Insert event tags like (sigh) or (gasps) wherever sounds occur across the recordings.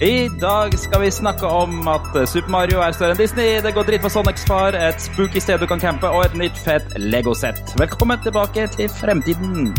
I dag skal vi snakke om at Super Mario er større enn Disney, det går dritt for Sonics far, et spooky sted du kan campe og et nytt fett Lego-sett. Velkommen tilbake til fremtiden.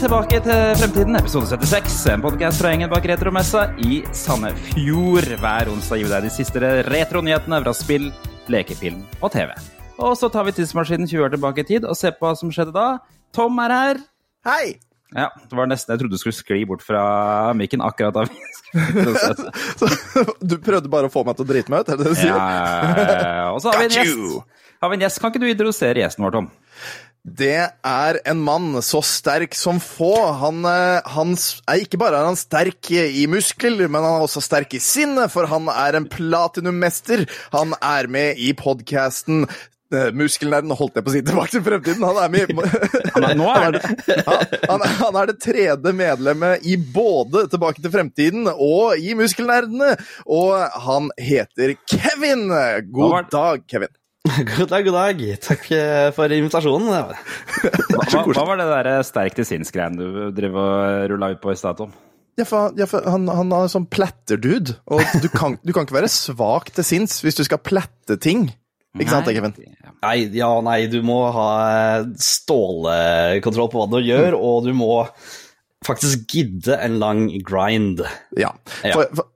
Tilbake til Fremtiden, episode 76. En podkast fra gjengen bak Retromessa i Sandefjord. Hver onsdag gir vi deg de siste retronyhetene fra spill, lekefilm og TV. Og så tar vi tidsmaskinen 20 år tilbake i tid og ser på hva som skjedde da. Tom er her. Hei! Ja, det var nesten jeg trodde du skulle skli bort fra mikken akkurat da vi (laughs) skulle du prøvde bare å få meg til å drite meg ut, er det det du sier? ja, ja. Og så har vi en gjest. Har vi en gjest. Kan ikke du introdusere gjesten vår, Tom? Det er en mann så sterk som få. Han, eh, han ikke bare er han sterk i muskler, men han er også sterk i sinnet, for han er en platinummester. Han er med i podkasten Muskelnerden holdt jeg på å si tilbake til fremtiden. Han er med (laughs) nå er det (laughs) han, han er det tredje medlemmet i både Tilbake til fremtiden og i Muskelnerdene. Og han heter Kevin. God dag, Kevin. God dag, god dag. Takk eh, for invitasjonen. (laughs) Hva, hva, hva var det der sterkt i sinns-greien du drev og rulla ut på i stad, Tom? Ja, for, ja, for han, han er sånn platterdude, og du kan, du kan ikke være svak til sinns hvis du skal plette ting. Ikke sant, Nei. Kevin? Nei, ja, nei, du må ha stålekontroll på hva du gjør, og du må faktisk gidde en lang grind. Ja. For, for,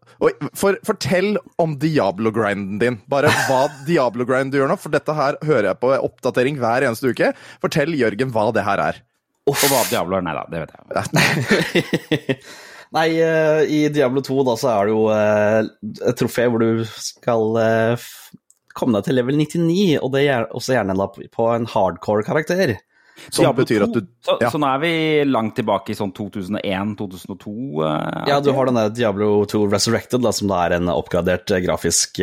for, fortell om Diablo-grinden din. Bare hva (laughs) Diablo-grind du gjør nå, for dette her hører jeg på oppdatering hver eneste uke. Fortell Jørgen hva det her er. Og hva Diablo er? Nei da, det vet jeg. (laughs) Nei, eh, i Diablo 2 da så er det jo eh, et trofé hvor du skal eh, komme deg til level 99, og det er også gjerne da på en hardcore karakter. Som Diablo betyr at du så, ja. så nå er vi langt tilbake i sånn 2001-2002? Ja, du har denne Diablo 2 Resurrected, da, som da er en oppgradert eh, grafisk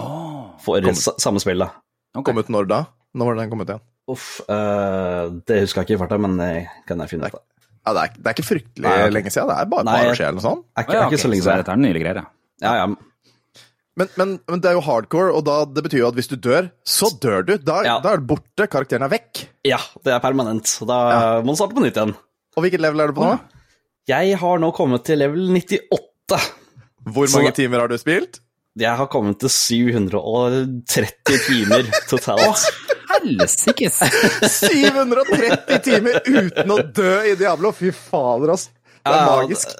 oh, for sa- samme spill. da. Kommet når da? Når var den kommet igjen? Uff, eh, det husker jeg ikke i farta, men jeg kan jeg finne ut av. Ja, det, er, det er ikke fryktelig Nei, okay. lenge siden. Det er bare et par år siden eller noe sånt. Er ikke, er ikke så lenge siden. Dette er nylig greier, ja. Ja, ja. Men, men, men det er jo hardcore, og da, det betyr jo at hvis du dør, så dør du. Da, Ja. da er du borte. Karakteren er vekk. ja, det er permanent. Da da må du starte på nytt igjen. Og hvilket level er du på nå? Jeg har nå kommet til level 98. Hvor Så mange da- timer har du spilt? Jeg har kommet til 730 timer totalt. Helsikes! (laughs) 730 timer uten å dø i Diablo! Fy fader, altså. Det er Ja, magisk.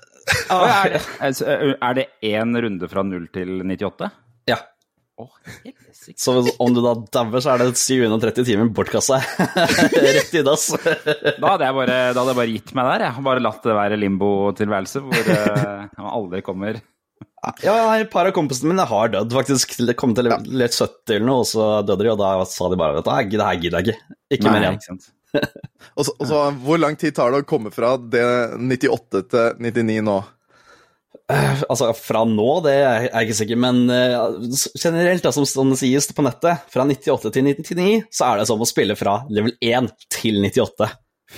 Er, altså, er det én runde fra 0 til 98? Ja. Oh. Så om du da dauer, så er det 730 timer bortkassa. (laughs) Rett i dass. Da hadde jeg bare, da hadde jeg bare gitt meg der. Jeg bare latt det være limbo-tilværelse hvor (laughs) man aldri kommer Ja, nei, et par av kompisene mine har dødd, faktisk. De Kom til level 70 eller noe, og så døde de, og da sa de bare at det her gidder jeg ikke. Ikke mer igjen. (laughs) Og så, og så, hvor lang tid tar det å komme fra det 98 til 99 nå? Altså, fra nå, det er jeg ikke sikker, men uh, generelt, da, som, det sies på nettet, fra 98 til 99, så er det som å spille fra level 1 til 98.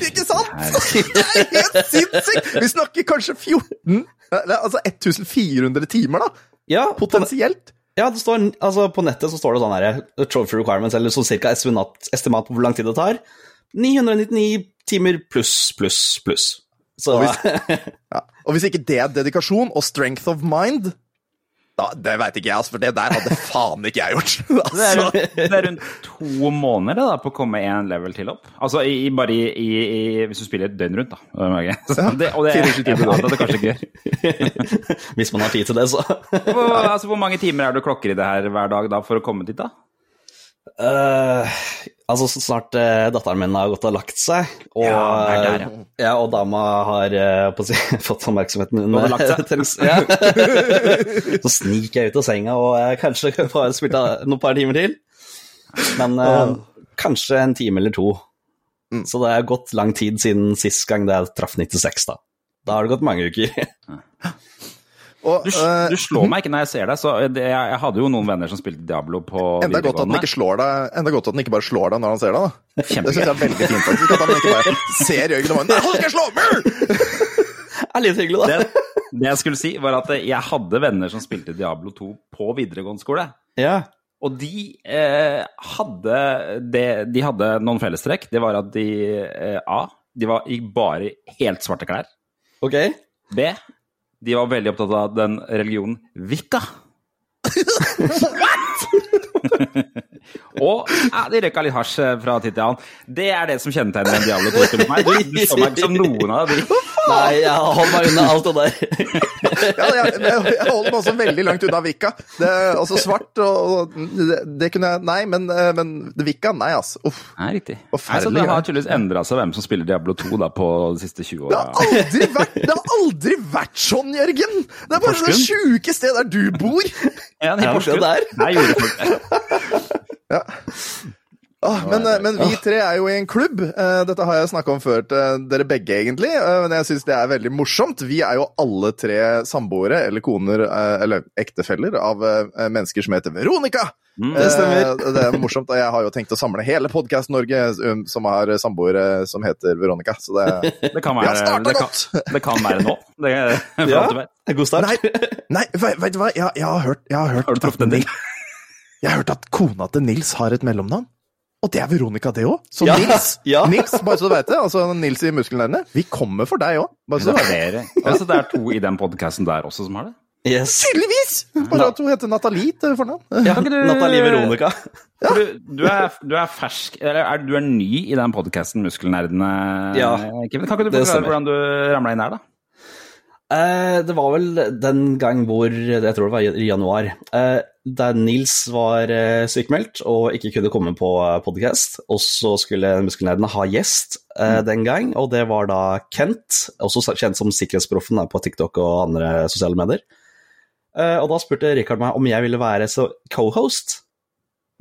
Ikke sant?! Det er helt sinnssykt! Vi snakker kanskje 14 eller, Altså 1400 timer, da. Ja, Potensielt. ja det står, altså, på nettet så står det sånn her, eh, trophy requirements, eller sånn cirka estimat, estimat på hvor lang tid det tar. 999 timer pluss, pluss, pluss. Så Og (laughs) Ja. Og hvis ikke det er dedikasjon og strength of mind da, Det veit ikke jeg, altså, for det der hadde faen ikke jeg gjort. (laughs) Det er, Altså, rundt, det er rundt to måneder da, på å komme én level til opp. Altså i, bare i, i, i, hvis du spiller et døgn rundt, da. Så (laughs) det, og det, 24 timer, jeg at det kanskje ikke gjør. hvis man har tid til det, så Hvor, altså, hvor mange timer er det du klokker i det her hver dag da, for å komme dit, da? Eh, Altså, så snart uh, datteren min har gått og lagt seg, og, Ja, er der, ja. ja, og dama har uh, si, (laughs) fått oppmerksomheten min Gått og lagt seg. (laughs) ja. (laughs) Så sniker jeg ut av senga og eh, kanskje får spilt noen par timer til. Men eh, kanskje en time eller to. Mm. Så det er gått lang tid siden sist gang det jeg traff 96, da. Da har det gått mange uker. Og, Du, eh, du slår meg ikke når jeg ser deg. Så det, jeg, jeg hadde jo noen venner som spilte Diablo på Enda godt at den ikke slår deg Enda godt at han ikke bare slår deg når han ser deg, da. Det Kjempegøy. syns jeg er veldig fint, faktisk. At han ikke bare ser Jørgen og bare Nei, han skal slå! meg! Det er litt hyggelig, da. Det, det jeg skulle si, var at jeg hadde venner som spilte Diablo 2 på videregående skole. Ja. Og de eh, hadde det, De hadde noen fellestrekk. Det var at de eh, A. De var i bare helt svarte klær. Ok. B. De var veldig opptatt av den religionen Wicca. (laughs) (laughs) Og ja, de røyka litt hasj eh, fra tid til annen. Det er det som kjennetegner en Diablo 2 for meg. Du, du så meg ikke som noen av de. Nei, jeg holder meg unna alt det der. (laughs) Ja, jeg, jeg, holder meg også veldig langt unna Vika. Det, altså svart og, og det, det kunne jeg Nei, men, eh, men Vika, nei, altså. Uff. Nei, riktig. Forferdelig Nei, det har tydeligvis endra seg hvem som spiller Diablo 2 da, på de siste 20 Det åra. Det, det har aldri vært sånn, Jørgen! Det er bare det Porsgrunn? sjuke stedet der du bor. Ja, Ja, det der. Nei, gjorde folk det. (laughs) Ah, men, eh, men vi tre er jo i en klubb. Eh, Dette har jeg snakka om før til dere begge, egentlig. eh, Men jeg syns det er veldig morsomt. Vi er jo alle tre samboere eller koner eller ektefeller av mennesker som heter Veronica. Mm, det stemmer. Det er morsomt. og Jeg har jo tenkt å samle hele Podkast-Norge um, som har samboere som heter Veronica. Så det (laughs) Det kan Vi har være, starta det kan, det kan være nå. Det, er, (laughs) Ja. God start. Nei, nei veit du hva? Jeg, jeg har hørt, jeg har hørt Har du truffet en Nils? Jeg har hørt at kona til Nils har et mellomnavn. Og det er Veronica, det òg. Så Ja, Nils, (laughs) ja. Nils, bare så du vet det, altså Nils i Muskelnerdene, vi kommer for deg òg. Bare så Det du er vet det. Altså, det er to i den podkasten der også som har det. Yes. Tydeligvis! Bare at hun heter Nathalie til fornavn. Ja, Kan du- Nathalie Veronica. Ja. Du, du, er, du er fersk Eller er, du er ny i den podkasten Muskelnerdene, Ja, Kevin. Kan ikke du forklare hvordan du ramla inn her, da? Eh, det var vel den gang hvor Jeg tror det var i januar. Eh, der Nils var eh, sykemeldt og ikke kunne komme på podkast. Og så skulle Muskelnerdene ha gjest eh, den gang, og det var da Kent, også kjent som Sikkerhetsproffen på TikTok og andre sosiale medier. Og da spurte Rikard meg om jeg ville være co-host.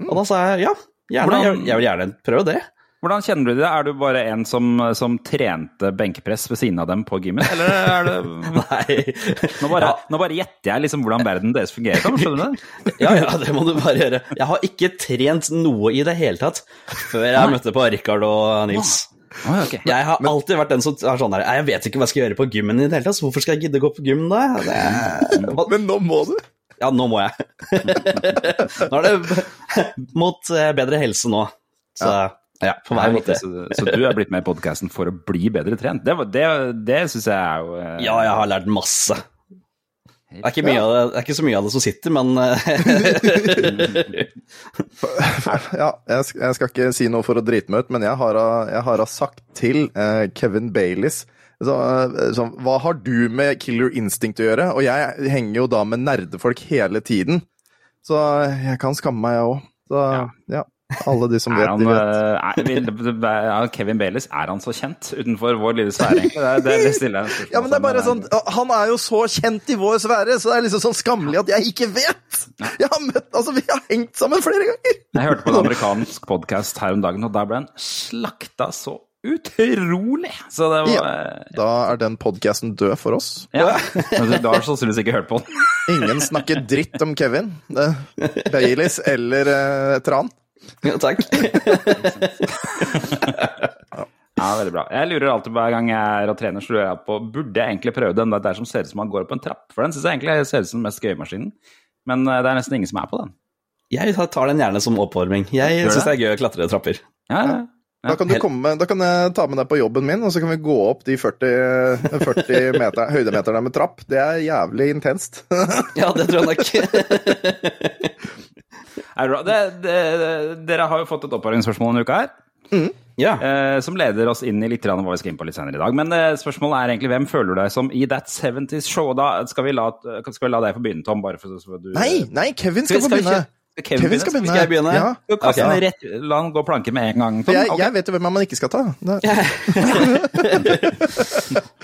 Og da sa jeg ja, gjerne. Jeg, jeg vil gjerne prøve det. Hvordan kjenner du det? Er du bare en som, som trente benkepress ved siden av dem på gymmen, eller er det (laughs) Nei. Nå bare, Ja. nå bare gjetter jeg liksom hvordan verden deres fungerer. Kan, skjønner du? (laughs) Ja, ja, det må du bare gjøre. Jeg har ikke trent noe i det hele tatt før jeg møtte på Rikard og Nils. Oi, ok. Jeg har alltid vært den som er sånn der Jeg vet ikke hva jeg skal gjøre på gymmen i det hele tatt, så hvorfor skal jeg gidde å gå på gym da? Det, (laughs) Men nå må du. ja, nå må jeg. Nå er det mot eh, bedre helse nå. Så ja, på hver måte. Så, så du er blitt med i podkasten for å bli bedre trent? Det, var- det, det syns jeg er jo eh, Ja, jeg har lært masse. Det er ikke, mye av det, det er ikke så mye av det som sitter, men eh, (laughs) Ja, jeg, sk- jeg skal ikke si noe for å drite meg ut, men jeg har, jeg har sagt til eh, Kevin Baileys så, eh, sånn, Hva har du med Killer Instinct å gjøre? Og jeg henger jo da med nerdefolk hele tiden, så jeg kan skamme meg, jeg òg. Så ja. Alle de som vet, han, de vet. eh, er, Kevin Baileys, er han så kjent utenfor vår lille sfære. Det, det, det stiller jeg Ja, men det er bare sånn, Han er jo så kjent i vår sfære, så det er liksom sånn skammelig at jeg ikke vet! Jeg har møtt, altså Vi har hengt sammen flere ganger! Jeg hørte på en amerikansk podkast her om dagen, og der ble han slakta så utrolig! Så det var ja. Da er den podkasten død for oss. Ja. Du har sannsynligvis ikke hørt på den. Ingen snakker dritt om Kevin. Det, Baileys eller uh, Tran. Ja, takk. (laughs) Ja, veldig bra. Jeg lurer alltid hver gang jeg er og trener, så lurer jeg på Burde jeg egentlig prøve den der, som ser ut som man går opp en trapp? For den syns jeg egentlig ser ut som den mest gøyemaskinen. Men eh, det er nesten ingen som er på den. Jeg tar den gjerne som oppvarming. Jeg syns det? det er gøy å klatre trapper. Ja, ja. Da kan, du komme, da kan jeg ta med deg på jobben min, og så kan vi gå opp de 40, 40 meter, høydemeterne med trapp. Det er jævlig intenst. Ja, det tror jeg nok. (laughs) Er det bra? Det, det, dere har jo fått et oppvarmingsspørsmål denne uka her. Ja. Eh, som leder oss inn i litt hva vi skal inn på litt senere i dag. Men eh, spørsmålet er egentlig hvem føler du deg som i That 70's Show? Da skal vi la, skal vi la deg få begynne, Tom. Bare for, så du, Nei, nei, Kevin skal få Skal få begynne. Kevin, Kevin skal begynne. Skal jeg begynne? Ja. Okay, den rett, la han gå planke med en gang. For Tom? jeg, jeg vet jo hvem man ikke skal ta. (laughs)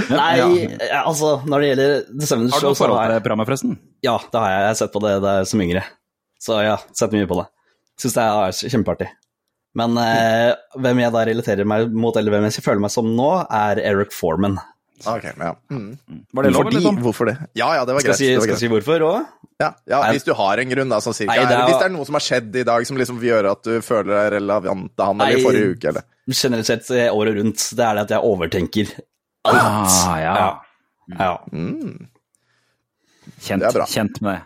Nei, Ja. ja, altså, når det gjelder The Seven Har du Show, noe forhold til programmet, forresten? Ja, det har jeg. Jeg har sett på det der som yngre. Så ja, setter mye på det. Syns det er kjempeartig. Men eh, hvem jeg da relaterer meg mot, eller hvem jeg føler meg som nå, er Eric Foreman. Ok, ja. Mm. Var det lov, Fordi, eller sånn? hvorfor det? Ja, ja, det var Skal greit. jeg si, det var skal jeg greit. si hvorfor òg? Ja, ja, Nei. Hvis du har en grunn, da, sånn cirka. Nei, det er- Hvis det er noe som har skjedd i dag som liksom vil gjøre at du føler deg relevant til han, eller Nei. i forrige uke, eller Generelt sett eh, året rundt, det er det at jeg overtenker alt. Ah, ja. Ja. Kjent, Det er bra. kjent med det.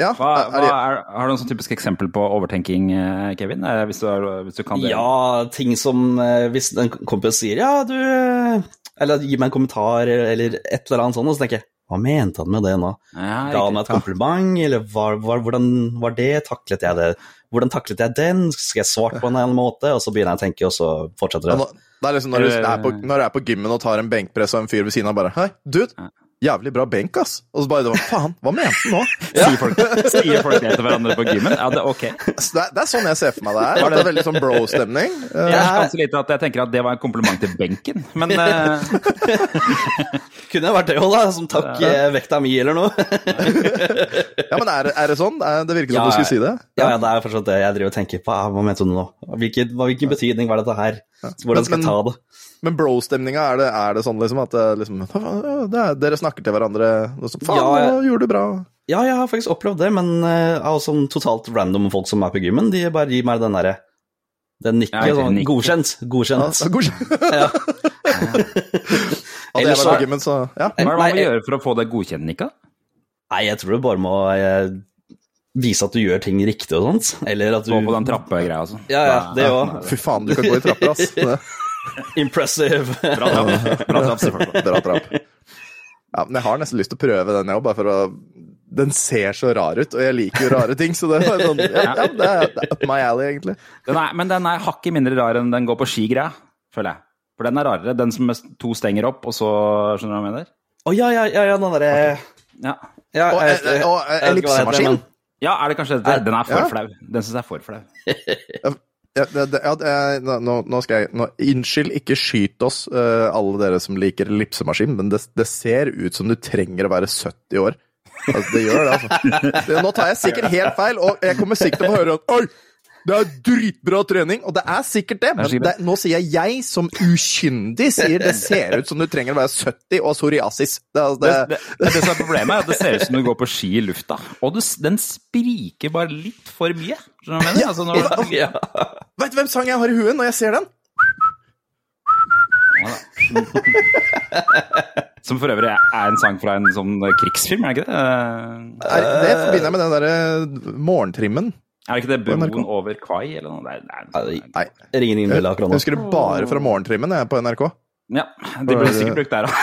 Ja, Hva, hva er, har du noen sånn typisk eksempel på overtenking, eh, Kevin? Eh, Hvis du, hvis du kan det? Ja, ting som eh, Hvis en kompis sier ja, du Eller gir meg en kommentar eller et eller annet sånt, og så tenker jeg hva mente han med det nå? Ja, Ga han meg et kompliment, eller var, var, hvordan var det? Taklet jeg det? Hvordan taklet jeg den? Skal jeg svart på en eller annen måte? Og så begynner jeg å tenke, og så fortsetter ja, det. nå- det er liksom når du, er på, når du er på gymmen og tar en benkpress og en fyr ved siden av bare Hei, dude, jævlig bra benk, ass. Og så bare Faen, hva mente han nå? Sier, folk, (laughs) sier folk det til hverandre på gymmen? Ja, det er ok. Så det, er, det er sånn jeg ser for meg det er. At det er veldig sånn bro-stemning. Eh, Jeg at jeg tenker at det var en kompliment til benken, men uh... (laughs) Kunne vært det òg, da. Som takk ja. vekta mi, eller noe. (laughs) Ja, men er, det- er det sånn? Det virker som Ja, du skulle si det. Ja, ja, det er fortsatt det jeg driver og tenker på. Ah, Hva mente du nå? Hvilken, hvilken betydning var dette her? Hvordan skal jeg ta det? Men bro-stemninga, er, det- er det sånn liksom at det, liksom, det er, dere snakker til hverandre og så, Faen, Ja, jeg- nå gjorde du bra. Ja, jeg har faktisk opplevd det, men uh, av sånn totalt random folk som er på gymmen, de bare gir meg den derre Den nikker Ja, sånn, nikk. godkjent. Ja, Godkjent. (laughs) Ja. (laughs) Hadde jeg vært på gymmen, så ja. hva er det man må jeg- gjøre for å få det godkjent, Nika? Nei, jeg tror du bare må jeg, vise at du gjør ting riktig og sånt. Eller at du Gå på den trappegreia og sånn. Ja, ja, det òg. Fy faen, du kan gå i trapper, ass. (laughs) Impressive. (laughs) Bra trapp. Bra trapp, selvfølgelig. Bra trapp. Ja, men jeg har nesten lyst til å prøve den, jeg òg, bare for å Den ser så rar ut, og jeg liker jo rare ting, så det er sånn Ja, det, er, det er up my alley, egentlig. Den er, men den er hakket mindre rar enn den går på skigreia, føler jeg. For den er rarere. Den som med to stenger opp, og så Skjønner du hva jeg mener? Å ja, ja, ja, ja, den derre Ja. ja, Og, eh, det heter, ellipsemaskin. ja, er det kanskje det? Den er for Ja. flau. Den syns jeg er for flau. Ja, det, det, ja, det, nå, nå skal jeg nå, Unnskyld, ikke skyt oss, uh, alle dere som liker ellipsemaskin, men det, det ser ut som du trenger å være 70 år. Altså, det gjør det, altså. Det, (laughs) nå tar jeg sikkert helt feil, og jeg kommer sikkert til å høre at Oi! Det er dritbra trening, og det er sikkert det, men det, nå sier jeg jeg som ukyndig sier det ser ut som du trenger å være 70 og psoriasis. Det, altså, Det, det, det, det som er problemet, er at det ser ut som du går på ski i lufta. Og du, den spriker bare litt for mye. Skjønner du hva jeg mener? Altså, når, Ja. Vet du hvem sang jeg har i huet når jeg ser den? (laughs) som for øvrig er en sang fra en sånn krigsfilm, er det ikke det? Eh, Er, det forbinder jeg med den derre morgentrimmen. Er det ikke det Broen over Kvai, eller noe? Nei, nei, er, Nei, Nei. Jeg ringer ingen bjelle akkurat Jeg husker det bare fra morgentrimmen jeg, på NRK. ja, de ble sikkert brukt der òg. (laughs)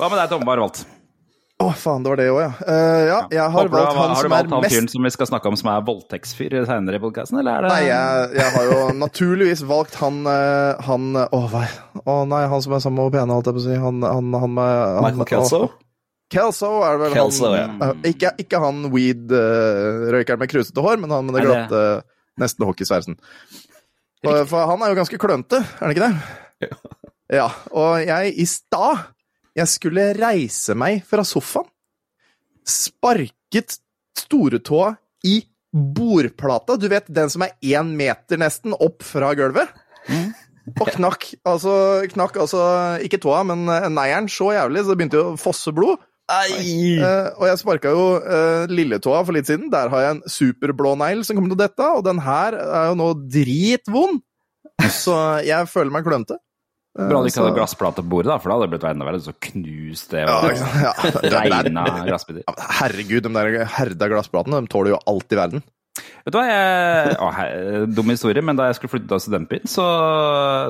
Hva med deg, Tom? Hva har oh, faen, det var det òg, ja. Uh, ja. Jeg har valgt han har du som valgt er han fyren mest som vi skal snakke om som er voldtektsfyr senere i podkasten, eller er det Nei, jeg, jeg har jo naturligvis valgt han eh, Han Å, oh, nei. Oh, nei, han som er sammen med pene, holdt jeg på å si. Han, han, han med han, Michael Kelso? å, Kelso er det vel Kelso, han ja. ikke, ikke han weed-røykeren med krusete hår, men han med det glatte, nesten hockeysveisen. For, for han er jo ganske klønete, er han ikke det? Ja. Ja. Og jeg i stad Jeg skulle reise meg fra sofaen. Sparket storetåa i bordplata. Du vet den som er én meter nesten opp fra gulvet? Og knakk altså, knakk altså ikke tåa, men eh, neieren så jævlig, så det begynte jo å fosse blod. Eh, og jeg sparka jo uh, lilletåa for litt siden. Der har jeg en superblå negl som kommer til å dette og den her er jo nå dritvond. Så jeg føler meg klønete. Eh, Bra du ikke så- hadde glassplate på bordet, da, for da hadde det blitt enda verre. Så knust det Ja, og ja, det- det- regna glassbiter. Ja, Herregud, de der herda glassplatene de tåler jo alt i verden. Vet du hva, jeg, å, he- dum historie, men da jeg skulle flytte til studentbyen, så,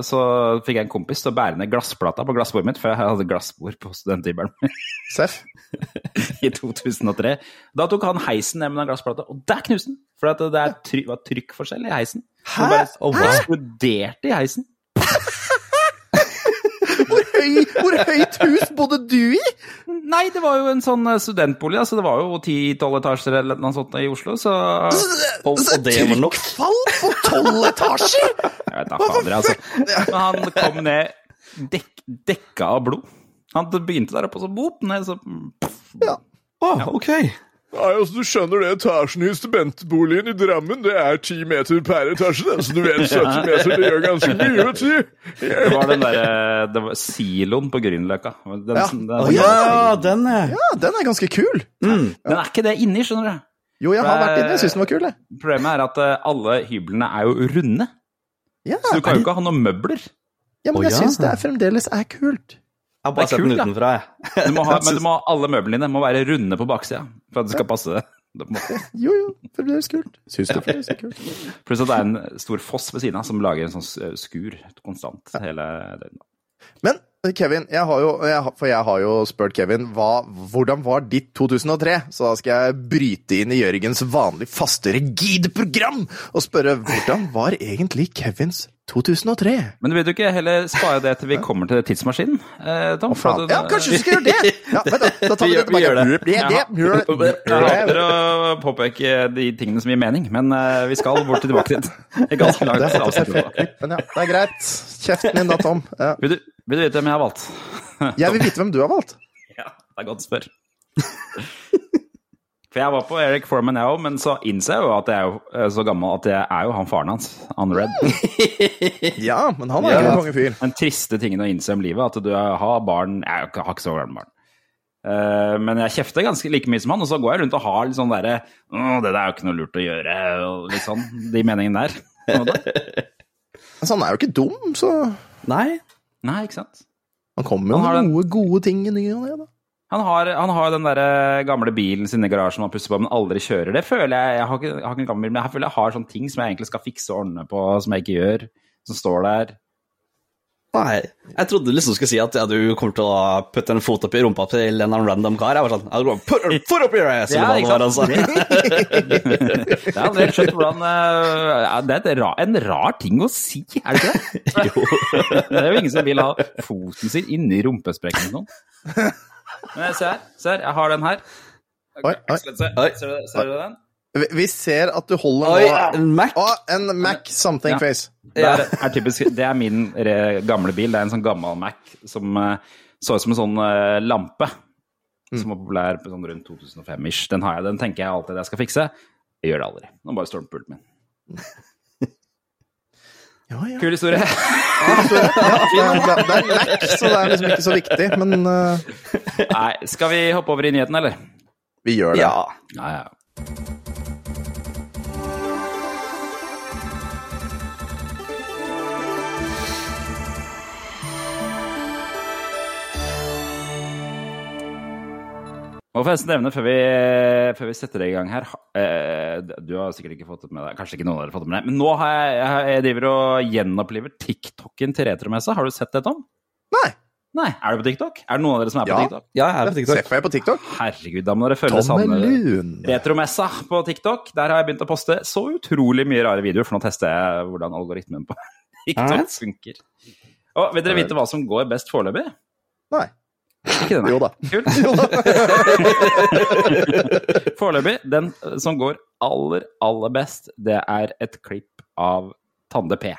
så fikk jeg en kompis til å bære ned glassplata på glassbordet mitt, for jeg hadde glassbord på studenthybelen min (laughs) Seff. (laughs) i 2003. Da tok han heisen ned med den glassplata, og der knuste den! For det er try var trykkforskjell i heisen. Hæ? Det bare eksploderte i heisen. Høy, hvor høyt hus bodde du i? Nei, det var jo en sånn eh, studentbolig, altså det var jo 10-12 etasjer eller noe sånt i Oslo, så Og, og det var nok. Trykkfall på tolv etasjer! Jeg vet da fader, altså. Men han kom ned dek, dekka av blod. Han begynte der oppe, og så bop, ned, så Ja. Å, ok. Nei, altså, du skjønner det, etasjen i studentboligen i Drammen, det er ti meter per etasje, Den, Så du vet, (laughs) 70 meter, det gjør ganske mye, vet du. Det var den derre det var siloen på Grünerløkka. Den, Ja. den, ja, den, er... Ja, den er ganske kul. den er ikke det inni, skjønner du. Jo, jeg har vært inne, jeg syns den var kul, jeg. Problemet er at eh, alle hyblene er jo runde, Ja, så du kan jo ikke ha noen møbler. ja men oh, jeg ja. syns det er fremdeles er kult. Jeg har bare sett den utenfra, jeg. (laughs) Du ha, men du må ha alle møblene dine må være runde på baksida for at det skal passe. Må- (laughs) Jo, det blir kult. Syns det blir så kult. (laughs) Pluss at det er en stor foss ved siden av som lager en sånn skur konstant hele døgnet. Men Kevin, jeg har jo, jeg, for jeg har jo spurt Kevin hva, hvordan var ditt 2003? Så da skal jeg bryte inn i Jørgens vanlig faste, rigide program og spørre hvordan var egentlig Kevins 2003? Men vil du ikke heller spare det til vi kommer til tidsmaskinen, eh, Tom? oh, Ja, kanskje vi skal gjøre det! Ja, da, da tar vi det tilbake. vi gjør det. Det. Jeg hater å påpeke de tingene som gir mening, men eh, vi skal bort til tilbake dit. Ganske langt. Det er men ja, det er greit. Kjeften din da, Tom. Ja. Vil, du, vil du vite hvem jeg har valgt? Jeg vil vite hvem du har valgt. Ja, det er godt å spørre. (laughs) For jeg var på Eric Foreman, jeg òg, men så innser jeg jo at jeg er jo eh, så gammel at jeg er jo han faren hans, han Red. (laughs) Ja, men han er Ja. en kongefyr. Den triste tingen å innse om livet, at du har barn Jeg har ikke- ikke så gamle barn. Eh, men jeg kjefter ganske like mye som han, og så går jeg rundt og har litt sånn derre Å, det der er jo ikke noe lurt å gjøre, og litt sånn. De meningene der. Altså, han er jo ikke dum, så Nei. Nei, ikke sant. han kommer jo med noen gode, gode ting i ny og ne, da. Han har, han har den der gamle bilen sin i garasjen man pusser på, men aldri kjører. Det føler jeg Jeg har ikke, jeg har ikke en gammel bil, men jeg føler jeg har sånne ting som jeg egentlig skal fikse og ordne på, som jeg ikke gjør. Som står der. Nei. Jeg trodde du liksom skulle si at ja, du kommer til å putte en fot opp i rumpa til en random kar. Jeg var sånn jeg du Put foot up your ass! Ja, var, altså. det er helt skjønt hvordan eh, ja, Det er ra, en rar ting å si, er det ikke det? Jo. (laughs) (laughs) Det er jo ingen som vil ha foten sin inni rumpesprekken til noen. Men se her, se her, jeg har den her. Oi, oi. Se, Oi. ser, du, ser du den? Vi, ser at du holder Oi, nå en Mac? Å, en Mac something Ja. face. Det er, er typisk, det er min re, gamle bil. Det er en sånn gammel Mac som eh, så ut som en sånn eh, lampe. Som var populær på sånn rundt 2005-ish. Den har jeg, den tenker jeg alltid jeg skal fikse. Jeg gjør det aldri. Nå bare står den på pulten min. Ja, ja. Kul historie. Ja, (laughs) det, er, det er Mac, så det er liksom ikke så viktig, men uh... Nei, skal vi hoppe over i nyheten, eller? vi gjør det. Ja. Ja, ja. Må forresten nevne før vi, før vi setter det i gang her eh, Du har sikkert ikke fått det med deg, kanskje ikke noen av dere har fått det med deg, men nå har jeg, jeg, driver og gjenoppliver TikToken til Retromessa. Har du sett det, Tom? Nei. Nei. Er du på TikTok? Er det noen av dere som er på TikTok? ja, jeg er på TikTok. Seffer jeg på TikTok? Herregud, da må dere følge sammen. Retromessa på TikTok. Der har jeg begynt å poste så utrolig mye rare videoer, for nå tester jeg hvordan algoritmen på (laughs) TikTok funker. Og vil dere vite hva som går best foreløpig? Nei. Ikke denne. Jo da. Kult. (laughs) (laughs) Foreløpig, den som går aller, aller best, det er et klipp av Tande P.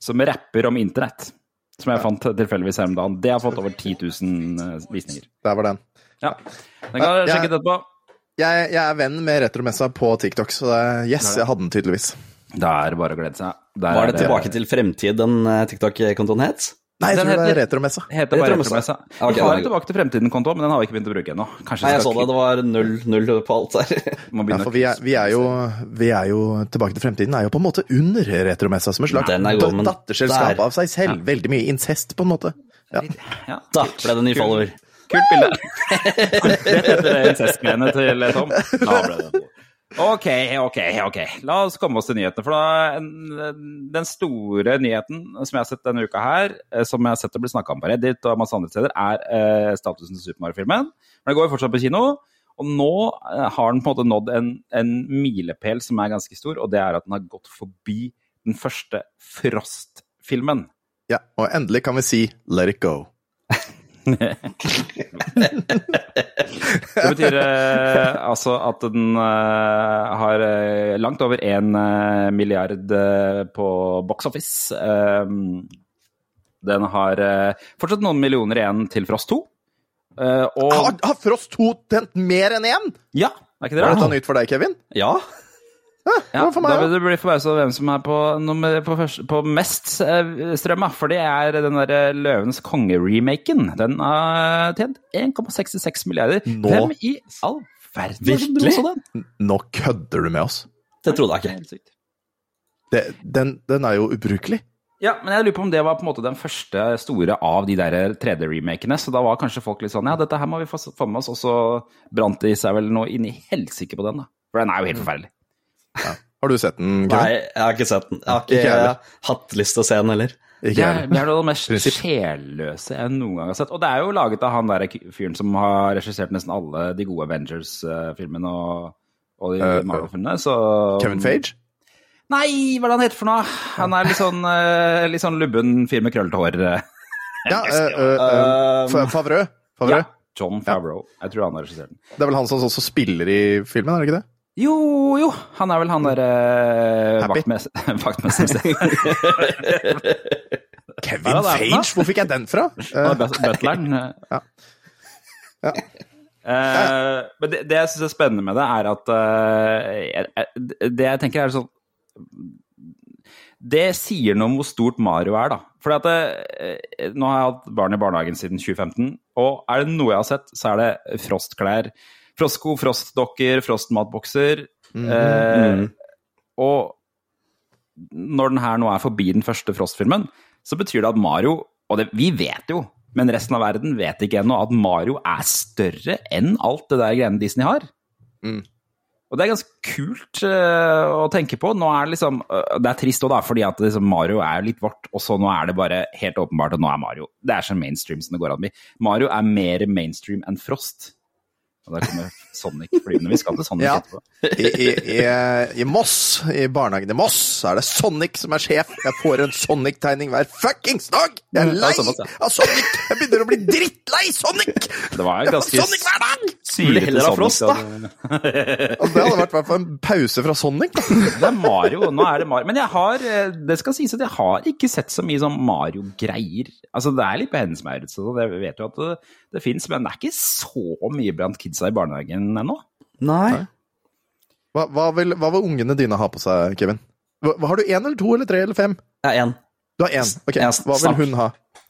Som rapper om internett. Som jeg fant tilfeldigvis her om dagen. Det har fått over 10 000 visninger. Der var den. Ja. Den kan du sjekke ut etterpå. Jeg, jeg er venn med Retromessa på TikTok, så det, yes, jeg hadde den tydeligvis. Da er det bare å glede seg. Der Var det, det Tilbake til fremtid den eh, TikTok-kontoen het? Nei, jeg Den tror det er heter- Retromessa. heter bare Retromessa. Retromessa. Okay, Vi har det en Tilbake til fremtiden-konto, men den har vi ikke begynt å bruke ennå. Nei, jeg så det. Det var null, null på alt der. (laughs) Ja, for vi er, vi, er jo, vi er jo Tilbake til fremtiden er jo på en måte under Retromessa, som et slags er datterselskap av seg selv. Veldig mye incest, på en måte. Ja. ja. Da ble det ny follower. Kult bilde. (laughs) Rett etter incest-greiene til Tom. (laughs) Da ble det Ok, ok, ok. La oss komme oss til nyhetene. For da, en- den store nyheten som jeg har sett denne uka her, eh, som jeg har sett det bli snakka om på Reddit og masse andre steder, er eh, statusen til Super Mario-filmen. Men det går jo fortsatt på kino. Og nå eh, har den på en måte nådd en, en milepæl som er ganske stor, og det er at den har gått forbi den første Frost-filmen. Ja, og endelig kan vi si 'let it go'. Det betyr eh, altså at den eh, har eh, langt over én eh, milliard eh, på box office. Eh, den har fortsatt noen millioner igjen til Frost 2. Eh, og Har, har Frost 2 tent mer enn én? Ja, er ikke det Er dette nytt for deg, Kevin? Ja. Ja, for meg, da vil du bli forbauset over hvem som er på, nummer, på, første, på mest eh, strøm. For det er den derre Løvens konge-remaken. Den har tjent 1,66 milliarder. Nå- Hvem i all verden Virkelig? så den? Nå kødder du med oss. Det trodde jeg ikke. Det, den, den er jo ubrukelig. Ja, men jeg lurer på om det var på en måte den første store av de der 3D-remakene. Så da var kanskje folk litt sånn Ja, dette her må vi få få med oss. Og så brant de seg vel noe inn i helsike på den, da. For den er jo helt forferdelig. Har du sett den, Kevin? Nei, jeg har ikke sett den. Jeg har Ikke ikke hatt lyst til å se den heller. Ikke Det er, noe det er det mest sjelløse jeg noen gang har sett. Og det er jo laget av han der fyren som har regissert nesten alle de gode Avengers-filmene og, og de uh, Marvel-filmene, Kevin Fage? Nei, hva er det han heter for noe? Han er litt sånn, eh, litt sånn lubben fyr med krøllete hår. Ja, (laughs) uh, uh, Fa- Favreau. Favreau. Ja, John Favreau. Jeg tror han har regissert den. Det er vel han som også spiller i filmen, er det ikke det? Jo, jo, han er vel han derre Happy? (laughs) vaktmester. (laughs) Kevin Fage? Hvor fikk jeg den fra? (laughs) Eh, er butleren. Ja. Ja. Uh, men det, det jeg syns er spennende med det, er at uh, jeg- Det jeg tenker er sånn Det sier noe om hvor stort Mario er, da. For at det, nå har jeg hatt barn i barnehagen siden 2015, og er det noe jeg har sett, så er det frostklær. Frostsko, frostdokker, frostmatbokser. Eh, og når den her nå er forbi den første Frost-filmen, så betyr det at Mario Og det, vi vet jo, men resten av verden vet ikke ennå, at Mario er større enn alt det der greiene Disney har. Mm. Og det er ganske kult uh, å tenke på. Nå er det liksom uh, Det er trist òg, da, fordi at liksom Mario er litt vårt, og så nå er det bare helt åpenbart at nå er Mario Det er så mainstream som det går an å bli. Mario er mer mainstream enn Frost. Og der kommer Sonic flyvende. Vi skal til Sonic Ja. etterpå. I, i, i, I Moss, i barnehagen i Moss, er det Sonic som er sjef. Jeg får en Sonic-tegning hver fuckings dag! Jeg er Mm, lei sånn, ja. av Sonic! Jeg begynner å bli drittlei Sonic! Det var Jeg ganske Sonic hver dag! Vil heller ha Frost, da. Altså, det hadde vært i hvert fall en pause fra Sonic. Da. Det er Mario. Nå er det Mario. Men jeg har, eh, det skal sies at jeg har ikke sett så mye sånn Mario-greier. Altså, det er litt på hennes merit, så jeg vet jo at det, det fins, men det er ikke så mye blant kidsa i barnehagen ennå. Nei. Hva, hva, vil, hva vil ungene dine ha på seg, Kevin? Hva, hva har du én eller to eller tre eller fem? Jeg har én. Du har én. Ok, Hva vil hun ha?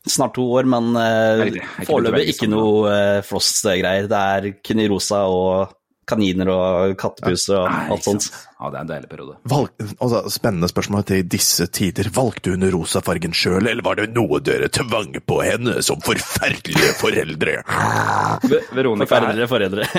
Snart to år, men uh, foreløpig ikke sånn, noe uh, Frost-greier. Det er kun i rosa og kaniner og kattepus og Nei, alt sånt. Ja, det er en deilig periode. Valg, altså, spennende spørsmål til disse tider. Valgte hun rosafargen sjøl, eller var det noe dere tvang på henne som forferdelige foreldre? Ve- Veronica forferdelige foreldre. (laughs)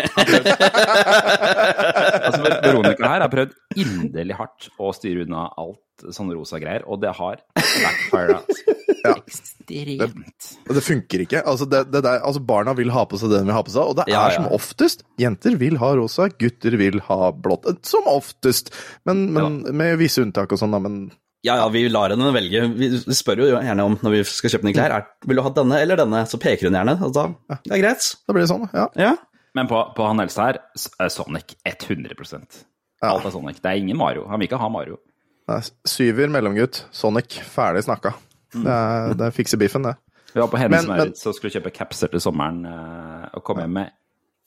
altså, Veronica her har prøvd inderlig hardt å styre unna alt sånne rosa greier, og det har backfired. Altså. (laughs) Ja. Ekstremt. Og det funker ikke. Altså, det, det der, altså, barna vil ha på seg det de vil ha på seg, og det Ja, er som oftest. Jenter vil ha rosa, gutter vil ha blått. Som oftest. Men, men med visse unntak og sånn, da. Men Ja, ja, vi lar henne velge. Vi spør jo gjerne om når vi skal kjøpe nye klær, er, vil du ha denne eller denne, så peker hun gjerne. Og da, det er greit. da blir det sånn, ja. Ja. Men på, på han eldste her, er Sonic 100 Ja. Alt er Sonic. Det er ingen Mario. Han vil ikke ha Mario. Nei, Syver, mellomgutt, Sonic, ferdig snakka. Det, er, det fikser biffen, det. Vi var på Hennes Maurits så skulle kjøpe capser til sommeren, eh, og kom hjem med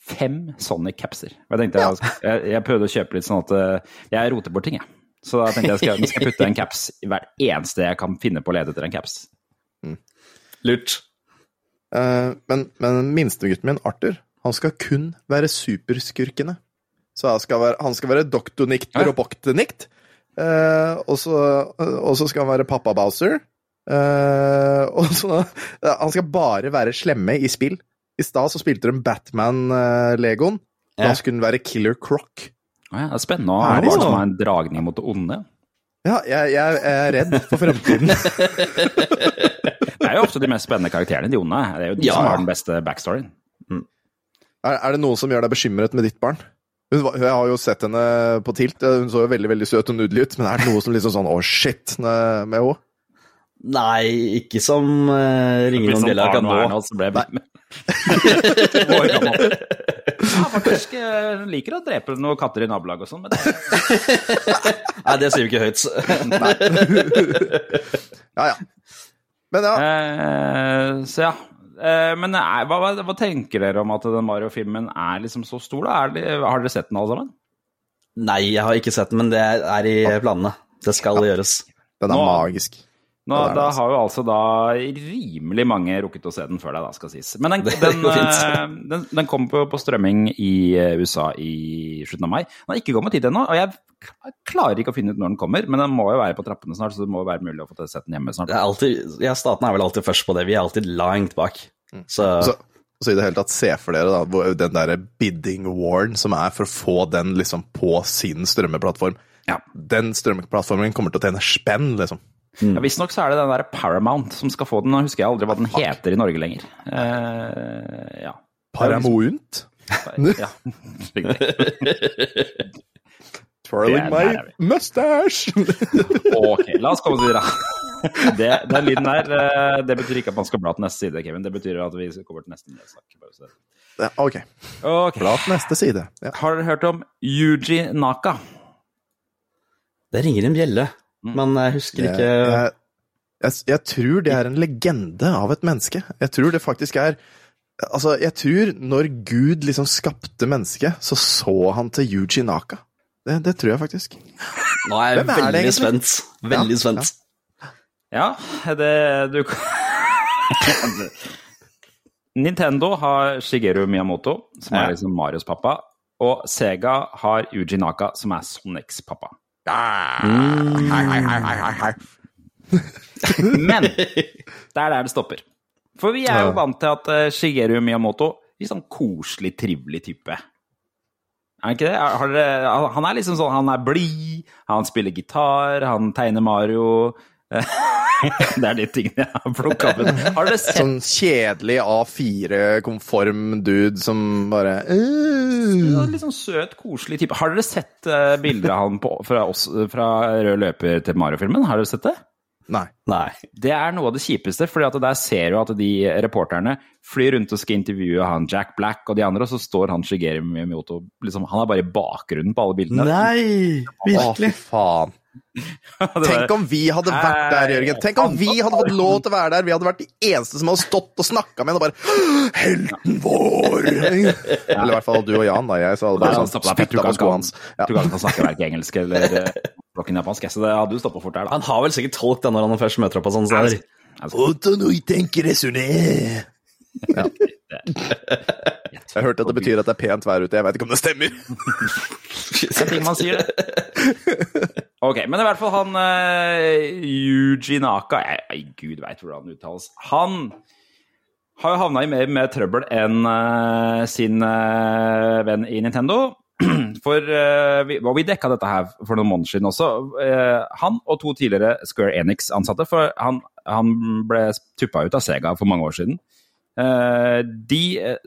fem Sonic-capser. Jeg tenkte jeg, jeg, prøvde å kjøpe litt sånn at eh, jeg roter bort ting, jeg. Så da tenkte jeg skal, nå skal jeg putte en caps i hvert eneste jeg kan finne på å lete etter en caps. Lurt. Eh, men, men minstegutten min, Arthur, han skal kun være superskurkene. Så han skal være, han skal være doktornikt Ja. robotnikt. Uh, og, så, skal han være pappa Bowser. Uh, og så Han skal bare være slemme i spill. I stad så spilte de Batman-legoen. Ja. Da skulle han være Killer Croc. Oh, ja, det er spennende å Er ha det barn så? som har en dragning mot det onde. Ja, jeg, jeg er redd for fremtiden. (laughs) Det er jo ofte de mest spennende karakterene, de onde. Det er jo de Ja. som har den beste backstoryen. Er, er det noe som gjør deg bekymret med ditt barn? Hun, jeg har jo sett henne på Tilt. Hun så jo veldig veldig søt og nudelig ut. Men er det noe som liksom sånn Å, shit med henne? Nei, ikke som uh, ringer noen bjeller kan nå. Arnold, så ble jeg (laughs) med. Ja, faktisk. eh, Hun liker å drepe noen katter i nabolaget og sånn, men (laughs) Nei, det sier vi ikke høyt. (laughs) Ja, ja. Men ja, Eh, så ja, Eh, men er, hva, hva, hva tenker dere om at den Mario-filmen er liksom så stor? da? Er det, har dere sett den alle sammen? Nei, jeg har ikke sett den, men det er i planene. Det skal gjøres. Den er Nå- magisk. Nå, da altså. har jo altså da rimelig mange rukket å se den før deg, da, skal sies. Men den, (laughs) den, eh, den, den kom på, på strømming i eh, USA i slutten av mai. Den har ikke kommet hit ennå, og jeg klarer ikke å finne ut når den kommer. Men den må jo være på trappene snart, så det må jo være mulig å få sett den hjemme snart. Det er alltid, ja, staten er vel alltid først på det. Vi er alltid langt bak. Så, Så, så i det hele tatt, se for dere da, den der bidding warn som er for å få den liksom på sin strømmeplattform. Ja. Den strømmeplattformen kommer til å tjene spenn, liksom. Ja, Visstnok så er det den der Paramount som skal få den. Nå husker jeg aldri hva den heter i Norge lenger. Eh, ja. Paramount? (laughs) ja. Twirling my mustache! (laughs) Ok, la oss komme oss videre. Det, den lyden der, eh, det betyr ikke at man skal bla til neste side, Kevin. Det betyr at vi kommer til neste nyhetssak. Ja, ok, Ok. bla til neste side. Ja. Har dere hørt om Yuji Naka? det ringer en bjelle, Mm. Men jeg husker ikke jeg, jeg, jeg tror det er en legende av et menneske. Jeg tror det faktisk er Altså, jeg tror når Gud liksom skapte mennesket, så så han til Yuji Naka. Det, det tror jeg faktisk. Nå er jeg er veldig spent. Veldig Ja, spent. Ja, det du Nintendo har Shigeru Miyamoto, som er liksom Marios pappa. Og Sega har Yuji Naka, som er Sonics pappa. (laughs) Men (laughs) det er der det stopper. For vi er jo vant til at eh, Shigeru Miyamoto er sånn koselig, trivelig type. Er han ikke det? Har dere, han er liksom sånn, han er blid, han spiller gitar, han tegner Mario. (laughs) det er de tingene jeg har plukka opp. Har dere sett Sånn kjedelig A4-konform dude som bare uh, litt sånn søt, koselig type? Har dere sett eh, bilder av han på, fra, oss, fra Rød løper til Mario-filmen? Har dere sett det? Nei. Nei. Det er noe av det kjipeste, at der ser du at de reporterne flyr rundt og skal intervjue han Jack Black og de andre, og så står han Shigeru Miyamoto liksom, Han er bare i bakgrunnen på alle bildene. Nei, Virkelig! Å, fy faen. (laughs) Tenk om vi hadde vært der, Jørgen. Tenk om vi hadde fått lov til å være der. Vi hadde vært de eneste som hadde stått og snakka med henne og bare Helten vår! (laughs) Eller i hvert fall du og Jan, da. Jeg så hadde bare sånn spytta på skoene hans. han- tror ikke han kan snakke verken engelsk eller eh, blokken japansk, så det hadde jo stoppa fort der, da. Han har vel sikkert tolk da når han først møter opp på sånne steder. Ja. Jeg hørte at det betyr at det er pent vær ute. Jeg veit ikke om det stemmer. (laughs) Det er ting man sier, det. Ok, men i hvert fall han uh, Yuji Naka jeg, Gud veit hvordan det uttales. Han har jo havna i mer med trøbbel enn uh, sin uh, venn i Nintendo. (clears throat) For vi, og vi dekka dette her for noen måneder siden også. Han og to tidligere Square Enix-ansatte, for han, han ble tuppa ut av Sega for mange år siden. De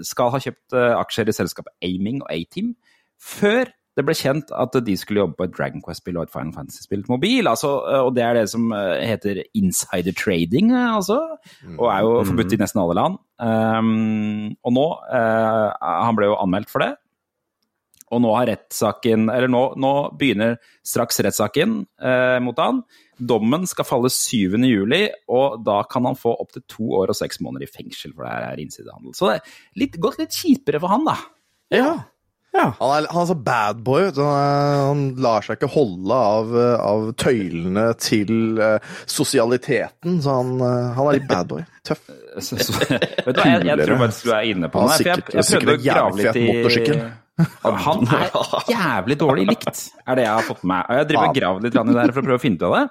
skal ha kjøpt aksjer i selskapet Aiming og A-Team før det ble kjent at de skulle jobbe på et Dragon Quest-spill og et Final Fantasy-spill til mobil. Altså, eh, og det er det som eh, heter insider trading, eh, altså. Og er jo forbudt i nesten alle land. Um, og nå uh, Han ble jo anmeldt for det. Og nå har rettssaken Eller nå, nå begynner straks rettssaken uh, mot han. Dommen skal falle 7. juli, og da kan han få opptil to år og seks måneder i fengsel for det her er innsidehandel. Så det er litt, gått litt kjipere for han, da. Ja. Ja. Han er, han er så bad boy. Han, er, han lar seg ikke holde av, av tøylene til uh, sosialiteten, så han, eh, han er litt bad boy. Tøff. (laughs) Så, så, vet du hva, jeg, jeg tror faktisk du er inne på Han noe. Jeg, sikkert- jeg prøvde å grave litt i. Han er jævlig dårlig likt, er det jeg har fått med meg. Og jeg driver og graver litt i det her for å prøve å finne ut av det.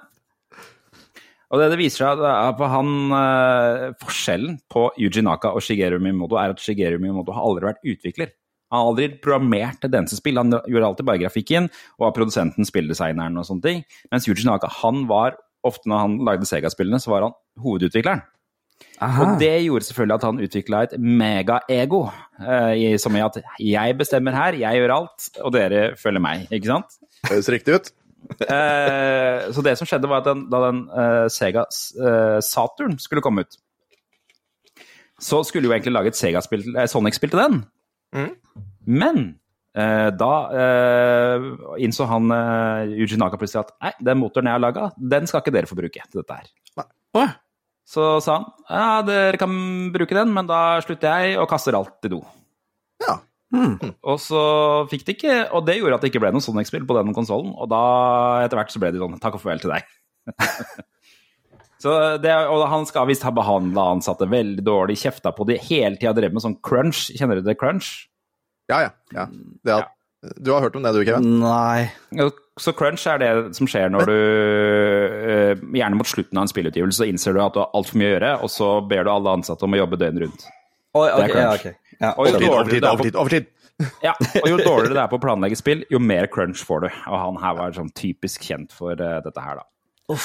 Og det det viser seg at er på han, eh, Forskjellen på Yuji Naka og Shigeru Mimodo er at Shigeru Mimodo har aldri vært utvikler. Han har aldri programmert et eneste spill, han gjorde alltid bare grafikken og var produsenten, spilldesigneren og sånne ting. Mens Yuji Naka, han var ofte når han lagde Sega-spillene, så var han hovedutvikleren. Og det gjorde selvfølgelig at han utvikla et megaego, eh, som i at jeg bestemmer her, jeg gjør alt, og dere følger meg, ikke sant? Høres riktig ut. (laughs) Eh, så det som skjedde, var at den, da den eh, Sega eh, Saturn skulle komme ut, så skulle jo egentlig lage et Sega-spill, eh, Sonic-spill til den. Men eh, da eh, innså han eh, Yuji plutselig at nei, den motoren jeg har laga, den skal ikke dere få bruke til dette her. Å, Så sa han ja, dere kan bruke den, men da slutter jeg og kaster alt i do. Ja. Og så fikk det ikke Og det gjorde at det ikke ble noe Sonic-spill på den konsollen. Og da, etter hvert, så ble det sånn Takk og farvel til deg. (laughs) så det, og han skal visst ha behandla ansatte veldig dårlig, kjefta på de hele tida, drevet med sånn crunch. Kjenner du det, crunch? Ja, ja. ja. Det at, Du har hørt om det, du, Kevin? Nei. Så crunch er det som skjer når du eh, Gjerne mot slutten av en spillutgivelse, så innser du at du har altfor mye å gjøre, og så ber du alle ansatte om å jobbe døgnet rundt. Oi, Det er ja, crunch. Ja, Og jo Overtid, dårligere overtid, det er på- overtid. (laughs) Ja, og jo dårligere det er på å planlegge spill, jo mer crunch får du. Og han her var sånn typisk kjent for eh, dette her, da. Eh,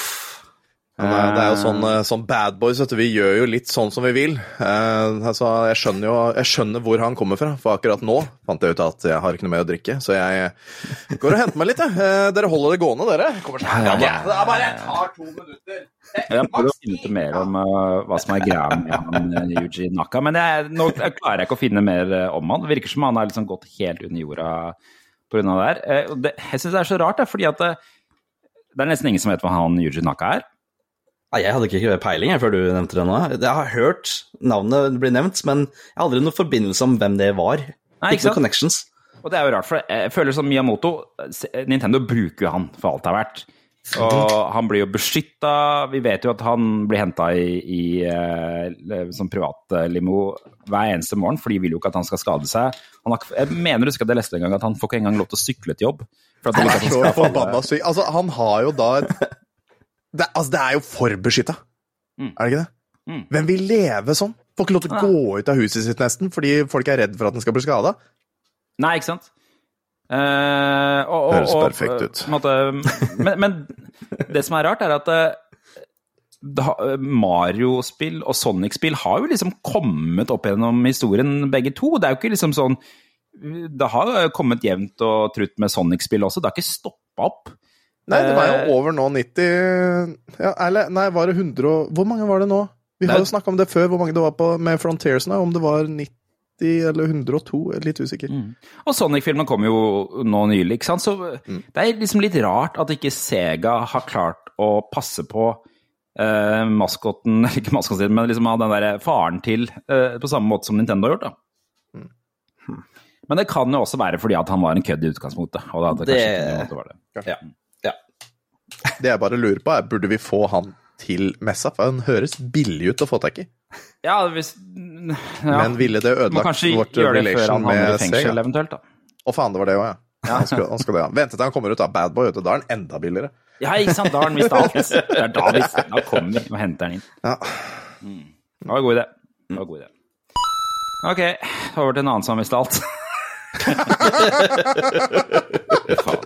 det er jo sånn, eh, sånn bad boys, vet du. Vi gjør jo litt sånn som vi vil. Eh, altså, jeg skjønner jo jeg skjønner hvor han kommer fra, for akkurat nå fant jeg ut at jeg har ikke noe mer å drikke, så jeg eh, går og henter meg litt, jeg. Eh, dere holder det gående, dere? Kommer snart. Ja, ja. Det er bare jeg tar to minutter. Jeg prøver å finne ut mer om eh, hva som er greia med han eh, Yuji Naka, men jeg, nå klarer jeg ikke å finne mer eh, om han. Det virker som han har liksom gått helt under jorda pga. det her. Eh, jeg syns det er så rart, fordi at det er nesten ingen som vet hva han Yuji Naka er. Nei, Jeg hadde ikke peiling før du nevnte det nå. Jeg har hørt navnet bli nevnt, men jeg har aldri noen forbindelse om hvem det var. Nei, ikke noen sant? connections. Og det er jo rart, for jeg føler som Miyamoto Nintendo bruker jo han for alt det er verdt. Og han blir jo beskytta. Vi vet jo at han blir henta i, i som sånn privatlimo hver eneste morgen, for de vil jo ikke at han skal skade seg. Han har, jeg mener du husker at jeg leste en gang at han får ikke engang lov til å sykle til jobb. For at Han ikke at han skal falle-. Altså, han har jo da et det, Altså, det er jo for beskytta. Mm. Er det ikke det? Mm. Hvem vil leve sånn? Får ikke lov til å gå ut av huset sitt nesten, fordi folk er redd for at den skal bli skada. Nei, ikke sant? Uh, og, og, Høres perfekt ut. måte, men, men det som er rart, er at uh, Mario-spill og Sonic-spill har jo liksom kommet opp gjennom historien, begge to. Det er jo ikke liksom sånn Det har kommet jevnt og trutt med Sonic-spill også, det har ikke stoppa opp. Nei, det var Eh. jo over nå 90 ja, Eller, nei, var det 100 og Hvor mange var det nå? Vi har jo snakka om det før, hvor mange det var på med Frontiers nå. Om det var 90 eller 102, er litt usikker. Og Sonic-filmen kom jo nå nylig, ikke sant. Så det er liksom litt rart at ikke Sega har klart å passe på eh, maskoten (laughs) Ikke maskoten men liksom den der faren til eh, på samme måte som Nintendo har gjort, da. Men det kan jo også være fordi at han var en kødd i utgangspunktet. Og det, Det- kanskje ikke måtte være det. Ja. ja. Det jeg bare lurer på, er burde vi få han til messa? For han høres billig ut å få tak i. Ja, hvis ja. Men ville det ødelagt kanskje vårt gjøre det før relation han havner i med fengsel, Sega? eventuelt. da. Å faen, det var det òg, ja. Han skal, han skal det, ja. Vente til han kommer ut av Bad Boy, da er han enda billigere. Ja, ikke sant. Da har han visst alt. (laughs) Det er da, vi, da kommer vi og henter han inn. Ja. Det var en god idé. Det var en god idé. Ok, over til en annen som har mista alt. (laughs)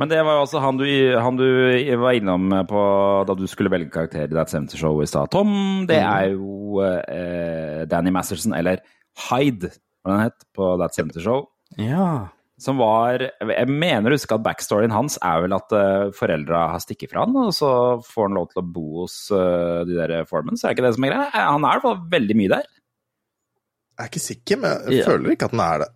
Men det var altså han du, han du var innom på da du skulle velge karakter i That 70 Show i stad. Tom, det er jo eh, Danny Masterson, eller Hyde, hva den het, på That 70 Show. ja. Som var Jeg mener å huske at backstoryen hans er vel at uh, foreldra har stikket fra han, og så får han lov til å bo hos uh, de der formens. Er det ikke det som er greia? Eh, Han er i hvert fall veldig mye der. Jeg er ikke sikker, men jeg Ja. føler ikke at han er det.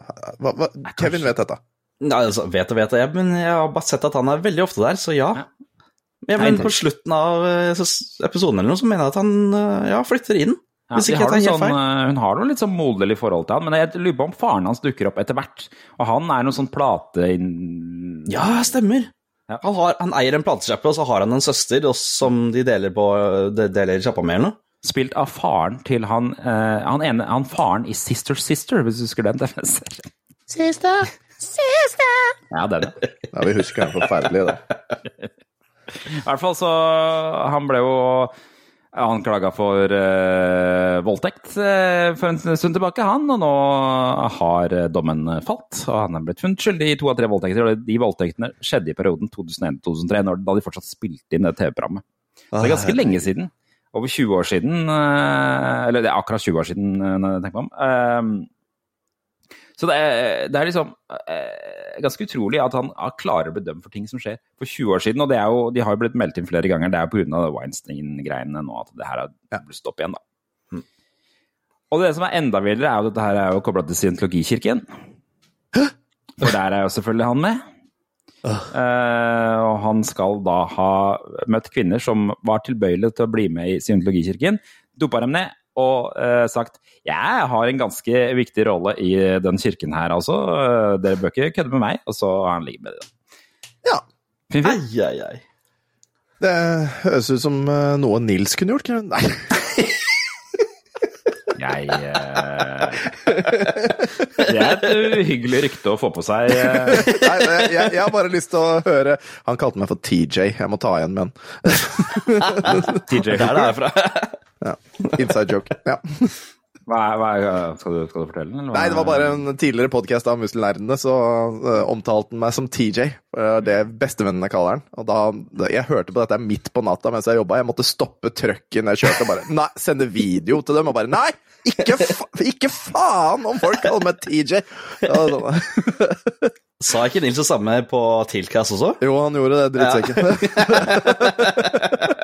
Hva, hva? Kevin vet dette. Nei, altså, vet og vet jeg, men jeg har bare sett at han er veldig ofte der, så ja. Ja. Ja, men på slutten av eh, episoden eller noe, så mener jeg at han eh, ja, flytter inn. Ja, Hvis ikke har jeg tar helt sånn, feil. eh, hun har noe litt sånn moderlig forhold til han, men jeg lurer på om faren hans dukker opp etter hvert. Og han er noe sånn plate... Ja, stemmer. Ja. Han, har, han eier en platesjappe, og så har han en søster som de deler på de deler sjappa med eller noe. Spilt av faren til han, uh, han ene, han faren i Sister Sister, hvis du husker den. TV-serien. Sister, sister. Ja, det er det. Ja, vi husker den forferdelige, det. I hvert fall så Han ble jo anklaga for eh, voldtekt eh, for en stund tilbake, han. Og nå har eh, dommen falt, og han er blitt funnet skyldig i to av tre voldtekter. Og de voldtektene skjedde i perioden 2001-2003, da de fortsatt spilte inn det TV-programmet. Så det er ganske lenge siden. Over 20 år siden. eh, Eller det er akkurat 20 år siden, når jeg tenker meg om. Så det er, det er liksom eh, ganske utrolig at han har klarer å bedømme for ting som skjer for 20 år siden. Og det er jo, de har jo blitt meldt inn flere ganger. Det er pga. Weinstein-greiene nå at det her har blusset opp igjen, da. Og det som er enda villere, er jo at dette her er jo kobla til scientologikirken. For der er jo selvfølgelig han med. Eh, og han skal da ha møtt kvinner som var tilbøyelige til å bli med i scientologikirken, dopa dem ned og eh, sagt jeg har en ganske viktig rolle i den kirken her, altså. Eh, Dere bør ikke kødde med meg. Og så har han ligget med dem. Ja. Fin fin. Ei, ei, ei. Det høres ut som eh, noe Nils kunne gjort. Nei. (laughs) Jeg eh, Det er et uhyggelig rykte å få på seg. eh. (laughs) Nei, jeg, jeg, har bare lyst til å høre Han kalte meg for TJ. Jeg må ta igjen med han. TJ (laughs) Der er det Hooker. herfra. Ja. Inside joke. Ja. Hva, er- hva, er- skal, du, skal du fortelle den? eller hva? Nei, det var bare en tidligere podkast av Muskelnerdene, så uh, omtalte han meg som TJ. Uh, det bestevennene kaller han. Og da, jeg hørte på dette midt på natta mens jeg jobba. Jeg måtte stoppe trucken jeg kjørte, og bare Nei, sende video til dem, og bare Nei! Ikke, fa ikke faen om folk kaller meg TJ! Ja, sånn. (laughs) (laughs) Sa ikke Nils det samme på Tilkast også? Jo, han gjorde det, drittsekken.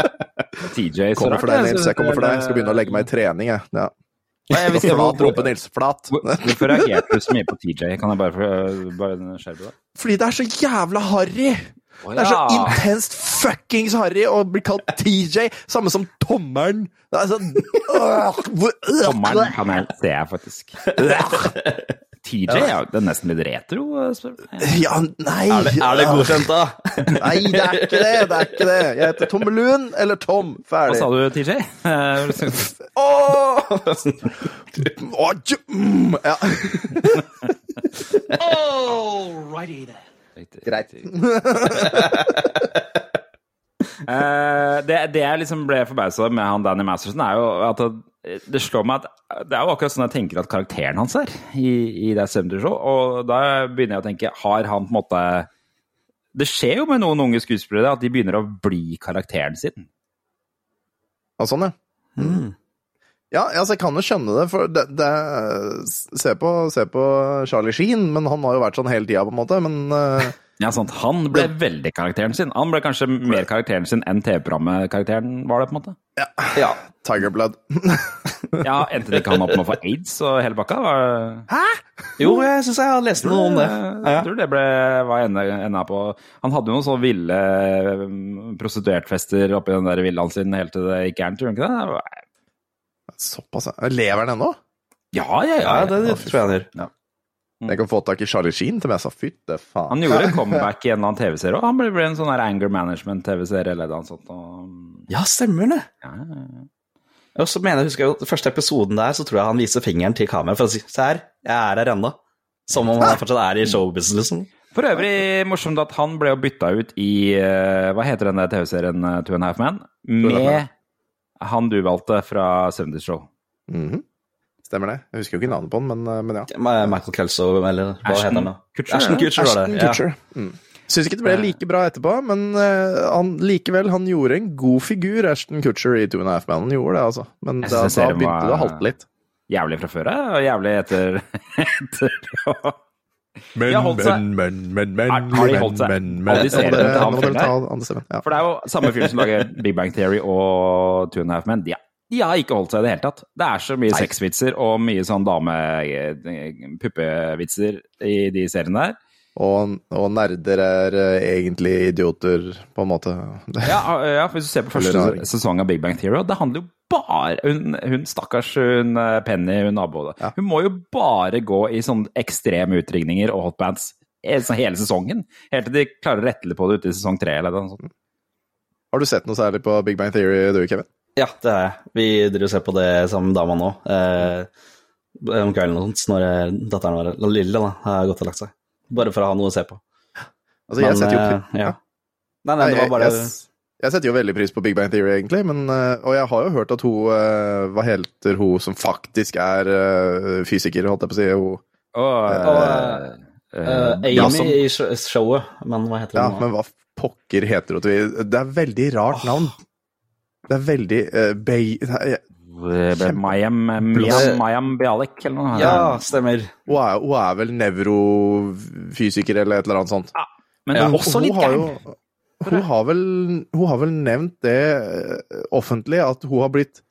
(laughs) TJ, Kommer for deg, Nils. Jeg kommer for deg. Jeg skal begynne å legge meg i trening, jeg. Ja. Flat rope, Nils. Flat. Hvor- Hvorfor reagerte du så mye på TJ? Kan jeg bare, bare skjerpe deg? Fordi det er så jævla harry! Det er så intenst fuckings harry å bli kalt TJ, samme som tommelen. Det er sånn Tommelen kan jeg se, faktisk. (laughs) TJ ja. det er nesten litt retro. eh. Ja, nei Er det, er det godkjent, da? (laughs) Nei, det er ikke det! Det er ikke det. Jeg heter Tommelun eller Tom. Ferdig. Hva sa du, TJ? Ååå! (laughs) Åh! Åh, ja. All righty, then. Greit. (laughs) Eh, det, det jeg liksom ble forbausa med han Danny Masterson, er jo at det, slår meg at det er jo akkurat sånn jeg tenker at karakteren hans er i, i det 70 Show. Og da begynner jeg å tenke, har han på en måte Det skjer jo med noen unge skuespillere at de begynner å bli karakteren sin. Ja, sånn, ja. Ja, altså, jeg kan jo skjønne det, for det, det se, på, se på Charlie Sheen, men han har jo vært sånn hele tida, på en måte. Men eh, Ja, sant. Han ble veldig karakteren sin. Han ble kanskje mer karakteren sin enn TV-programmet-karakteren var det, på en måte. Ja. Tiger Blood (laughs) Ja, Endte det ikke han opp med å få aids og hele bakka? Var... Jo, jeg syns jeg har lest noe om det. Jeg tror det ble, var enda, enda på Han hadde jo noen sånne ville mm, prostituertfester oppi den der villaen sin helt til det gikk gærent, tror du ikke det? Såpass, ja. Lever han ennå? Ja, ja, ja. Ja, det, det tror jeg han gjør. Jeg kan få tak i Charlie Sheen til meg, så fytte faen. Han gjorde comeback i en eller annen TV-serie, og han ble, ble en sånn her anger management-TV-serie eller noe sånt. Og, Ja, stemmer det. ja, ja, ja. Og så mener jeg, husker jeg, første episoden der, så tror jeg han viser fingeren til kameraet for å si Se her, jeg er her ennå. Som om han fortsatt er i showbusiness, liksom. For øvrig morsomt at han ble jo bytta ut i eh, Hva heter den der TV-serien eh, Two and a Half Half Med han du valgte fra 70's Show. Mhm. Stemmer det. Jeg husker jo ikke navnet på han, men, eh, men ja. Michael Kelso, eller hva Ashton heter han da? Kutcher, Ashton ja. Kutcher, var det. Ashton Ja. Mm. Syns ikke det ble like bra etterpå, men eh, han, likevel, han gjorde en god figur, Ashton Kutcher, i Two and a Half Men. Han gjorde det, altså. Men da, da begynte det å halte litt. Jævlig fra før av, og jævlig etter, (laughs) etter Men, men, men men, men, men, Har- har de holdt seg- men, alle seriene til han. Ja. For det er jo samme fyr som lager Big Bang Theory og Two and a Half Men. De, de har ikke holdt seg i det hele tatt. Det er så mye sexvitser og mye sånn dame-puppevitser i de seriene der. Og, og nerder er eh, egentlig idioter, på en måte. (laughs) Ja, ja, hvis du ser på første sesong av Big Bang Theory, det handler jo bare Hun, hun stakkars hun eh, Penny, hun naboen Ja. Hun må jo bare gå i sånne ekstreme utringninger og hotbands hele sesongen. Helt til de klarer å rette litt på det ute i sesong tre eller noe sånt. Har du sett noe særlig på Big Bang Theory, du, Kevin? Ja, det er jeg. Vi driver og ser på det sammen med dama nå. Eh, om kvelden og sånt, når eh, datteren vår, lille, da, har gått og lagt seg. Bare for å ha noe å se på. Altså, jeg setter jo eh, ja. ja. Nei, nei, det var bare jeg, jeg, jeg setter jo veldig pris på Big Bang Theory, egentlig, men, eh, og jeg har jo hørt at hun Hva heter hun som faktisk er fysiker, holdt jeg på å si? Hun, Og, eh, eh, Amy ja, som- i showet, men hva heter ja, hun nå? men hva pokker heter hun? Det er veldig rart navn. Det er veldig uh, Bay... nei, Mayam, Mayam, Mayam Bialik eller noe. Ja, stemmer. Hun er, hun er vel nevrofysiker eller et eller annet sånt. Men det er også litt har gæren. hun har, vel, hun har vel nevnt det eh, offentlig, at hun har blitt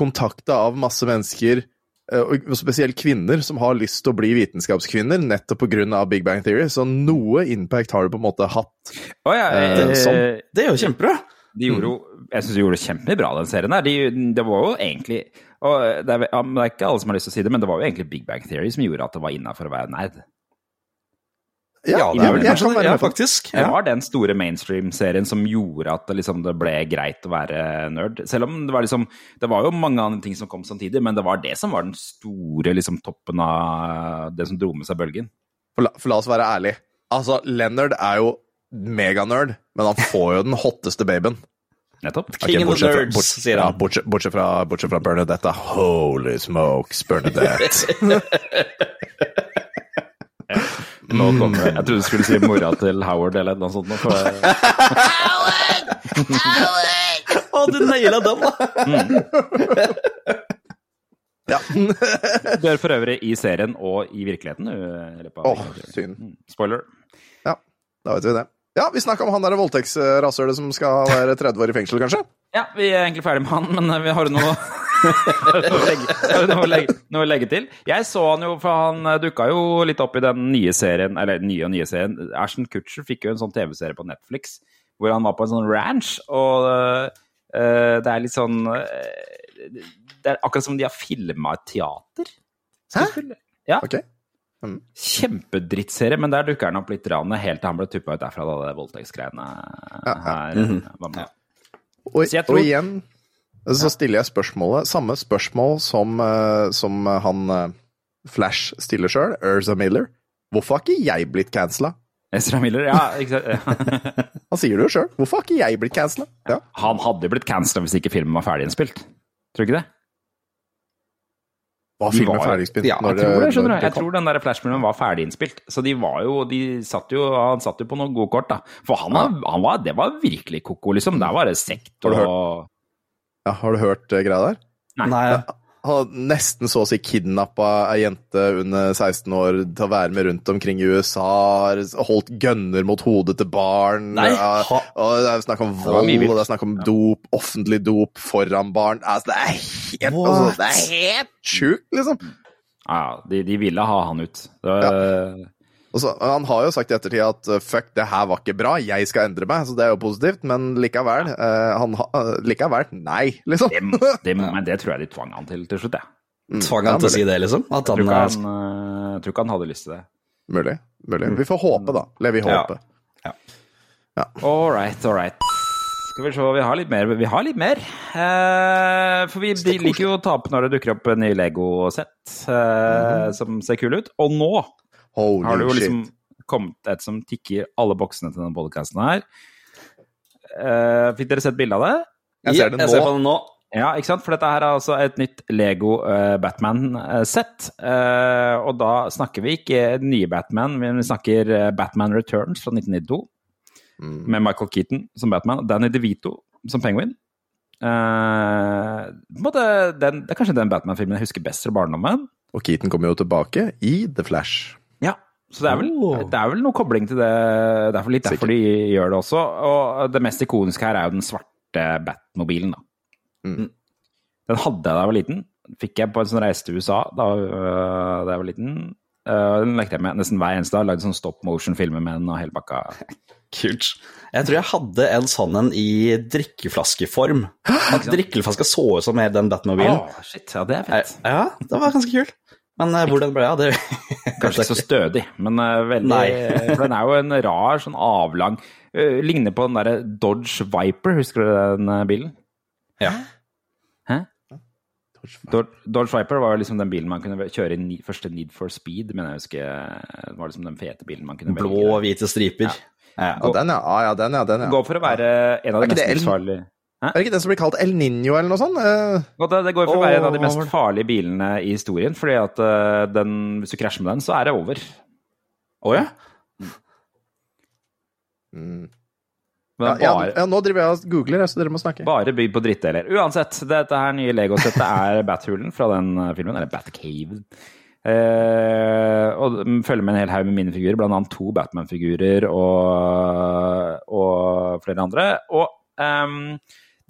kontakta av masse mennesker eh, og spesielt kvinner som har lyst til å bli vitenskapskvinner, nettopp pga. Big Bang Theory. Så noe impact har du på en måte hatt. Å ja, eh, sånn. Det er jo kjempebra. De gjorde jo, jeg syns de gjorde det kjempebra, den serien der. De, det var jo egentlig og det er, ja, det er ikke alle som har lyst til å si det, men det var jo egentlig Big Bang Theory som gjorde at det var innafor å være nerd. Ja, det er vel kan være det. Ja, med faktisk. Det var den store mainstream-serien som gjorde at det, liksom, det ble greit å være nerd. Selv om det var liksom Det var jo mange andre ting som kom samtidig, men det var det som var den store liksom, toppen av det som dro med seg bølgen. For la, for la oss være ærlige. Altså, Leonard er jo meganerd, men han får jo den hotteste babyen. Nettopp. King okay, of the bortsett fra- nerds, bort- sier ja, han. bortsett, bortsett, fra, bortsett fra Bernadette. da. Holy smokes, Bernadette. Nå kom det. Jeg trodde du skulle si mora til Howard eller noe sånt. Howard! (laughs) Howard! Å, du naila den, da! ja. du er for øvrig i serien og i virkeligheten. Åh, Åh, synd. Mm, Spoiler. Ja, da vet vi det. Ja, vi snakka om han der voldtektsrasshølet som skal være 30 år i fengsel, kanskje? Ja, vi er egentlig ferdig med han, men vi har noe noe noe å legge, noe å legge til? Jeg så han jo, for han dukka jo litt opp i den nye serien, eller nye og nye serien. Ashton Kutcher fikk jo en sånn TV-serie på Netflix hvor han var på en sånn ranch, og uh, det er litt sånn uh, Det er akkurat som de har filma et teater. Hæ? Ja. Ok. Kjempedrittserie, men der dukker han opp litt rann, helt til han ble tuppa ut derfra da det voldtektsgreiene her var med. Og, tror- og igjen så stiller jeg spørsmålet, samme spørsmål som, eh, som han eh, Flash stiller sjøl, Erza Miller. Hvorfor har ikke jeg blitt cancela? Ezra Miller, ja. (laughs) Han sier det jo sjøl. Hvorfor har ikke jeg blitt cancela? Ja. Han hadde jo blitt cancela hvis ikke filmen var ferdig innspilt. Tror du ikke det? Var filmen var- ferdigspilt? Ja, jeg tror det, skjønner du. Jeg tror den der Flash-filmen var ferdig innspilt. Så de var jo, de satt jo, han satt jo på noen gode kort, da. For han, han var, det var virkelig ko-ko, liksom. Der var det sekt Har du og Ja, har du hørt uh, greia der? Nei, Han nesten så å si kidnappa ei jente under 16 år til å være med rundt omkring i USA. har Holdt gønner mot hodet til barn. Nei, ha- og det er snakk om vold, og det er snakk om dop, offentlig dop foran barn. Altså, det er helt, altså, det er helt sjukt, liksom. Ja, de, de ville ha han ut. Det var, Og så, han har jo sagt i ettertid at uh, fuck, det her var ikke bra, jeg skal endre meg. Så det er jo positivt, men likevel. uh, han ha, uh, likevel, nei, liksom. det, (laughs) det, men det tror jeg de tvang han til til slutt, jeg. tvang han til å si det, liksom? At Jeg tror han eh, han, eh, jeg tror ikke han hadde lyst til det. Mulig. mulig. Vi får håpe, da. Leve i Ja. ja. All right, all right. Skal vi se, vi har litt mer. Vi har litt mer. Eh, for vi liker jo å tape når det dukker opp en ny Lego-sett eh, som ser kul ut. Og nå Holy har det jo shit. liksom kommet et som tikker alle boksene til denne podcasten her. Uh, fikk dere sett bilde av det? Jeg ser det Jeg ser på nå. nå. Ja, ikke sant? For dette her er altså et nytt Lego uh, Batman-sett. Uh, og da snakker vi ikke nye Batman, men vi snakker Batman Returns fra 1992. Mm. Med Michael Keaton som Batman og Danny DeVito som Penguin. Eh, måte, den, det er kanskje den Batman-filmen jeg husker best fra barndommen. Og Keaton kommer jo tilbake i The Flash. Så det er, vel, Oh. det er vel noe kobling til det. Det er litt derfor de gjør det også. Og det mest ikoniske her er jo den svarte Batmobilen, da. Mm. Den hadde jeg da jeg var liten. Fikk jeg på en sånn reise til USA da, øh, da jeg var liten. Øh, den lekte jeg med nesten hver eneste dag. Lagde sånn stop motion-filmer med den og hele bakka. (laughs) Kult. Jeg tror jeg hadde en sånn en i drikkeflaskeform. (gasps) At drikkeflaska så ut som den Batmobilen. Oh, shit, ja, det er Eh, fett. Ja, det var ganske kult. Men hvordan hvor den ble av, det (laughs) Kanskje ikke så stødig, men øh, veldig (laughs) For den er jo en rar, sånn avlang øh, Ligner på den derre Dodge Viper, husker du den bilen? Ja. Hæ? Dodge, Dodge Viper var liksom den bilen man kunne kjøre i første Need for Speed, mener jeg husker. Det var liksom den fete bilen man kunne Blå velge. og hvite striper. Ja. Ja, den, ja. Ah, ja, den, ja, den, ja. Gå for å være en av de mest El- Er det ikke den som blir kalt El Niño eller noe sånt? Eh, det- Det går for å være en av de mest farlige bilene i historien, fordi at øh, den, hvis du krasjer med den, så er det over. Å ja? mm. Bare, ja, ja, ja, nå driver jeg og googler, så dere må snakke. bare bygd på drittdeler. Uansett, dette her nye Lego-settet er (laughs) Bathulen fra den øh, filmen, eller Batcave. Eh, og følger med en hel haug med minifigurer, blant annet to Batman-figurer og, og flere andre. Og ehm,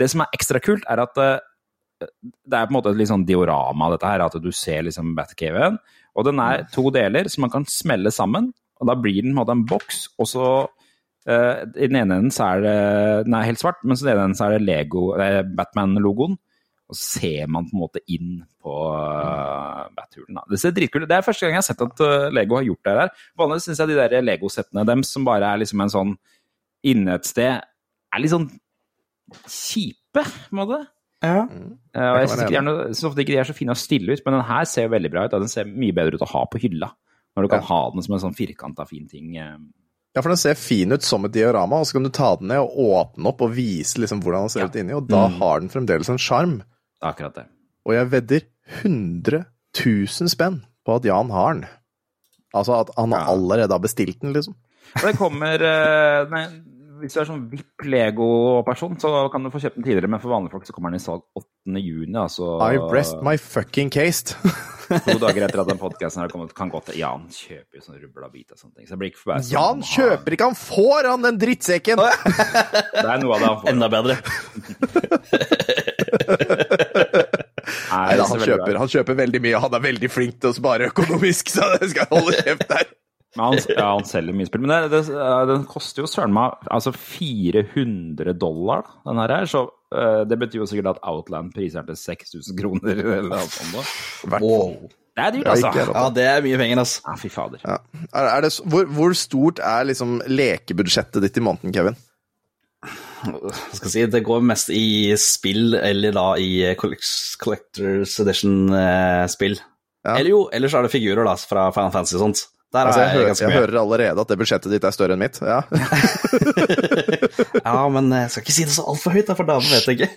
det som er ekstra kult, er at Det er på en måte et litt sånn diorama, dette her, at du ser liksom Batcaven. Og den er to deler som man kan smelle sammen, og da blir den på en måte en boks. Og så uh, I den ene enden så er det Den er helt svart, mens i den ene enden så er det Lego, eh, Batman-logoen. Og så ser man på en måte inn på uh, Bathulen. Det ser dritkult ut. Det er første gang jeg har sett at uh, Lego har gjort det her. Vanligvis syns jeg de der Lego-settene dem som bare er liksom en sånn inne et sted, er litt sånn kjipe, på en måte. Ja. Eh, og jeg syns er ofte ikke de er så fine å stille ut, men den her ser jo veldig bra ut. og Den ser mye bedre ut å ha på hylla. Når du kan ha den som en sånn firkanta fin ting. eh. Ja, for den ser fin ut som et diorama, og så kan du ta den ned og åpne opp og vise liksom hvordan den ser Ja. ut inni, og da har den fremdeles en sjarm. Akkurat det. Og jeg vedder 100 000 spenn på at Jan har den. Altså at han allerede har bestilt den, liksom. Og det kommer eh, nei, Hvis du er sånn VIP Lego-person, så kan du få kjøpt den tidligere, men for vanlige folk så kommer den i salg 8. juni. Altså I rest my fucking case. (laughs) to dager etter at den podkasten har kommet. Kan godt Jan kjøper jo sånn rubla bit og sånne ting. Så jeg blir ikke forbauset. Jan kjøper ikke, han får han den drittsekken! (laughs) Det er noe av det han får. Enda bedre. Nei, Nei da, han kjøper, han kjøper veldig mye, og han er veldig flink til å spare økonomisk, så jeg skal holde kjeft der. Men han, ja, han selger mye spill. Men det, det, den koster jo søren meg altså 400 dollar, den her. Så uh, det betyr jo sikkert at Outland priser den til 6000 kroner eller noe sånt. da. Wow. Det er dyrt, altså. Ja, det er mye penger, altså. Ja, fy fader. Ja. Er, er det, hvor, hvor stort er liksom lekebudsjettet ditt i måneden, Kevin? Jeg skal si, det går mest i spill, eller da i eh, Collectors Edition-spill. Ja. Eller jo, ellers er det figurer da, fra Final Fantasy og sånt. Der Altså, er jeg, hører, jeg hører allerede at det budsjettet ditt er større enn mitt. Ja. (laughs) Ja, men jeg skal ikke si det så altfor høyt, for da vet jeg ikke. (laughs)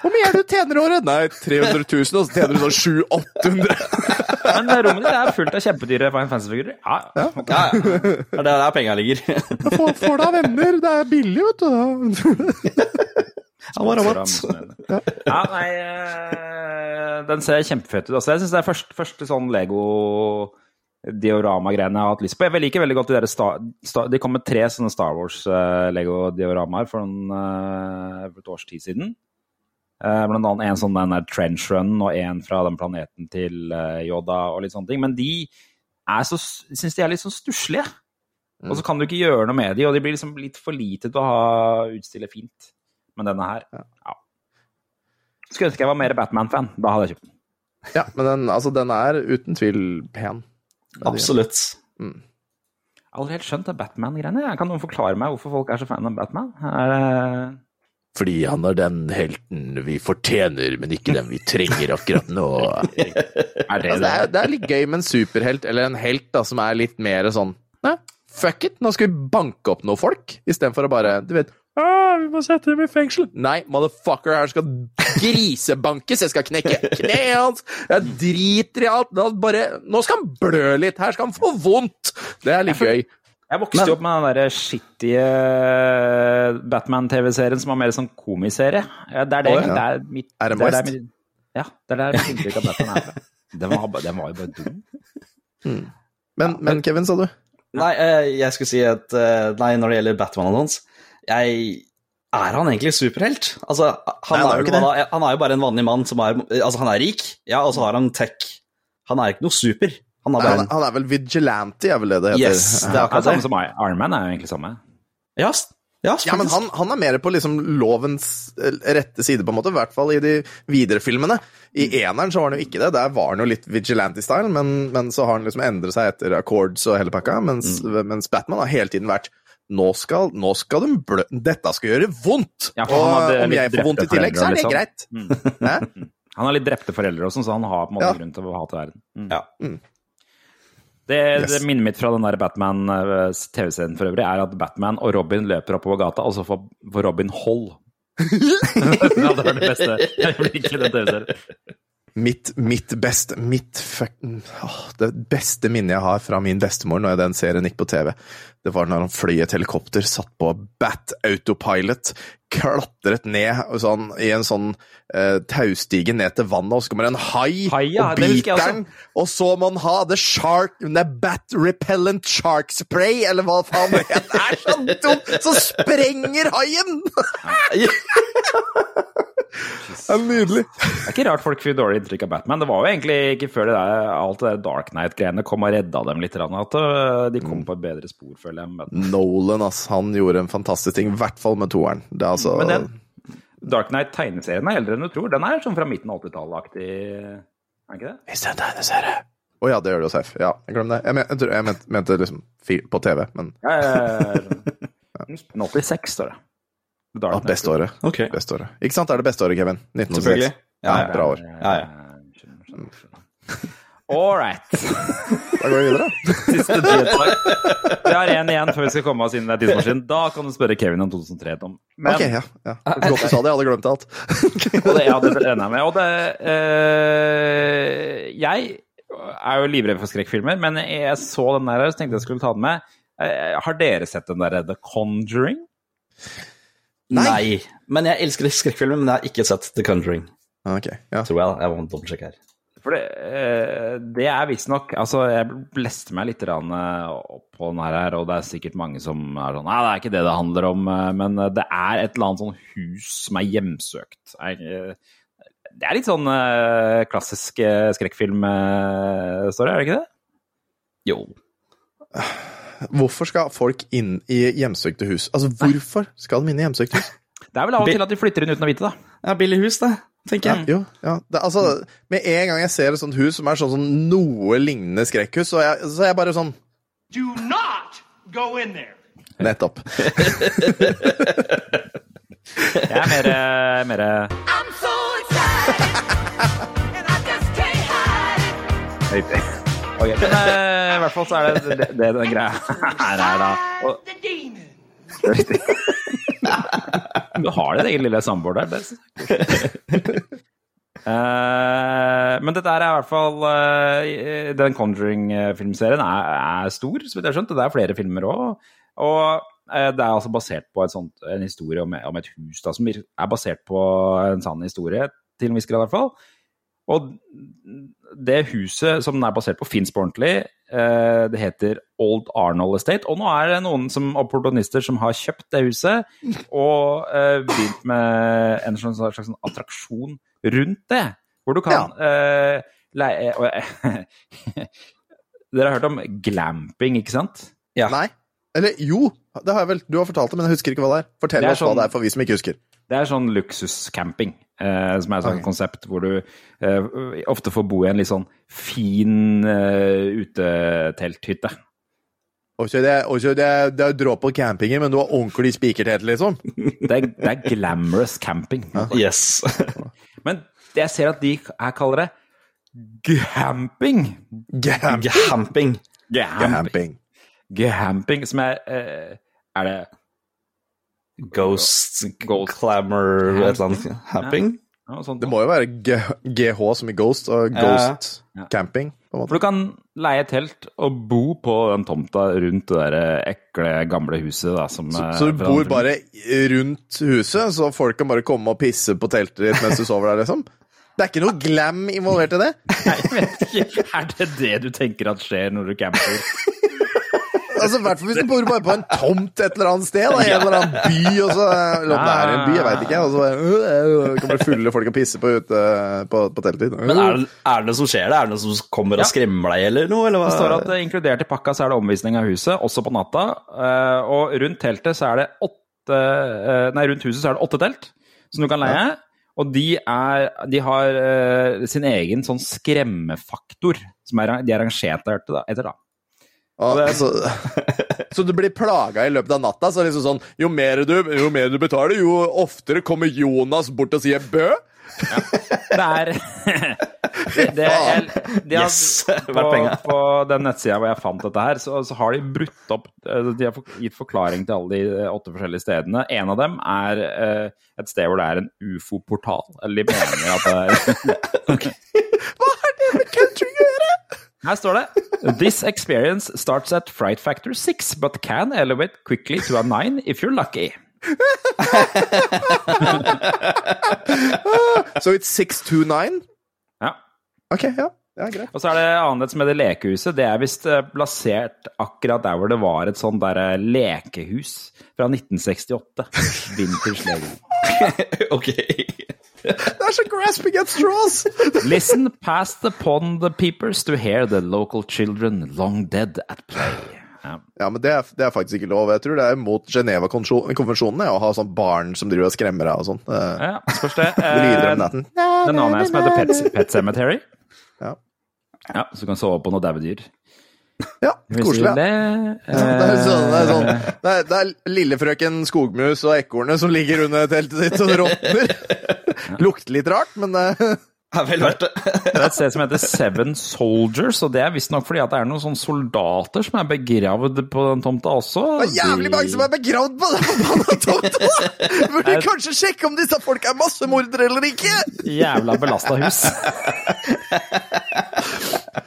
Hvor mye er det du tjener i året? Nei, 300 000, og så tjener du sånn 700-800. (laughs) Men det rommet ditt er fullt av kjempedyre Fine Fancy-figurer. Ja, ja. Ja, ja. Det er der penga ligger. får, får deg venner, det er billig, vet du. (laughs) Ja, var rabatt. Ja, nei eh, Den ser kjempefet ut. Altså, jeg syns det er første, første sånn Lego diorama-greiene jeg har hatt lyst på. Jeg liker veldig godt de der Star, Star, De kom med tre sånne Star Wars-Lego-dioramaer for, eh, for et års tid siden. Uh, blant annet en sånn den der Trench Run og en fra den planeten til uh, Yoda og litt sånne ting. Men de er så, syns de er litt sånn stusslige. Og så kan du ikke gjøre noe med de, og de blir liksom litt for lite til å ha utstille fint. Men denne her, ja. Skulle ønske jeg var mer Batman-fan. Da hadde jeg kjøpt den. Ja, men den, altså, den er uten tvil pen. Absolutt. Jeg har aldri helt skjønt det Batman-greiene. Kan noen forklare meg hvorfor folk er så fan av Batman? Er det... Fordi han er den helten vi fortjener, men ikke den vi trenger akkurat nå. (laughs) Er det, Altså, det, er, det er litt gøy med en superhelt, eller en helt da, som er litt mer sånn Nei, fuck it, nå skal vi banke opp noen folk, istedenfor å bare Du vet «Ah, vi må sette dem i fengsel. Nei, motherfucker, her skal grisebankes. Jeg skal knekke kneet hans. Jeg driter i alt. Bare, nå skal han blø litt. Her skal han få vondt. Det er litt gøy. Jeg vokste jo opp med den der skittige Batman-TV-serien som var mer sånn komiserie. Ja, Det er det, oh, ja. det er mitt er det er mitt- Ja, det er der mitt inntrykk av Batman er fra. (laughs) Den var, den var jo bare dum. Men, men Kevin, sa du? Nei, eh, jeg skulle si at eh, Nei, når det gjelder Batman og sånt jeg, Er han egentlig superhelt? Altså, han, Nei, er er, jo ikke bare, han er jo bare en vanlig mann som er Altså, han er rik, ja, og så har han tech. Han er ikke noe super. Han er Nei, bare han, han er vel vigilante, er vel det det heter? Yes, det er Det er akkurat samme det. som Iron Man, er jo egentlig samme. Ja, ja, Ja, men han, han er mer på liksom lovens eh, rette side, på en måte. I hvert fall i de videre filmene. I eneren så var han jo ikke det. Der var han jo litt vigilante-style, men, men så har han liksom endret seg etter Accords og hele pakka. Mens, mens Batman har hele tiden vært nå skal, nå skal de blø... Dette skal gjøre vondt! Ja, og om jeg får vondt i tillegg, så er det foreldre, greit. Mm. (laughs) Han har litt drepte foreldre også, så han har på en måte Ja. grunn til å hate verden. Mm. Ja. Det, Yes. det minnet mitt fra den der Batman-TV-serien for øvrig, er at Batman og Robin løper oppover gata, og så får Robin hold. (laughs) det var det beste. Virkelig den TV-serien. Mitt, mitt best Mitt fucking Åh, det beste minnet jeg har fra min bestemor når den serien gikk på TV, det var når han fløy et helikopter, satt på Bat Autopilot, klatret ned sånn, i en sånn eh, taustige ned til vannet, og så kommer en hai, Hai, ja, og biter den. Og så må han ha the shark, the Bat Repellent Shark Spray, eller hva faen det er. Det er så dumt! Så sprenger haien! (laughs) Det er nydelig. Det er ikke rart folk fikk dårlig inntrykk av Batman. Det var jo egentlig ikke før det der, alt det der Dark Knight-greiene kom og redda dem litt, at øh, de kom på et bedre spor, føler jeg. Men, Nolan, ass, han gjorde en fantastisk ting, i hvert fall med toeren. Det er altså men den Dark Knight-tegneserien er eldre enn du tror. Den er sånn fra midten av 80-tallet-aktig, er den ikke det? Hvis det er en tegneserie Å ja, det gjør det jo safe. Ja, glemte det. Jeg, men, jeg, jeg mente, mente liksom på TV, men Ja, ja, ja, ja. 1986 står det. Dark ja, Knight. beste året. Ok, Beste året. Ikke sant? Det er det beste året, Kevin. 1986. selvfølgelig. Ja, ja. Bra år. Ja, ja. (laughs) All right. (laughs) Da går vi videre. Siste nyhetssak. Vi har én igjen før vi skal komme oss inn i tidsmaskinen. Da kan du spørre Kevin om 2003. Tom. Men, Ok, ja. ja. (laughs) Godt du sa det, jeg hadde glemt alt. og det, ja, det regner jeg med. Og det øh, Jeg er jo livredd for skrekkfilmer, men jeg så den der, så tenkte jeg skulle ta den med. Eh, har dere sett den der The Conjuring? Nei. Men jeg elsker skrekkfilmer, men jeg har ikke sett The Conjuring. Ok, ja. Tror jeg. Jeg må dobbeltsjekke her. For det, eh, det er visstnok Altså, jeg leste meg litt eh, opp på den her, og det er sikkert mange som er sånn Nei, det er ikke det det handler om, eh, men det er et eller annet sånn hus som er hjemsøkt. Det er litt sånn klassisk skrekkfilm-story, er det ikke det? Jo. Hvorfor skal folk inn i hjemsøkte hus? Altså, hvorfor skal de inn i hjemsøkte hus? Det er vel av og til at de flytter inn uten å vite det. Ja, billig hus, det, tenker jeg. Jo, ja. Det, altså, med en gang jeg ser et sånt hus som er sånn som noe lignende skrekkhus, så jeg, så er jeg bare sånn Do not go in there. Nettopp. (laughs) Jeg er mer, eh, mer I'm so excited, and I just can't hide it. Riktig. Ok, men eh, i hvert fall så er det det, det den greia (laughs) her er, da. Og. (laughs) du har din egen lille samboer der. Det Uh. (laughs) Men dette er i hvert fall uh, Den Conjuring-filmserien er, er stor, så vidt jeg har skjønt. Det er flere filmer òg. Og uh, det er altså basert på sånt, en historie om, om et hus da, som er basert på en sann historie, til en viss grad i hvert fall. Og det huset som den er basert på, fins på ordentlig. Eh, Det heter Old Arnold Estate. Og nå er det noen som, opportunister som har kjøpt det huset og eh, begynt med en slags, slags attraksjon rundt det. Hvor du kan eh, leie (laughs) Dere har hørt om glamping, ikke sant? Ja. Nei. Eller jo, det har jeg vel. Du har fortalt det, men jeg husker ikke hva det er. Fortell Det er oss hva sånn- det er for vi som ikke husker. Det er sånn luksuscamping, eh, som er et sånt okay. konsept hvor du eh, ofte får bo i en litt sånn fin eh, utetelthytte. Og så det, og så er det, det er dråp på campingen, men du har ordentlig spikertelt, liksom. (laughs) Det er, det er glamorous camping. Yes. (laughs) Men det jeg ser at de her kaller det gamping. Gamping. Camping. Gamping. camping. Gamping, som er eh, Er det Ghost, Ghost. clamor, et eller annet. Camping? Ja. Det må jo være G GH som i Ghost, og Ghost Ja. camping. på en måte. For du kan leie telt og bo på den tomta rundt det der ekle, gamle huset. Da, som, Så, eh, så du bor bare rundt huset, så folk kan bare komme og pisse på teltet ditt mens du sover der, liksom? Det er ikke noe glam involvert i det? Nei, jeg vet ikke. Er det det du tenker at skjer når du camper? (laughs) Altså, I hvert fall hvis du bor bare på en tomt et eller annet sted, da, i en eller annen by, og så Eller om det er en by, jeg veit ikke. Og så øh, kan bare fulle folk og pisse på, ute, på, på teltet ditt. Men er det, er det noe som skjer? det? Er det noe som kommer og skremmer deg, eller noe? Eller hva? Det står at inkludert i pakka så er det omvisning av huset, også på natta. eh, Og rundt teltet så er det åtte Nei, rundt huset så er det åtte telt som du kan leie. Og de, er, de har sin egen sånn skremmefaktor, som er, de er rangert etter. Da, da. (laughs) Så, så du blir plaga i løpet av natta? Så liksom sånn, jo mer, du, jo mer du betaler, jo oftere kommer Jonas bort og sier bø? Det er (laughs) det, det, jeg, de har, Yes, på, verdt penga. på den nettsida hvor jeg fant dette her, så, så har de brutt opp eh, De har gitt forklaring til alle de eh, åtte forskjellige stedene. En av dem er eh, et sted hvor det er en ufo-portal. Eller de mener at det er (laughs) Hva har det med country å gjøre? Her står det This experience starts at fright factor 6, but can elevate quickly to a 9 if you're lucky. (laughs) So it's 629? Ja. Ok, ja. Ja, greit. Og så er det annet som heter Lekehuset. Det er visst eh, plassert akkurat der hvor det var et sånt der eh, lekehus fra 1968. Vinters Lego. Ok. Det er så grasping at straws! Listen past the pond peepers to hear the local children long dead at play. Ja. Men det er, det er faktisk ikke lov. Jeg tror det er mot Geneva-konvensjonene å ha sånn barn som driver og skremmer deg og sånn. Eh, Ja, spørs det. (laughs) Lyder om Eh, natten. Den annen er som heter Pet, (laughs) Pet Cemetery. Ja. Ja, så du kan sove på noen daue dyr. Ja, koselig. Det, Ja. det. Det er sånn, det er sånn det er, det er lillefrøken skogmus og ekornet som ligger under teltet ditt og råtner. (laughs) (laughs) Lukter litt rart, men eh, (laughs) Det er vel verdt det. (laughs) Det er et sted som heter Seven Soldiers, og det er visstnok fordi at det er noen sånne soldater som er begravd på den tomta også. det er jævlig mange som er begravd på den forbanna tomta! Burde kanskje sjekke om disse folk er massemordere eller ikke! Jævla belasta hus.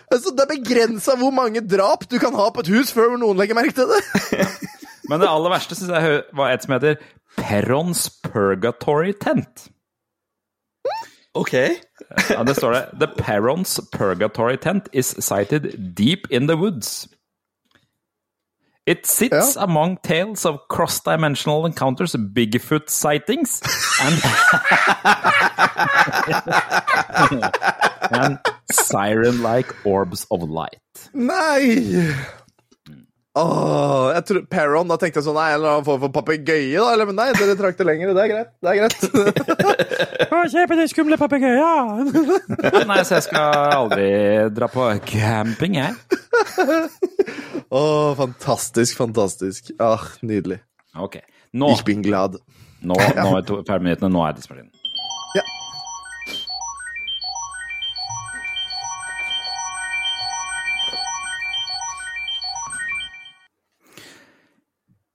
Altså, det er begrensa hvor mange drap du kan ha på et hus før noen legger merke til det. Men det aller verste syns jeg var et som heter Perrons Purgatory Tent. Ok. Ja, det står det. The Peron's Purgatory Tent is sighted deep in the woods. It sits Ja. among tales of cross-dimensional encounters, Bigfoot sightings, and (laughs) and siren-like orbs of light. Nei! Åh, jeg tror Perron, da tenkte jeg sånn Nei, eller annen form for papegøye, da. Eller, men nei, dere trakk det lenger. Det er greit. Det er greit. (laughs) Kjøp de skumle papegøyen! Nei, så jeg skal aldri dra på camping, jeg. (laughs) Åh, fantastisk, fantastisk. Ah, nydelig. Ok. Nå, Ich bin glad. nå, nå er to, (laughs) per minuttene, nå er tidsmaskinen.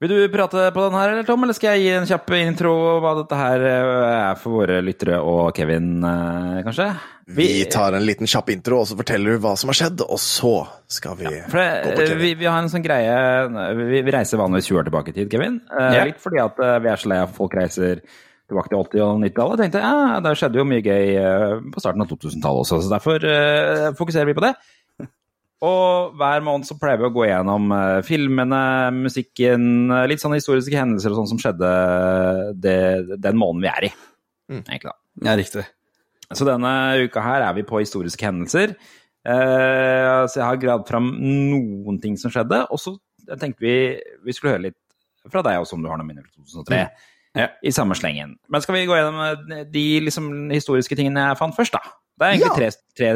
Vil du prate på den her, eller Tom, eller skal jeg gi en kjapp intro hva dette her eh, er for våre lyttere og Kevin, eh, kanskje? Vi tar en liten kjapp intro, og så forteller du hva som har skjedd, og så skal vi For det, gå på Kevin. vi, Kevin. vi har en sånn greie Vi, vi reiser vanligvis 20 år tilbake i tid, Kevin. Eh, Ja. Litt fordi at eh, vi er så lei av at folk reiser tilbake til 80- og 90-tallet. Tenkte ja, det skjedde jo mye gøy eh, på starten av 2000-tallet også, så derfor eh, fokuserer vi på det. Og hver måned så pleier vi å gå gjennom eh, filmene, musikken, eh, litt sånne historiske hendelser og sånn som skjedde det, den måneden vi er i. Egentlig da. Ja, riktig. Så denne uka her er vi på historiske hendelser. Eh, så jeg har gravd fram noen ting som skjedde, og så tenkte vi vi skulle høre litt fra deg også, om du har noen minner fra 2003. Ja. I samme slengen. Men skal vi gå gjennom eh, de liksom, historiske tingene jeg fant først, da? Det er egentlig tre, tre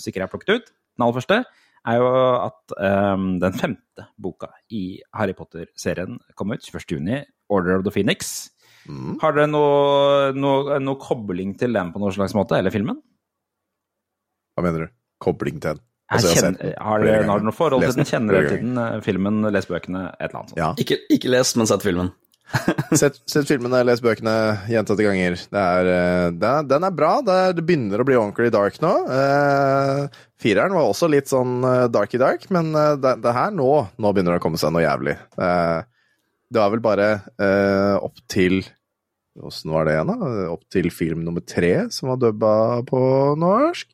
stykker jeg har plukket ut. Den aller første er jo at um, den femte boka i Harry Potter-serien kom ut 21.6, Order of the Phoenix. Har dere noe, noe, noe kobling til den på noen slags måte, eller filmen? Hva mener du? Kobling til den? Altså, kjenner, har, dere, noe forhold til den? Kjenner dere til den? eh, Filmen, lest bøkene, et eller annet sånt? Ja. Ikke, ikke les, men sett filmen. (laughs) Sett, sett filmene, les bøkene gjentatte ganger. Det er, eh, det den er bra. Det, er, det begynner å bli ordentlig dark nå. Eh, fireren var også litt sånn eh, darky dark, men eh, det, det her nå, nå begynner det å komme seg noe jævlig. Eh, det var vel bare eh, opp til Åssen var det igjen, da? Opp til film nummer tre som var dubba på norsk.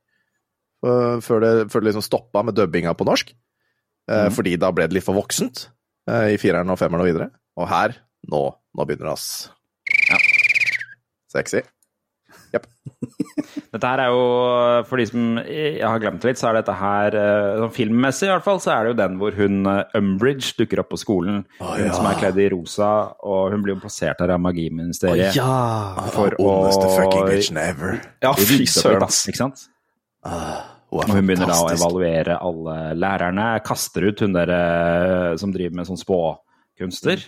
Før det, før det liksom stoppa med dubbinga på norsk. Mm. Fordi da ble det litt for voksent i fireren og femmeren og videre. Og her, nå, nå begynner det, ass. Sexy. (laughs) Dette her er jo, for de som jeg har glemt det litt, så er dette her eh, sånn Filmmessig i hvert fall, så er det jo den hvor hun eh, Umbridge dukker opp på skolen. hun som er kledd i rosa, og hun blir jo plassert her av magiministeriet. Ja! For å bitchen ever. Ja, fy søren, ass. Ikke sant? Hun er Og hun begynner da å evaluere alle lærerne. Kaster ut hun der eh, som driver med sånn spåkunster.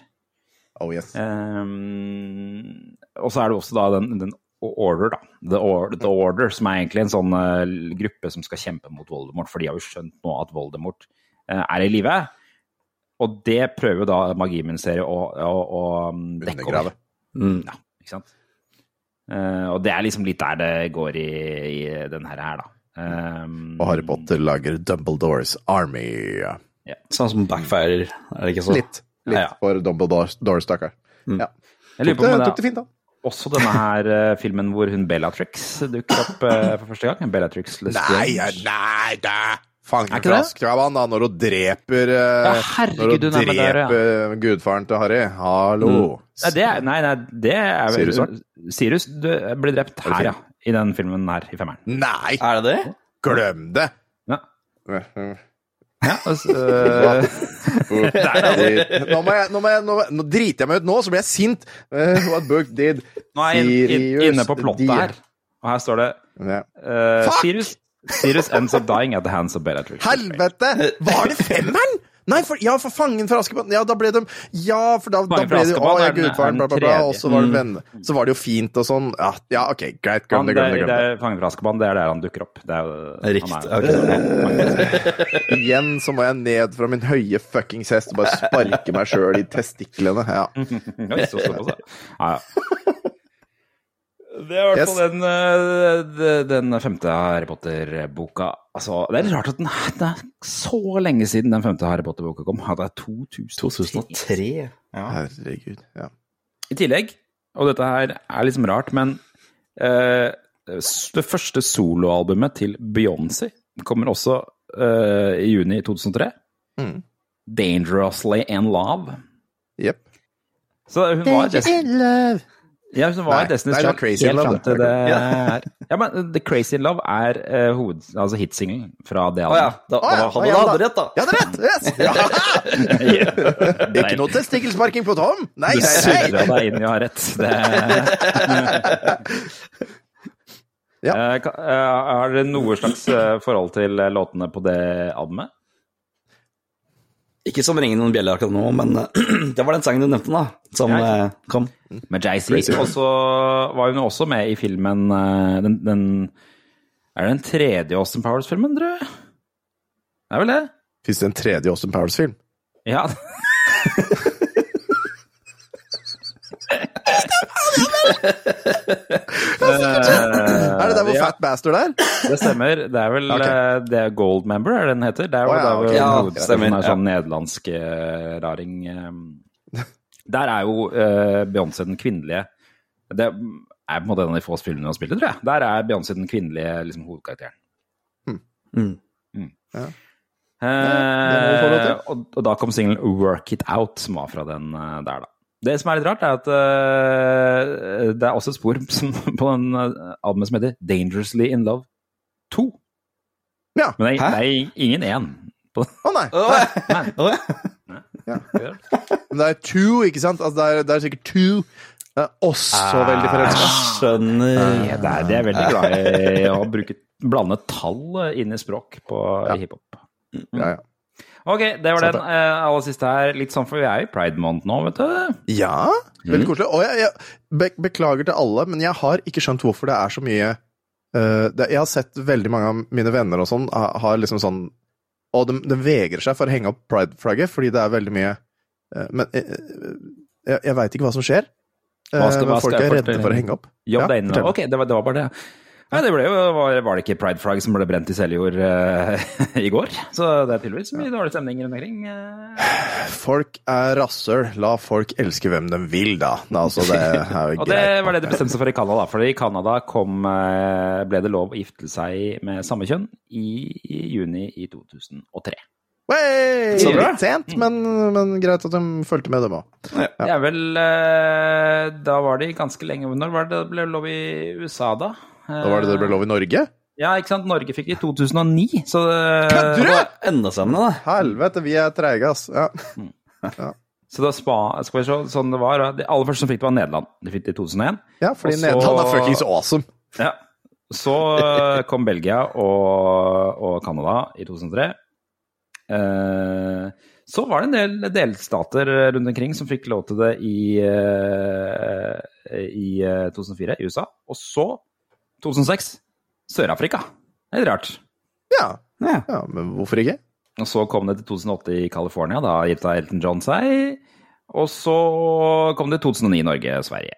Oh, yes. Um, og så er det også da den, den Order, da. The, Order, The Order, som er egentlig en sånn uh, gruppe som skal kjempe mot Voldemort, for de har jo skjønt nå at Voldemort uh, er i live. Og det prøver jo da Magiministeriet å, å, å um, dekke over. Mm. Ja, ikke sant? Uh, og det er liksom litt der det går i, i den her, her da. Um, Og Harry Potter lager Dumbledores Army. Sånn som backfire, er det ikke så? Litt. Litt Ja, ja. for Dumbledore, stakkar. Ja. Tok det, tok det fint, da. også denne her eh, filmen hvor hun Bellatrix dukker opp eh, for første gang. Bellatrix Lestrange. Nei, nei, det? Azkaban, da, når hun dreper eh, Ja, herregud, Når hun hun er der, ja. dreper gudfaren til Harry. Hallo! Nei, det er, nei, nei, det er vel Sirus? Du, blir drept her, ja. I den filmen her, i femmeren. Nei! Er det det? Glem det! Ja. Ja, altså, (laughs) nå, må jeg, nå, må jeg, nå, nå driter jeg meg ut nå, så blir jeg sint. Uh, what Burke did nå er jeg in, in, inne på plottet her, og her står det Ja. Fuck! Sirius, Sirius ends up dying at the hands of Bellatrix. Helvete! Var det femmeren? Nei, for, ja, for fangen fra Askepott! Ja, da ble de Ja, for da, da ble de Å, jeg er gudfaren, bla, bla, bla. Og så var det venner. Så var det jo fint og sånn. Ja, ja OK, greit. Glem det, glem det. det Glem det. Fangen fra Askepott, det er der han dukker opp. Det er, Riktig. han er- ok. (laughs) Igjen så må jeg ned fra min høye fuckings hest og bare sparke meg sjøl i testiklene. Ja. Oi, så såpass, ja. Ja, ja. (laughs) Det er i hvert Yes. fall den, øh, den femte Harry Potter-boka. Altså, det er litt rart at den, det er så lenge siden den femte Harry Potter-boka kom. Det er 2003. 2003. Herregud. Ja. I tillegg, og dette her er liksom rart, men eh, det første soloalbumet til Beyoncé kommer også eh, i juni 2003. Mm. 'Dangerously in Love'. Jepp. Så hun var. Ja, hun var Nei, Destiny's Child Crazy helt fram til det (laughs) her. Ja, men The Crazy in Love er uh, hoved, altså hitsingelen fra det Å ja, da, Å ja, da hadde ja, du da. hadde rett, da. Ja, det er rett! Yes. (laughs) Ja. (laughs) Ikke noe testikkelsparking på Tom! Nei, nei, nei, nei! surra deg inn i å ha rett. Det... Ja. uh, Har dere noe slags eh, forhold til låtene på det albumet? Ikke som ringer noen bjeller akkurat nå, men eh, (clears throat) det var den sangen du nevnte, da, som Ja. eh, kom. Med Jay-Z. Og så var hun også med i filmen eh, den, den Er det den tredje Austin Powers-filmen, tror jeg? Det er vel det? Fins det en tredje Austin Powers-film? Ja. (laughs) (laughs) Er det der hvor ja, Fat Bastard er? Det stemmer. Det er vel (laughs) okay. eh, det er Gold Member, er det den heter? Det er jo Å, ja, der hvor ok. Ja, hovedpersonen stemmer, er sånn nederlandsk eh, raring. eh. Der er jo uh, Beyoncé den kvinnelige Det er på en måte en av de få filmene hun har spilt i, tror jeg. Der er Beyoncé den kvinnelige liksom, hovedkarakteren. Mm. Mm. Mm. Ja. Uh, og, og da kom singelen 'Work It Out', som var fra den eh, der, da. Det som er litt rart, er at uh, det er også et spor som, (laughs) på den uh, albumet som heter 'Dangerously In Love 2'. Ja. Men det er, det er ingen én. Å Å nei. nei. nei. nei. ja. Men det er two, ikke sant? Altså, det, er, det er sikkert two. Det er også veldig forelska. Skjønner. Ja, det er, de er veldig glad i å bruke blande tall inn i språk på Ja. hiphop. Ja, ja. Ok, det var den uh, aller siste her. Litt sånn, for vi er jo i pride month nå, vet du. ja, veldig koselig. Og jeg, jeg be, beklager til alle, men jeg har ikke skjønt hvorfor det er så mye uh, det, Jeg har sett veldig mange av mine venner og sånn ha- har liksom sånn Og de, de vegrer seg for å henge opp pride-flagget fordi det er veldig mye uh, Men jeg, jeg veit ikke hva som skjer. Hva skal- hva folk skal er redde for å henge opp. Jobb Ja, deg inn. fortell. Ok, det var, det var bare det. Nei, det ble jo, var, var det ikke pride-flagg som ble brent i Seljord uh, (laughs) i går? Så det er tydeligvis mye dårlig stemning rundt omkring. Uh. Folk er rasshøl. La folk elske hvem de vil, da. Altså, det er jo (laughs) Og det var det de bestemte seg for i Canada. For i Canada kom, eh, ble det lov å gifte seg med samme kjønn i, i juni i 2003. Hey! Så. Litt sent, men, men greit at de fulgte med, dem òg. Det er vel Da var de ganske lenge Når var det det ble lov i USA, da? Da var det det ble lov i Norge? Ja, ikke sant. Norge fikk det i 2009, så det, Kødder du?! Enda sammen, da. Helvete, vi er treige, ass. Ja. Så da spa, skal vi se, sånn det var. Det aller første som fikk det, var Nederland. De fikk det i 2001. ja, fordi så- Nederland er fuckings awesome. Ja. Så eh, kom Belgia og, og Canada i 2003. Eh, så var det en del delstater rundt omkring som fikk lov til det i, eh, i eh, 2004 i USA. Og så, 2006, Sør-Afrika. Det er litt rart. Ja. Ja. ja, men hvorfor ikke? Og så kom det til 2008 i California, da gifta Elton John seg. Og så kom det 2009 i Norge og Sverige.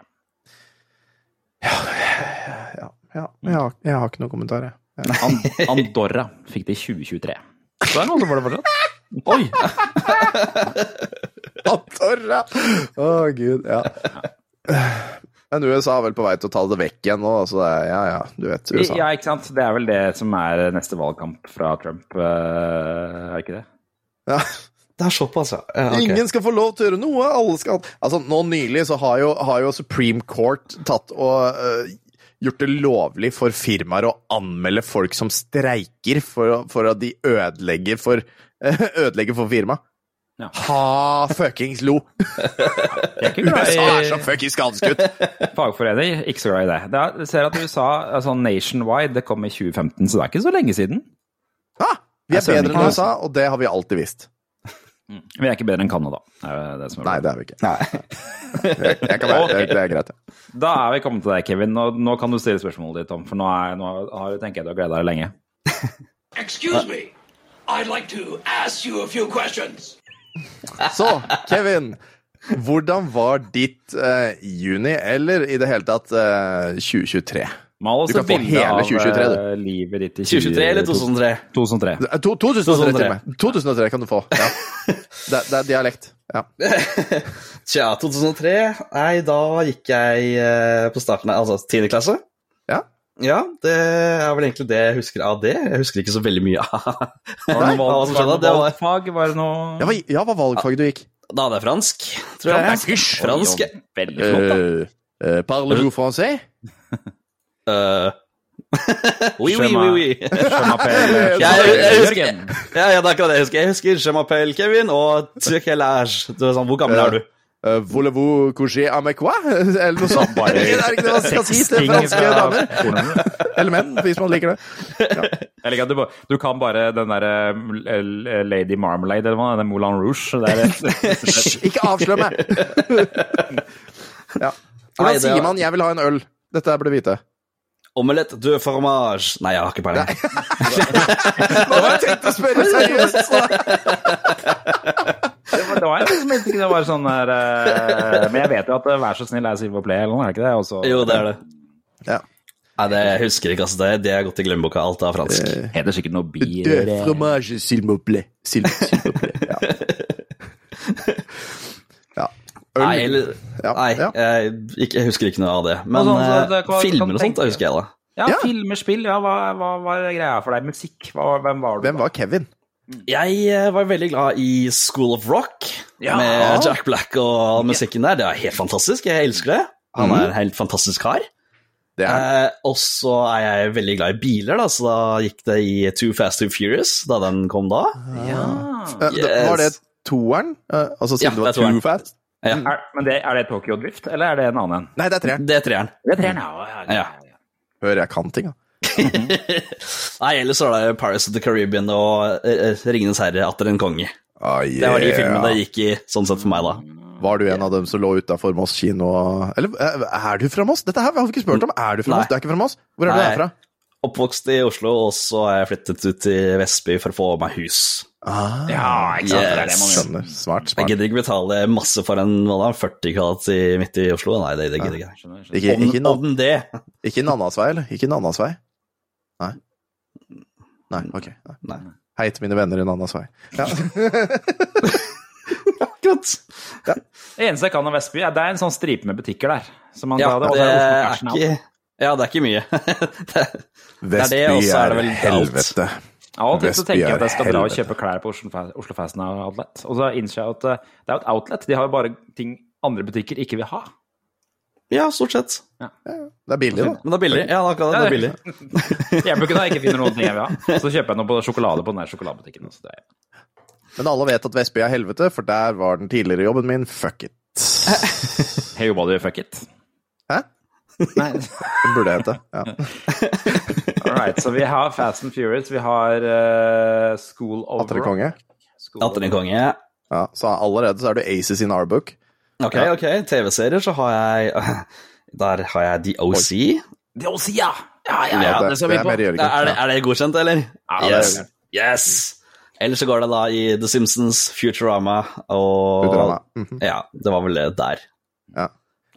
Ja, ja jeg, har, jeg har ikke noen kommentar, jeg. And, Andorra fikk det i 2023. Så er det noen som får det fortsatt. Oi! (laughs) Andorra! Å, gud. Ja. Men USA er vel på vei til å ta det vekk igjen nå, så det er, ja ja, du vet USA. Ja, ikke sant. Det er vel det som er neste valgkamp fra Trump, eh, er det ikke det? Ja. Det er såpass, ja. Okay. Ingen skal få lov til å gjøre noe, alle skal Altså, nå nylig så har jo, har jo Supreme Court tatt og uh, gjort det lovlig for firmaer å anmelde folk som streiker for, for at de ødelegger for (laughs) Ødelegger for firmaet. Ja. Ha fuckings lo! (laughs) USA er så fuckings skadeskutt! fagforening, ikke så glad i det. det er, jeg ser at USA sånn nationwide, det kom i 2015, så det er ikke så lenge siden. Ah, vi er bedre enn. USA, og det har vi alltid visst. Vi er ikke bedre enn Canada. Er det som Nei, det er vi ikke. Nei. (laughs) Jeg, jeg kan være, det, det er greit. ja. Da er vi kommet til deg, Kevin. Nå, nå kan du stille spørsmålet ditt, Tom. For nå, er, nå har, tenker jeg du har gleda deg lenge. Excuse me. I'd like to ask you a few questions. Så, Kevin. Hvordan var ditt uh, juni, eller i det hele tatt uh, 2023? Mal Du oss kan et få bilde hele av 2023, du. eh, livet ditt i 2023 eller 2003? 2003. Eh, to- 2003 til og med. 2003 kan du få. Ja. (laughs) Det, det er dialekt. Ja. Tja, 2003 Nei, da gikk jeg eh, på starten av altså 10. klasse. Ja. Det er vel egentlig det jeg husker av det. Jeg husker ikke så veldig mye av Nei, (laughs) hva som skjedde, det var- valgfag? Var det noe Ja, hva, ja, hva valgfaget du gikk? Da hadde jeg fransk, tror jeg. Fransk. Fransk. Oi, Veldig flott, da. Uh, uh, parle vous français? Uh, (laughs) oui, oui, oui, oui. (laughs) Jørgen. Ja, ja, det er akkurat det jeg husker. Jeg husker Je m'appelle Kevin og er sånn, Hvor gammel er du? Uh, Voulez-vous coucher avec quoi? (laughs) Eller noe sånt. Bare (laughs) det er ikke det man skal si til franske damer. (laughs) Eller menn, hvis man liker det. Jeg liker at du, du kan bare den derre Lady Marmalade eller hva, den Moulin Rouge. Det er, Hysj, ikke avslør meg! ja. Nei, Hvordan det sier man 'jeg vil ha en øl'? Dette burde du vite. Omelette du fromage. Nei, jeg har ikke peiling. Nå har jeg tenkt å spørre seriøst! Det var, det var som mente ikke det var sånn der eh, Men jeg vet jo at eh, Vær så snill, er Silver Play eller noe, er det ikke det? Og så- Jo, det er det. Ja. Nei, det jeg husker ikke, altså. Det, det er gått i glemmeboka. Alt er fransk. Heter sikkert noe bier De fromage, s'il me plaît. S'il s'il me plaît. (laughs) Ja. ja. Øl. Nei, eller Ja, Nei, ja. jeg, ikke, jeg husker ikke noe av det. Men sånn, så eh, det- hva- filmer og sånt, tenke- det husker jeg da. Ja, Ja. filmer, spill. Ja, hva, hva var greia for deg? Musikk? Hva, hvem var du? Hvem var Kevin? Jeg eh, var veldig glad i School of Rock Ja. med Jack Black og musikken der. Det er helt fantastisk. Jeg elsker det. Han er en helt fantastisk kar. Er Eh, og så er jeg veldig glad i biler, da, så da gikk det i Too Fast Too Furious da den kom da. Ja. Yes. Var det toeren? Altså siden Ja, det var. Too Fast? Ja, Er, men det, er det Tokyo Drift, eller er det en annen en? Nei, det er treeren. det er treeren. Det er treeren, ja. ja, ja, Ja. ja. Hør, jeg kan ting, da. (laughs) Nei, ellers så er det Paris of the Caribbean og eh, Ringenes herre atter en konge. Ah, Det var de filmene det gikk i, sånn sett for meg, da. Var du en av dem som lå utafor Moss kino? Eller eh, er du fra Moss? Dette her har vi ikke spurt om. Er du fra Nei. Moss? Du er ikke fra Moss? Hvor er du Nei. herfra? Oppvokst i Oslo, og så har jeg flyttet ut til Vestby for å få meg hus. Ah, Ja, ikke sant. Det er det man skjønner. Smart, Jeg gidder ikke betale masse for en hva da, 40 kvadrat midt i Oslo. Nei, det, det gidder jeg ikke. Ikke, ikke, Ikke, ikke, en na, vei det. ikke Nannasvei, eller? Nei. Nei, ok. Nei. Nei. Hei til mine venner i Nannasvei. Ja. (laughs) Akkurat. Det eneste jeg kan om Vestby, er det er en sånn stripe med butikker der. Som man Ja, det Oslo er ikke Ja, det er ikke mye. (laughs) det, Vestby det, er det er vel alt. helvete. Av og til så tenker jeg er at jeg skal dra og kjøpe klær på Oslo, Fashion Outlet. Og så innser jeg at eh, det er jo et outlet. De har jo bare ting andre butikker ikke vil ha. Ja, stort sett. Det er billig, da. Men det er billig. Ja, det akkurat det. Det er billig. (laughs) Det hjelper ikke når jeg ikke finner noen ting jeg vil ha. Så kjøper jeg noe på sjokolade på den der sjokoladebutikken. Så det er... Men alle vet at Vestby er helvete, for der var den tidligere jobben min. Fuck it. (laughs) Hey, jobba du i fuck it? Hæ? Nei. Det burde jeg hete. Ja. (laughs) All right, så vi har Fast and Furious, vi har uh, School of Atter Rock. konge. School of- Atter en konge. Ja, så allerede så er du aces in our book. Ok, ok. TV-serier så har jeg (laughs) Der har jeg The OC. The O.C., ja! Ja, ja, ja, det- det det vi er Er det, er det godkjent, eller? Ja, det yes. yes. Ellers så går det da i The Simpsons, Futurama og Futurama. Mhm. Ja, det var vel det der. Ja.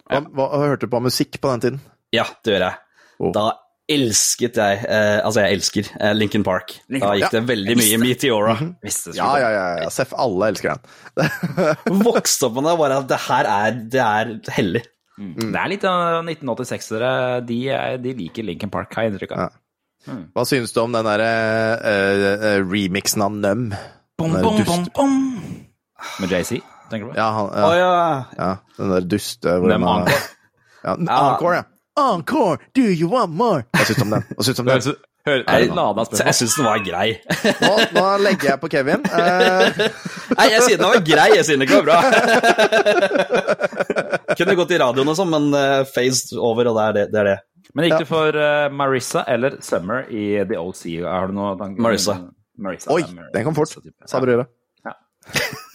Hva, hva hørte du på musikk på den tiden? Ja, det gjør jeg. Oh. Da elsket jeg eh, Altså, jeg elsker eh, Lincoln Park. Da gikk det veldig mye Meteora. (laughs) Visste Ja, ja, ja. ja. Seff, alle elsker den. (laughs) Vokste opp med det, bare at det her er, det er hellig. Mm. Det er litt av 1986-ere. De, er- de liker Lincoln Park, har jeg inntrykk av. Ja. Hva synes du om den derre uh, uh, remixen av Num? Bom, bom, dust- bom, bom. Med JC, tenker du på? Ja, han, ja, ja. ja, den der duste hvor Num Encore. Ja, Encore, ja. Encore, do you want more? Hva synes du om den? Hva synes du om Det den? Hør, et lada Jeg syns den var grei. Nå, nå legger jeg på Kevin. Uh... Nei, jeg sier den var grei, jeg sier den ikke var bra. Kunne gått i radioen og sånn, men uh, phased over, og det er det. det, er det. Men gikk Ja. du for uh, Marissa eller Summer i The OC? Har du noe Marissa. Marissa Oi, den kom fort, sa brødre. (laughs)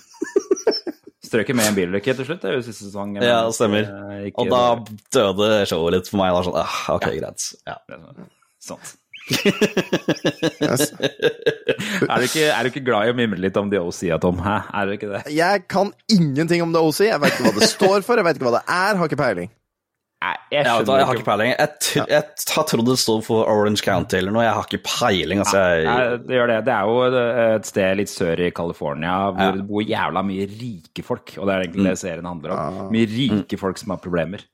Strøket med en bilulykke til slutt. Det er jo siste sesong. Ja, det stemmer. eh, ikke- Og da døde showet litt for meg. Da, sånn, ah, ok, greit. Ja. Sånt. Yes. Er du, ikke, er du ikke glad i å mimre litt om The OC, Tom? Hæ? Er du ikke det? Jeg kan ingenting om The OC. Jeg vet ikke hva det står for, jeg vet ikke hva det er, har ikke peiling. Nei, jeg skjønner jeg har ikke peiling. Jeg, t jeg har trodd det stod for Orange County eller noe. Jeg har ikke peiling. Altså, Nei, jeg, det gjør det. Det er jo et sted litt sør i California hvor Ja. det bor jævla mye rike folk, og det er egentlig det serien handler om. Mye rike folk som har problemer.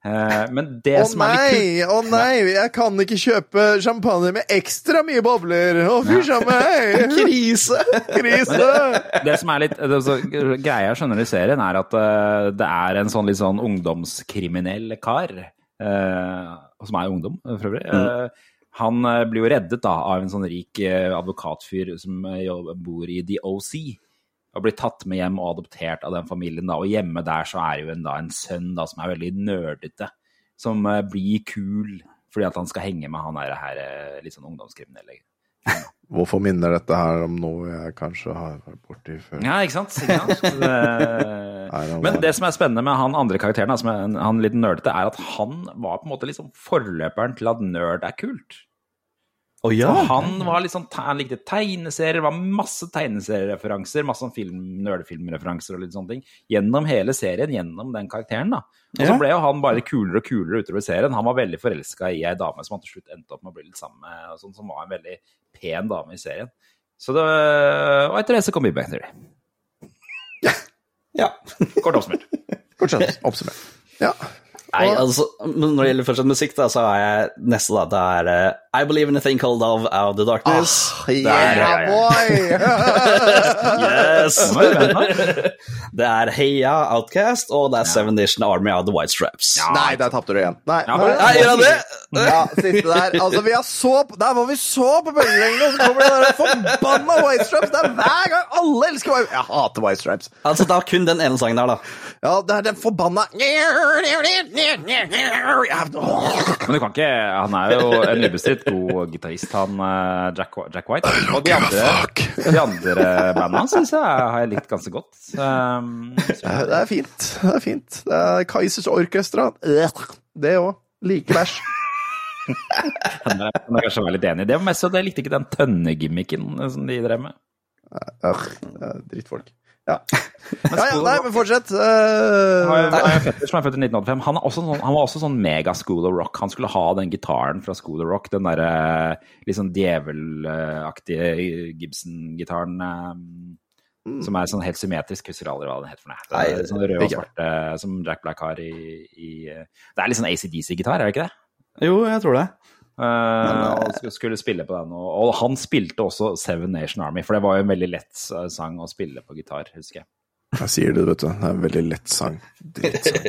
Eh, men det Å som er litt kult å nei, jeg kan ikke kjøpe champagne med ekstra mye bobler. Å, a meg! (laughs) Krise! Krise! Det som er litt det, så, Greia jeg skjønner i serien, er at uh, det er en sånn litt sånn ungdomskriminell kar, uh, som er ungdom for øvrig. Uh, han blir jo reddet da av en sånn rik advokatfyr som bor i The OC. Og blir tatt med hjem og adoptert av den familien. da, Og hjemme der så er jo en, da, en sønn da, som er veldig nerdete. Som uh, blir kul fordi at han skal henge med han der, her eh, litt sånn ungdomskriminelle. (laughs) Hvorfor minner dette her om noe jeg kanskje har vært borti før? Ja, ikke sant? Ikke sant? Det- (laughs) Men det som er spennende med han andre karakteren, som er han litt nerdete, er at han var på en måte liksom forløperen til at nerd er kult. Å ja! Han var liksom, han likte tegneserier, det var masse tegneseriereferanser, masse sånn film, nerdefilmreferanser og litt sånne ting, gjennom hele serien, gjennom den karakteren da. Og så ble jo han bare kulere og kulere utover serien. Han var veldig forelska i ei dame som han til slutt endte opp med å bli litt sammen med, og sånn, som var en veldig pen dame i serien. Så det, og etter det så kom Big Bang Theory. ja. Kort oppsummert. Kort oppsummert. Ja. Nei, altså, men når det gjelder fortsatt musikk, da, så er jeg neste da, det er uh, I Believe in a Thing Called Love Out of the Darkness. Ah, er, Yeah, boy! yes! Det er (laughs) (laughs) Heia Outcast, og det er Seven Nation Army of the White Straps. Nei, der tapte du igjen. Nei, Ja, men, Nei, gjør han det? Ja, sitte der. Altså, vi har så Der var vi så på bølgelengde, og så kommer det der forbanna White Straps! Det er hver gang alle elsker White Jeg hater White Straps. Altså, det er kun den ene sangen der, da. Ja, det er den forbanna Men du kan ikke Han er jo en ubestridt god gitarist, han eh, Jack, Jack White. Og de andre, de andre bandene syns jeg har jeg likt ganske godt. Um, Det er fint. Det er fint. Det er Kaizers Orkestra. Det òg. Like bæsj. (laughs) kan er kanskje være litt enig i. Det men jeg likte ikke den tønnegimmiken som de drev med. Drittfolk. Ja. ja, ja, nei, men fortsett. Uh, jeg fetter som er født i 1985. Han, er også sånn, han var også sånn mega School of Rock. Han skulle ha den gitaren fra School of Rock, den derre litt sånn djevelaktige Gibson-gitaren. mm. Som er sånn helt symmetrisk. Husker aldri hva den het for noe. Det er sånn rød og svarte svart eh, som Jack Black har i, i eh, Det er litt sånn ACDC-gitar, er det ikke det? Jo, jeg tror det. Eh, og skulle spille på den. Og, og han spilte også Seven Nation Army, for det var jo en veldig lett eh, sang å spille på gitar, husker jeg. Jeg sier det, vet du. Det er en veldig lett sang. Drittsang.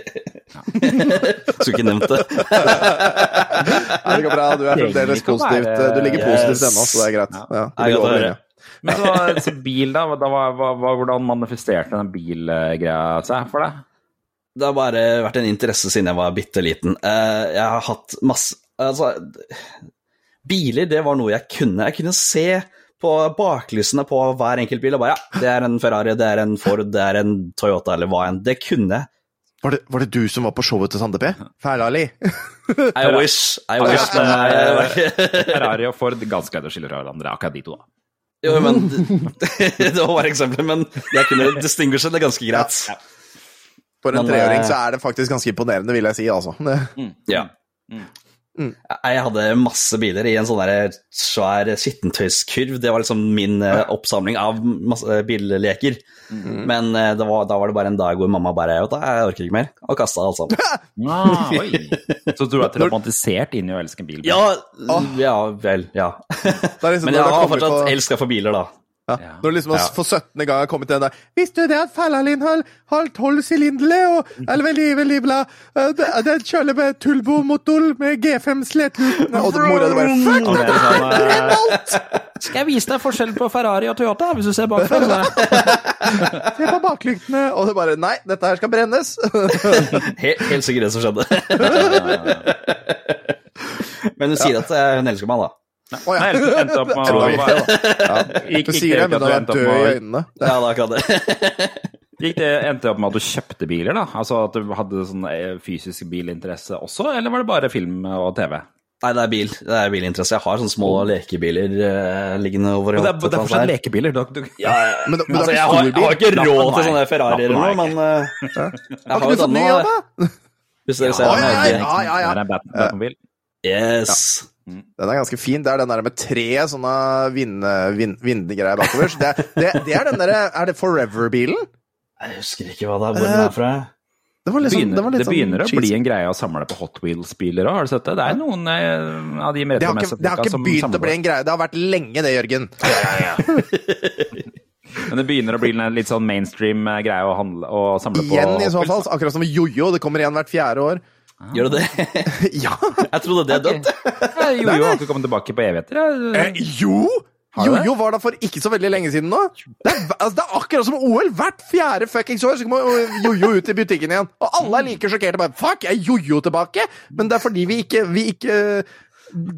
(laughs) Skulle ikke nevnt det. (laughs) Ja, det går bra. Du er fremdeles positivt. være- Du ligger Yes. positivt ennå, så det er greit. Ja. Ja, det kan over høre. Men så, så bil, da, da var, var, var, hvordan manifesterte den bilgreia seg for deg? Det har bare vært en interesse siden jeg var bitte liten. Eh, Jeg har hatt masse Altså, biler, det var noe jeg kunne. Jeg kunne se på baklysene på hver enkelt bil og bare ja, det er en Ferrari, det er en Ford, det er en Toyota eller hva enn. Det kunne jeg. Var det, var det du som var på showet til Sande P? Fælali? (laughs) I wish. I wish, jeg, (laughs) Ferrari og Ford, ganske greit å skille fra hverandre, akkurat de to. da. Jo, men (laughs) Det var bare eksempler, men jeg kunne distinguishe det ganske greit. For en Men, treåring eh, så er det faktisk ganske imponerende, vil jeg si, altså. Ja. Jeg hadde masse biler i en sånn der svær skittentøyskurv. Det var liksom min eh, oppsamling av masse billeker. Men eh, det var, da var det bare en dag hvor mamma bare vet du, Jeg orker ikke mer, og kasta alt sammen. (laughs) Ah. (laughs) Så du er traumatisert inn i å elske en bil? Ja, ja vel, ja. Er liksom (laughs) Men jeg har fortsatt på- elska for biler, da. Ja. Ja. Når liksom Ja. for 17. gang har kommet til den der Visste du det at Fallalin har, har 12 sylindere og Eller veldig, veldig bla, eh, Det, kjøler kjører med turbomotor med G5 slettluten Og mora di bare Fuck! Det er sånn, eh, Skal jeg vise deg forskjellen på Ferrari og Toyota, hvis du ser bakfra? (laughs) Se på baklyktene! Og det bare Nei, dette her skal brennes. (laughs) Helt, helt sikkert det som skjedde. (laughs) Men hun sier at eh, hun elsker meg, da. Nei, ja. Nei, endte opp med (laughs) å Tror ja. Gikk, Du sier det, men da er død med i øynene. Det. Ja, det er det. (laughs) Gikk det endte opp med at du kjøpte biler, da? Altså at du hadde sånn eh, fysisk bilinteresse også, eller var det bare film og TV? Nei, det er bil. Det er bilinteresse. Jeg har sånne små lekebiler uh, liggende over Men det er, det er fortsatt lekebiler. Du, du, Ja, ja. Men, men Altså, jeg har, jeg har ikke råd til sånne Ferrarier eller noe, men uh, jeg Har jo du fått ny av det? (laughs) Hvis dere ser Ja, den. ja, ja, ja, ja. er Yes. Den er ganske fin. Det er den der med tre sånne vind, vind, bakover. Så det, det, det er den derre Er det Forever-bilen? Jeg husker ikke hva det er, hvor den er fra. Det sånn, Begynner, det var litt det begynner å sånn bli en greie å samle på Hot Wheels-biler òg, har du sett det? Det er noen eh, av de det har, ikke, det har ikke begynt samler å bli en greie. Det har vært lenge, det, Jørgen. (laughs) Men det begynner å bli en litt sånn mainstream eh, greie å, handle, å samle på. Igjen, i så fall. Akkurat som jojo. Det kommer igjen hvert fjerde år. Gjør du det? (laughs) Ja! (laughs) Jeg trodde det okay. dødt. Ja, Jo, jo, har ikke kommet tilbake på evigheter. ja. Eh, jo! Jojo var da for ikke så veldig lenge siden nå. Det er, altså, det er akkurat som OL. Hvert fjerde fuckings år så kommer jojo ut i butikken igjen. Og alle er like sjokkerte. Bare, Fuck, er jojo tilbake? Men det er fordi vi ikke, vi ikke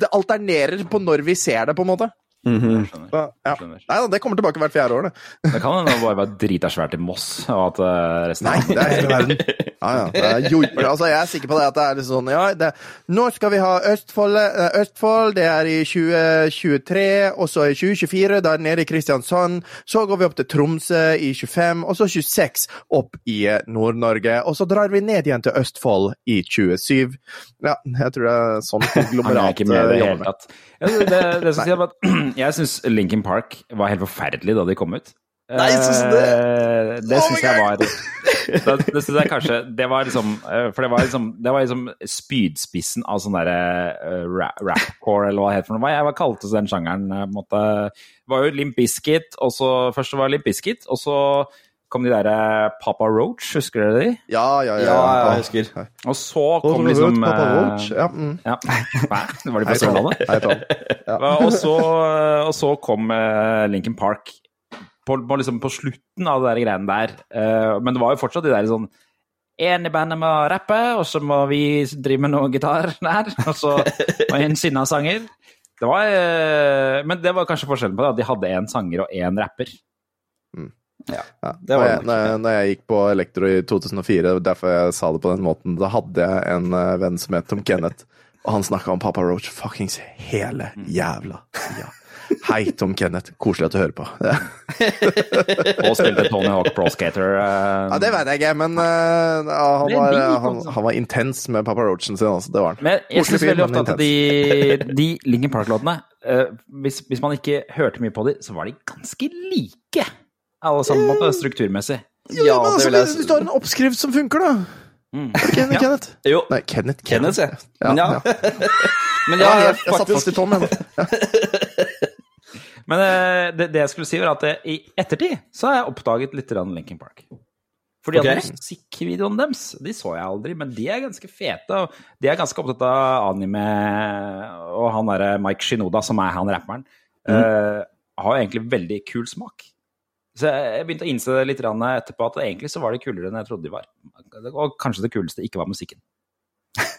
Det alternerer på når vi ser det, på en måte. Skjønner. Så, ja. Skjønner. Nei da, det kommer tilbake hvert fjerde år, det. Det kan hende det bare var drita svært i Moss, og at eh, resten Nei, det er hele verden. (laughs) Ja, ja. Det er. (laughs) Altså, jeg er sikker på det at det er litt sånn Ja, det, nå skal vi ha Østfold, eh, Østfold. Det er i 2023, og så i 2024, da er det nede i Kristiansand. Så går vi opp til Tromsø i 25, og så 26 opp i eh, Nord-Norge. Og så drar vi ned igjen til Østfold i 27. Ja, jeg tror det er sånn (laughs) er konglomerat ikke med i det det. Det, det, det sier at (clears throat) Jeg syns Lincoln Park var helt forferdelig da de kom ut. Nei, synes du det? Eh, Det syns jeg var Det, (laughs) det synes jeg kanskje Det var liksom eh, For det var liksom, det var liksom spydspissen av sånn derre uh, rap- rapcore, eller hva det het for noe. Hva jeg kalte den sjangeren? eh, på en måte. Det var jo Limp Bizkit, og så Først det var Limp Bizkit, og så kom de derre Papa Roach, husker dere de? Ja, ja, ja. Jeg husker. Og så kom Hå, liksom Papa Roach. Ja, mm. Ja. (laughs) Hæ? Var de på Sørlandet? Ja. og, så, og så kom uh, Lincoln Park på, på, liksom på slutten av det der greiene der. Uh, men det var jo fortsatt de der sånn En i bandet må rappe, og så må vi drive med noe gitar der. Og så og en sinna sanger. Det var, uh, men det var kanskje forskjellen på det, at de hadde én sanger og én rapper. Ja. det var når, jeg, når, jeg, gikk på elektro i 2004, derfor jeg sa det på den måten, da hadde jeg en eh, venn som het Tom Kenneth, og han snakka om Papa Roach fuckings hele jævla tida. Hei, Tom Kenneth. Koselig at du hører på. (laughs) Og spilte Tony Hawk Pro Skater. Ja, det vet jeg ikke, men uh, han, var, han, altså. han var intens med Papa Roachen sin, altså. Det var han. Men jeg syns veldig ofte at de, de Linkin Park-låtene uh, hvis, hvis man ikke hørte mye på dem, så var de ganske like. Alle sammen, måte, strukturmessig. Ja, men det altså, vil jeg hvis du har en oppskrift som funker, da. Mm. Enig, Ja. Kenneth? Jo, Nei, Kenneth. Kenneth, Kenneth ja. Men ja. ja. (laughs) Men Ja, jeg, jeg, jeg satt fast i Tom, jeg. (laughs) Men eh, det, det jeg skulle si, var at eh, i ettertid så har jeg oppdaget litt Linkin Park. Fordi okay. at musikkvideoene deres, de så jeg aldri, men de er ganske fete. og De er ganske opptatt av anime, og han derre Mike Shinoda, som er han rapperen, eh, har egentlig veldig kul smak. Så jeg begynte å innse det litt etterpå at egentlig så var de kulere enn jeg trodde de var. Og kanskje det kuleste ikke var musikken.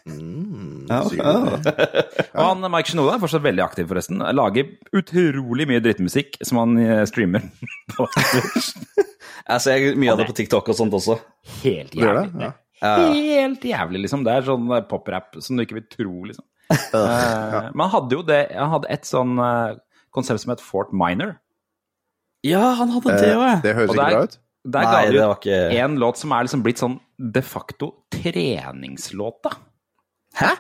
Mm, Ja, okay. ja. Og han Mike Shinoda er fortsatt veldig aktiv, forresten. Lager utrolig mye drittmusikk som han eh, streamer. (laughs) Jeg ser mye av det på TikTok og sånt også. Helt det? jævlig. Ja. Helt jævlig, liksom. Det er sånn eh, poprap som du ikke vil tro, liksom. (laughs) ja. Men han hadde jo det Han hadde et sånn eh, konsept som het Fort Minor. Ja, han hadde det òg, jeg. Det høres ikke bra ut. Der Nei, ga de ut en låt som er liksom blitt sånn de facto treningslåta. Hæ?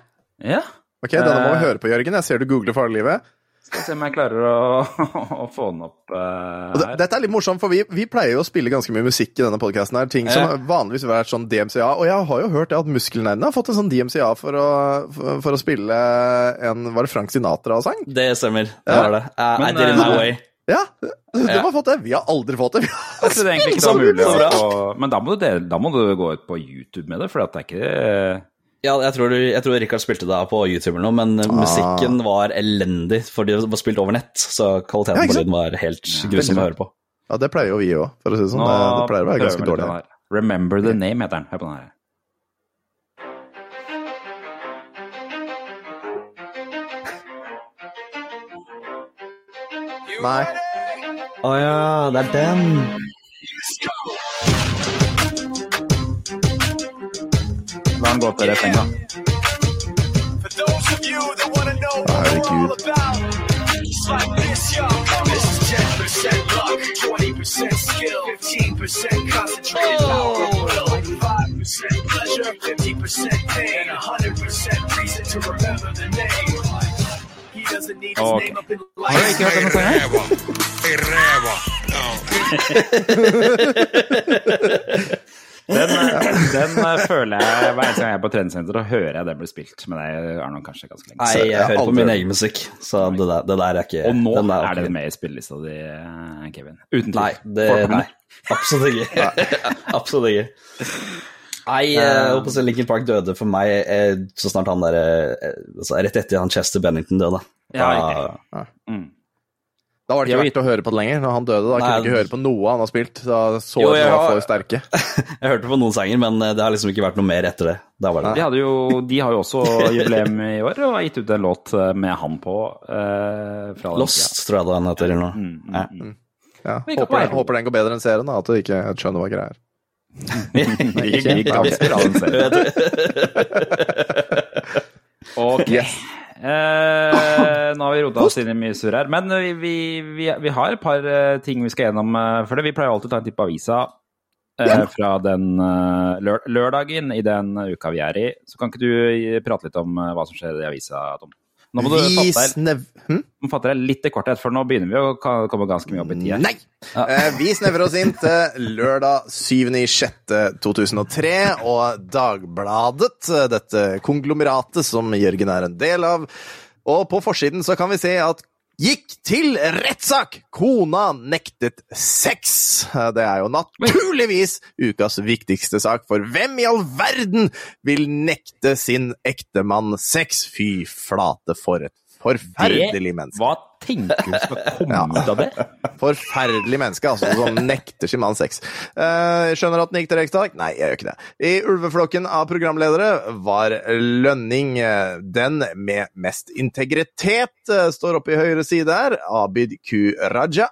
Ja. Ok, denne må vi Eh, høre på, Jørgen. Jeg ser du googler for livet. Skal vi se om jeg klarer å, (laughs) å få den opp uh, her. dette er litt morsomt, for vi, vi pleier jo å spille ganske mye musikk i denne podkasten her. Ting som Ja. vanligvis ville vært sånn DMCA. Og jeg har jo hørt det at Muskelnerdene har fått en sånn DMCA for å, for, for å spille en Var det Frank Sinatra-sang? Det stemmer. Det var det. Uh, Men, I did it my way. Ja, de har fått det. Vi har aldri fått det. Vi har Jeg trodde egentlig ikke det var mulig å Men da må, du dele, da må du gå ut på YouTube med det, for det er ikke Ja, jeg tror, jeg tror Rikard spilte det på YouTube eller noe, men Ah. musikken var elendig, fordi det var spilt over nett, så kvaliteten på lyden var helt grusom å høre på. Ja, det pleier jo vi òg, for å si det sånn. Det, det pleier å være ganske dårlig. Remember the name heter den. Hør på den her. Nei. Å ja, det er den. La den gå til refrenget. For those of you that want to know what we're all Herregud. about, Okay. name up in Har du ikke hørt denne sangen? Den, den eh, føler jeg hver eneste gang jeg er på treningssenter, og hører jeg den blir spilt. Men det er nok kanskje ganske lenge Nei, jeg hører på min egen musikk, så det der, det der er ikke Og nå den der er det med i spillelista di, eh, Kevin. Uten tvil. Nei, det, nei, absolutt ikke. (laughs) absolutt ikke. Nei, jeg håper å si Linkin Park døde for meg eh, så snart han der eh, altså, Rett etter han Chester Bennington døde. Ja, Da- Mm. Da var det ikke verdt å høre på det lenger. Når han døde, da kunne Nei, du ikke høre på noe han har spilt. Da så Jo, jeg var har- for sterke. (laughs) Jeg hørte på noen sanger, men eh, det har liksom ikke vært noe mer etter det. Det De, hadde jo, de har jo også jubileum i år, og har gitt ut en låt eh, med han på. eh, fra den Lost, tror jeg det han heter. eller noe. tida. Mm, Ja. mm, mm. Ja, håper, håper den går bedre enn serien, da, at du ikke skjønner hva greia er. Ikke gikk ganske bra, Ok. Yes. Eh, nå har vi rota oss inn i mye surr her, men vi, vi, vi, vi har et par eh, ting vi skal gjennom eh, for det. Vi pleier alltid å ta en titt på avisa eh, fra den eh, lørdagen i den uka vi er i. Så kan ikke du prate litt om hva som skjer i avisa, Tom? Nå må du Vi snev... Hm? fatte deg litt i korthet, for nå begynner vi å komme ganske mye opp i tida. Nei! Ja. vi snevrer oss inn til lørdag 7.6.2003 og Dagbladet, eh, dette konglomeratet som Jørgen er en del av. Og på forsiden så kan vi se at Gikk til rettssak! Kona nektet sex. Det er jo naturligvis ukas viktigste sak, for hvem i all verden vil nekte sin ektemann sex? Fy flate, for et forferdelig menneske. Hva tenker du skal komme ut av det? Forferdelig menneske, altså, som nekter sin mann sex. Eh, skjønner at den gikk til rettssak? Nei, jeg gjør ikke det. I ulveflokken av programledere var Lønning eh, den med mest integritet. eh, Står oppe i høyre side her. Abid Q. Raja.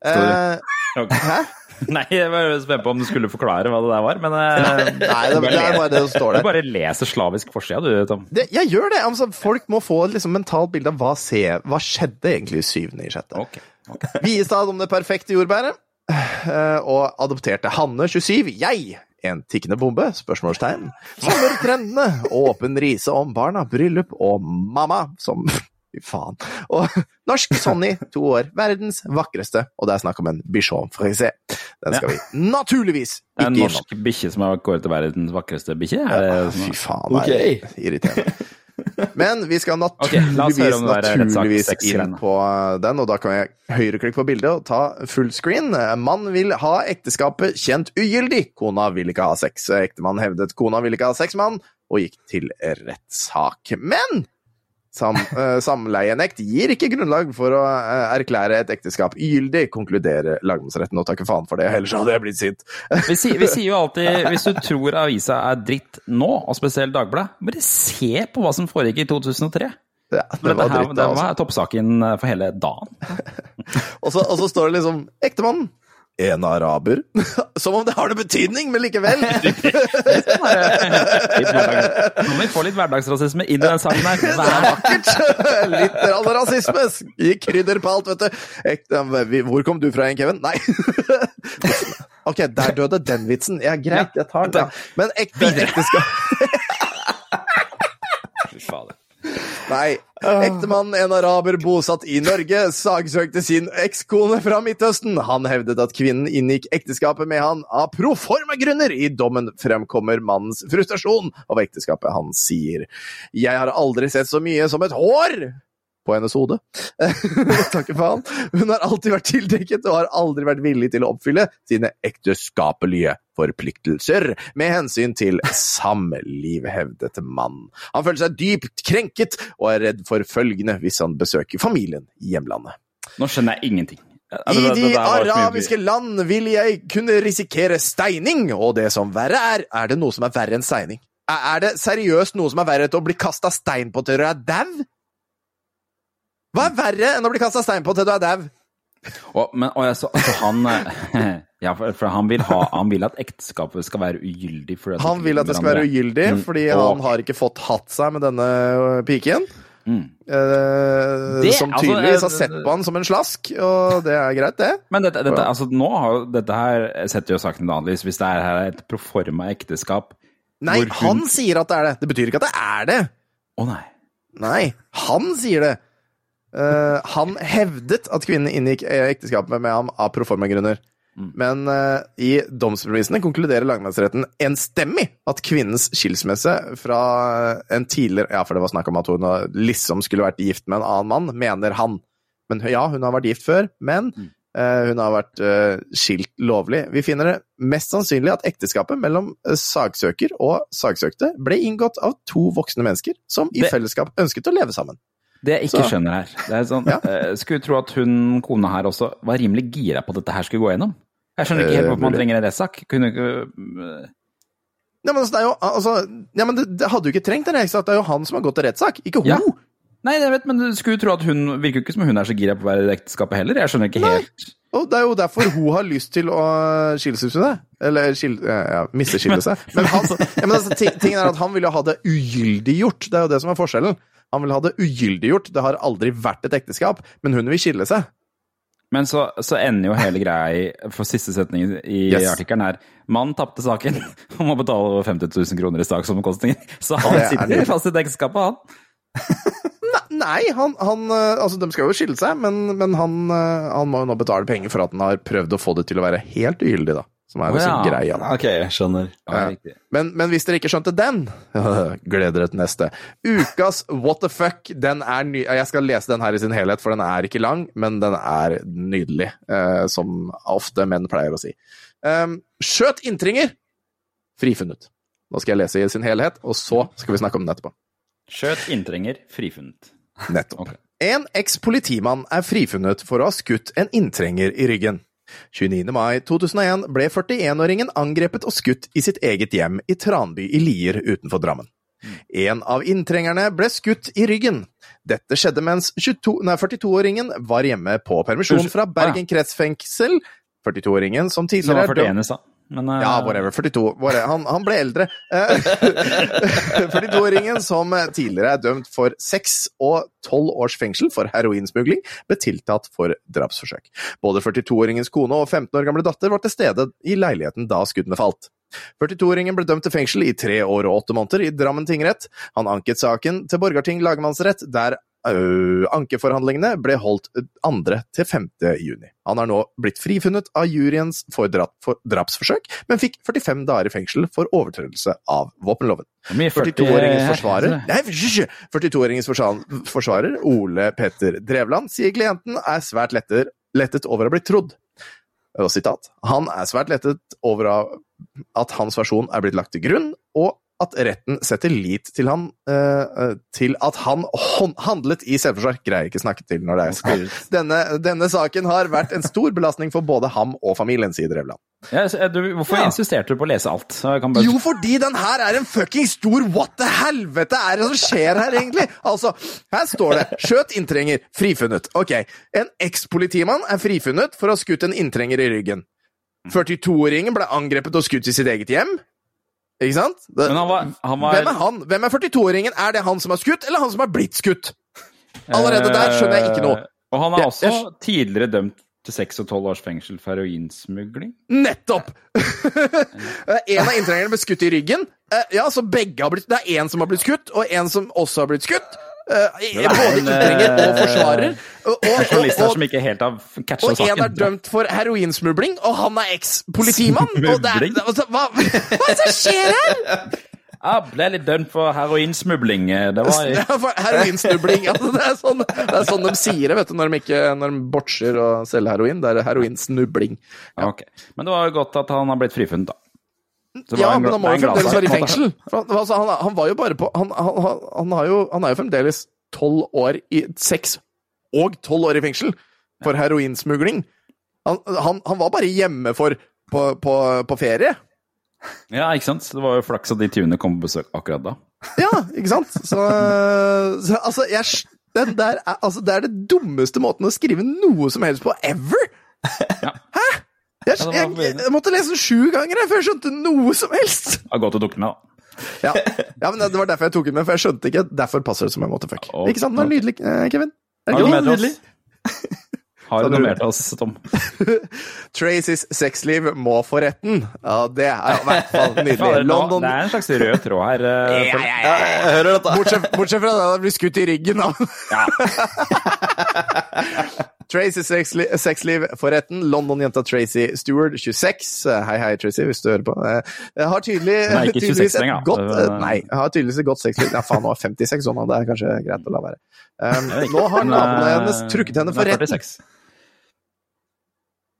Eh, hæ? (laughs) Nei, jeg var spent på om du skulle forklare hva det der var, men eh, Nei, det, er bare det som står der. du bare leser slavisk forsida, du, Tom. Det, jeg gjør det! Altså, folk må få et liksom, mentalt bilde av hva, se, hva skjedde egentlig i syvende i sjette. Ok. (laughs) Viestad om det perfekte jordbæret. eh, Og adopterte Hanne 27. Jeg! En tikkende bombe? Spørsmålstegn. Sommertrendene. Åpen rise om barna, bryllup og mamma. Som Fy faen. Og (laughs) norsk Sonny, to år. Verdens vakreste. Og det er snakk om en bichon frisé. Den skal vi naturligvis en ikke innom. norsk bikkje som har kåret til verdens vakreste bikkje? Ja? Fy faen, det er irriterende. Men vi skal naturligvis, okay, naturligvis inn på den, og da kan jeg høyreklikke på bildet og ta fullscreen. Mann vil ha ekteskapet kjent ugyldig. Kona vil ikke ha sex. Ektemann hevdet kona vil ikke ha sex med han, og gikk til rettssak. Men sam, uh, samleienekt gir ikke grunnlag for å uh, erklære et ekteskap gyldig, konkluderer lagmannsretten, og takker faen for det, ellers hadde jeg blitt sint. (laughs) Vi, sier, vi sier jo alltid hvis du tror avisa er dritt nå, og spesielt Dagbladet, bare se på hva som foregikk i 2003. Ja, det var her, dritt, det altså. var toppsaken for hele dagen. (laughs) Og så, og så står det liksom 'Ektemannen'. En araber. (laughs) Som om det har noe betydning, men likevel! (laughs) Nå må vi få litt hverdagsrasisme inn i den saken her. Det er vakkert! (laughs) Litt rasisme. Gi krydder på alt, vet du. Hvor kom du fra igjen, Kevin? Nei. Ok, der døde den vitsen. Ja, greit, jeg tar den. Men ekte ekteskap Fy fader. Nei. Ektemannen, en araber bosatt i Norge, saksøkte sin ekskone fra Midtøsten. Han hevdet at kvinnen inngikk ekteskapet med han av proforma-grunner. I dommen fremkommer mannens frustrasjon over ekteskapet. Han sier Jeg har aldri sett så mye som et hår på hennes hode. (laughs) For han. Hun har alltid vært tildekket og har aldri vært villig til å oppfylle sine ekteskapelige forpliktelser med hensyn til samliv, hevdet mannen. Han føler seg dypt krenket og er redd for følgende hvis han besøker familien i hjemlandet. Nå skjønner jeg ingenting. I de arabiske land vil jeg kunne risikere steining, og det som verre er, er det noe som er verre enn steining. Er det seriøst noe som er verre enn å bli kasta stein på til du er dau? Hva er verre enn å bli kasta stein på til du er dau? Og, men, og så, altså, han eh, (laughs) Ja, for, for han, vil ha, han vil at ekteskapet skal være ugyldig. Han vil at det skal være ugyldig, Mm. fordi Og- han har ikke fått hatt seg med denne piken. Mm. eh, Det- som altså, tydeligvis har eh, sett på han som en slask, og det er greit, det. Men dette, dette, altså, nå har jo dette her setter jo saken annerledes hvis det er her et proforma ekteskap Nei, hun- han sier at det er det. Det betyr ikke at det er det. Å nei. Nei, han sier det. Eh, han hevdet at kvinnen inngikk eh, ekteskapet med ham av proforma-grunner. Mm. Men uh, i domsbevisene konkluderer lagmannsretten enstemmig at kvinnens skilsmisse fra en tidligere Ja, for det var snakk om at hun liksom skulle vært gift med en annen mann, mener han. Men ja, hun har vært gift før, men Mm. eh, hun har vært skilt lovlig. Vi finner det mest sannsynlig at ekteskapet mellom saksøker og saksøkte ble inngått av to voksne mennesker som i Det- fellesskap ønsket å leve sammen. Det jeg ikke Så- skjønner her det er sånn, Ja. uh, Skulle tro at hun kona her også var rimelig gira på at dette her skulle gå gjennom. Jeg skjønner ikke helt Eh, hvorfor man trenger en rettssak. Kunne ikke uh... Ja, men, altså, det, er jo, altså, ja, men det, det hadde jo ikke trengt en rettssak, det er jo han som har gått til rettssak, ikke hun! Ja. Nei, jeg vet, men du skulle tro at hun virker jo ikke som hun er så gira på å være i ekteskapet heller. Jeg skjønner ikke Nei. helt Og det er jo derfor hun har lyst til å skille seg med det. Eller skille, ja, misteskille seg. (laughs) Men, han, ja, men altså, ting, tingen er at han vil jo ha det ugyldiggjort. Det er jo det som er forskjellen. Han vil ha det ugyldiggjort. Det har aldri vært et ekteskap, men hun vil skille seg. Men så, så ender jo hele greia i For siste setning i Yes. artikkelen er Mann tapte saken (laughs) og må betale over 50 000 kroner i saksomkostninger. Så han er sitter fast i ekteskapet, han. (laughs) Nei, han, han eh, Altså, de skal jo skille seg, men, men han, eh, han må jo nå betale penger for at han har prøvd å få det til å være helt ugyldig, da. Som er liksom oh, ja. greia. Ok, jeg skjønner. Ja, Ja. Men, men hvis dere ikke skjønte den, (laughs) gleder dere til neste. Ukas What the fuck, den er ny... Jeg skal lese den her i sin helhet, for den er ikke lang, men den er nydelig, eh, som ofte menn pleier å si. Um, skjøt inntringer! Frifunnet. Nå skal jeg lese i sin helhet, og så skal vi snakke om den etterpå. Skjøt inntringer, frifunnet. Nettopp. Okay. En eks-politimann er frifunnet for å ha skutt en inntrenger i ryggen. 29. mai 2001 ble 41-åringen angrepet og skutt i sitt eget hjem i Tranby i Lier utenfor Drammen. En av inntrengerne ble skutt i ryggen. Dette skjedde mens 42-åringen var hjemme på permisjon fra Bergen kretsfengsel. 42-åringen som tidligere det var 41 i stad. Men uh... ja, whatever. 42. Whatever. Han, han ble eldre. Eh, (laughs) 42-åringen som tidligere er dømt for seks og tolv års fengsel for heroinsmugling, ble tiltatt for drapsforsøk. Både 42-åringens kone og 15 år gamle datter var til stede i leiligheten da skuddene falt. 42-åringen ble dømt til fengsel i tre år og åtte måneder i Drammen tingrett. Han anket saken til Borgarting lagmannsrett, der ankeforhandlingene ble holdt 2. til 5. juni. Han har nå blitt frifunnet av juryens for, drap, for drapsforsøk, men fikk 45 dager i fengsel for overtredelse av våpenloven. det er mye 40 42-åringens forsvarer, altså. nei, hysj! 42-åringens forsvarer, Ole Petter Drevland, sier klienten er svært letter, lettet over å blitt trodd. Og sitat. Han er svært lettet over at hans versjon er blitt lagt til grunn, og at retten setter lit til, han, eh, til at han handlet i selvforsvar. Greier ikke snakke til når det er skrevet. Denne, denne saken har vært en stor belastning for både ham og familien, sier Drevland. Ja, eh, du, hvorfor Ja. insisterte du på å lese alt? Bare... Jo, fordi den her er en fucking stor what the helvete er det som skjer her, egentlig? Altså, her står det 'skjøt inntrenger, frifunnet'. Ok, en ekspolitimann er frifunnet for å ha skutt en inntrenger i ryggen. 42-åringen ble angrepet og skutt i sitt eget hjem. Ikke sant? Det, Men han var, han var Hvem er han? Hvem er 42-åringen? Er det han som har skutt, eller han som har blitt skutt? Allerede der skjønner jeg ikke noe. Eh, Og han er også jeg- tidligere dømt til 6 og 12 års fengsel for heroinsmugling. Nettopp! (laughs) en av inntrengerne ble skutt i ryggen. Eh, Ja, så begge har blitt Det er én som har blitt skutt, og en som også har blitt skutt. Eh, både en, og eh, forsvarer. Og, og, (laughs) og, og, en er dømt for heroinsmugling, og han er eks-politimann! (laughs) Altså, hva, hva er det som skjer her?! Jeg (laughs) ble litt dømt for heroinsmugling. Det var Ja, for Heroinsnubling. Altså, det, er sånn, det er sånn de sier det vet du, når de, ikke, når de botcher å selge heroin. Det er heroinsnubling. Ja, Okay. Men det var jo godt at han har blitt frifunnet, da. Så Ja, en men han må jo fremdeles være i fengsel. For Han, altså, han, han var jo bare på Han, han, han, han, har, jo, han er jo fremdeles tolv år i Seks og tolv år i fengsel for heroinsmugling. Han, han, han var bare hjemme for på, på, på ferie. Ja, ikke sant? Det var jo flaks at de tyvene kom på besøk akkurat da. Ja, ikke sant? Så, så altså, jeg, den der er, altså, det er det dummeste måten å skrive noe som helst på ever! Ja. Hæ? Jeg, jeg, jeg måtte lese den sju ganger før jeg skjønte noe som helst! Det var godt å dukke med, da. Ja. ja, men Det var derfor jeg tok den med, for jeg skjønte ikke. Derfor passer det som en måtefuck. Oh, Ikke sant? Den var nydelig, eh, Kevin. Er Har du ikke mer nydelig? til oss? Har du noe mer til oss, Tom? (laughs) Tracys sexliv må for retten. Ja, det er i hvert fall (laughs) nydelig. London Det er en slags rød tråd her. eh, for- ja, ja, ja. Jeg hører dette. Bortsett, bortsett fra det at han blir skutt i ryggen. Da. (laughs) Ja. Tracy sexli sexliv for retten. London-jenta Tracy Stewart, 26. Hei, hei, Tracy, hvis du hører på. Eh, Har tydelig, er ikke 26 tydeligvis et godt eh, Nei, har tydeligvis et godt sexliv. Ja, faen, hun er 56 sånn, det er kanskje greit å la være. Um, nå har navnet naboene hennes trukket henne for retten.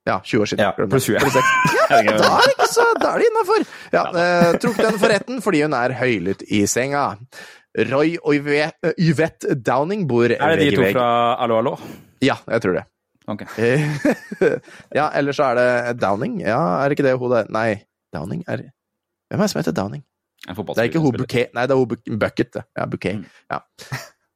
Ja, 20 år siden. Ja, pluss 20. 46. Herregud. Da er det ikke så, da er det innafor! Ja, eh, trukket henne for retten fordi hun er høylytt i senga. Roy og Yvette, Downing bor Er det de to vegg. fra Allo, allo? Ja, jeg tror det. Ok. (laughs) Ja, eller så er det Downing. Ja, er det ikke det hun der Nei, Downing er Hvem er det som heter Downing? Det er ikke hun Bouquet. Nei, det er hun Bu- Bucket. Ja, Bouquet. Ja.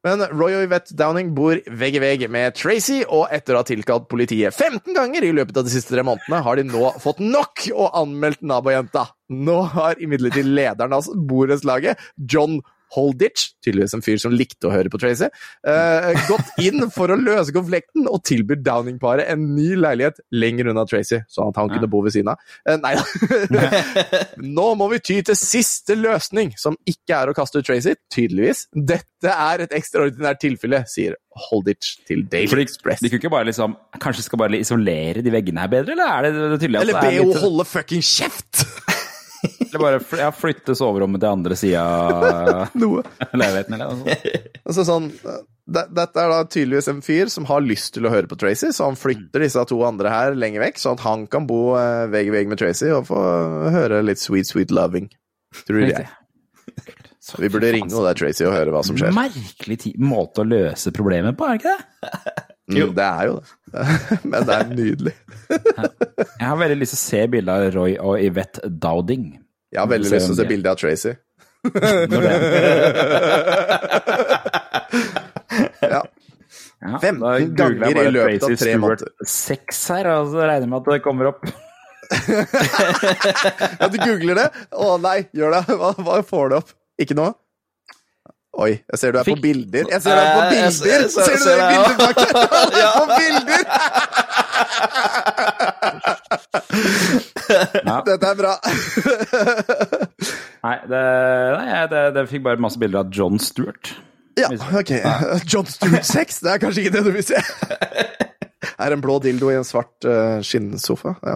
Men Roy og Yvette Downing bor vegg i vegg med Tracy, og etter å ha tilkalt politiet 15 ganger i løpet av de siste tre månedene, har de nå fått nok og anmeldt nabojenta. Nå har imidlertid lederen av borettslaget, John Holditch, tydeligvis en fyr som likte å høre på Tracy, uh, gått inn for å løse konflikten og tilbyr Downing-paret en ny leilighet lenger unna Tracy, sånn at han kunne bo ved siden av. Uh, nei da. (laughs) Nå må vi ty til siste løsning, som ikke er å kaste ut Tracy, tydeligvis. Dette er et ekstraordinært tilfelle, sier Holditch til Daily Fordi Express. de kunne ikke bare liksom Kanskje skal bare isolere de veggene her bedre, eller er det, det tydelig at Eller be henne holde fucking kjeft! Eller bare ja, flytte soverommet til andre sida av (laughs) leiligheten, eller noe sånt. Altså sånn, det, dette er da tydeligvis en fyr som har lyst til å høre på Tracy, så han flytter disse to andre her lenger vekk, sånn at han kan bo eh, vegg i vegg med Tracy og få høre litt sweet, sweet loving. Tror jeg. Så vi burde ringe henne der, Tracy, og høre hva som skjer. Merkelig måte å løse problemet på, er det ikke det? Mm, det er jo det. (laughs) Men det er nydelig. (laughs) Jeg har veldig lyst til å se bilde av Roy og Yvette Dowding. Jeg har veldig lyst til å se de- bilde av Tracy. (laughs) Ja. Ja, 15 da googler jeg ganger i løpet av tre måneder. Seks her, og så regner jeg med at det kommer opp. Ja, du googler det? Å nei, gjør det. Hva, hva får du opp? Ikke noe? Oi, jeg ser du er på bilder. Jeg ser du er på Eh, bilder! ser- jeg ser- Ser du det det, bildet bak der? Er på bilder! (laughs) Dette er bra. Nei, det, nei det, det fikk bare masse bilder av John Stewart. Ja, ok. (laughs) John Stewart 6, det er kanskje ikke det du vil se. (laughs) Er en blå dildo i en svart uh, skinnsofa? Ja.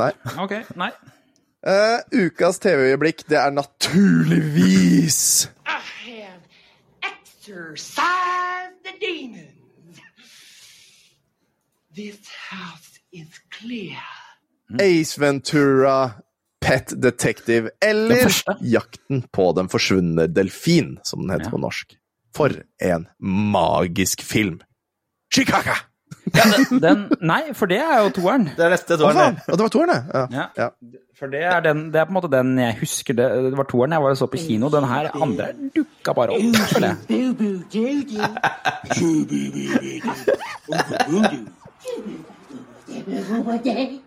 Nei. Ok, nei. Uh, ukas TV-øyeblikk, det er naturligvis Exorcised the demons. This house is clear. Ace Ventura, Pet Detective eller Jakten på den forsvunne delfin, som den heter Ja. på norsk. For en magisk film! Chicago! Den, nei, for det er jo toeren. Det er neste toeren. Oh, det. Det var toeren. Ja. Ja. Ja. For det er, den, det er på en måte den jeg husker. Det, det var toeren jeg var og så på kino. Den her andre dukka bare opp. Det føler jeg. Men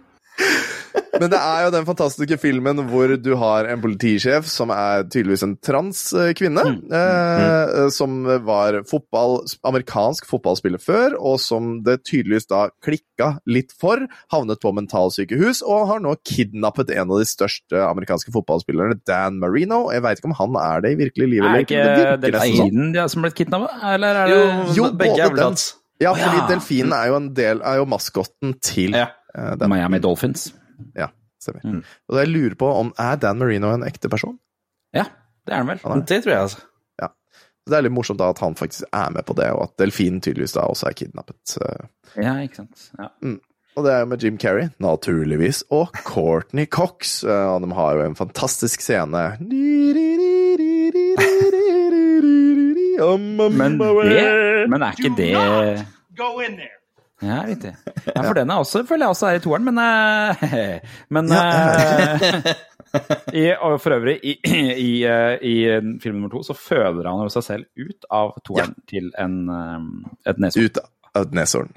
Men det er jo den fantastiske filmen hvor du har en politisjef som er tydeligvis en transkvinne, eh, som var fotball, amerikansk fotballspiller før, og som det tydeligvis da klikka litt for, havnet på mentalsykehus, og har nå kidnappet en av de største amerikanske fotballspillerne, Dan Marino. Jeg veit ikke om han er det i virkelig livet, Er eller ikke det sånn. delfinen de som ble kidnappa, eller er det Jo, Jo, begge både den- Ja, fordi ja. delfinen er jo en del Er jo maskotten til Ja. Eh, den. Miami Dolphins? Ja, stemmer. Mm. Og jeg lurer på om er Dan Marino en ekte person? Ja, det er han vel. Han er. Det tror jeg, altså. Det er litt morsomt da at han faktisk er med på det, og at delfinen tydeligvis da også er kidnappet. Ja, ikke sant. Ja. Og det er jo med Jim Carrey, naturligvis, og Courtney Cox. eh, Og de har jo en fantastisk scene Men, det, men er ikke det go in there. Ja, riktig. Ja, for den er også, føler jeg også er i toeren, men eh, (laughs) Men Ja, eh, i, Og for øvrig, i, i, eh, i film nummer to så føder han jo seg selv ut av toeren til en, et neshorn. Ut av et neshorn.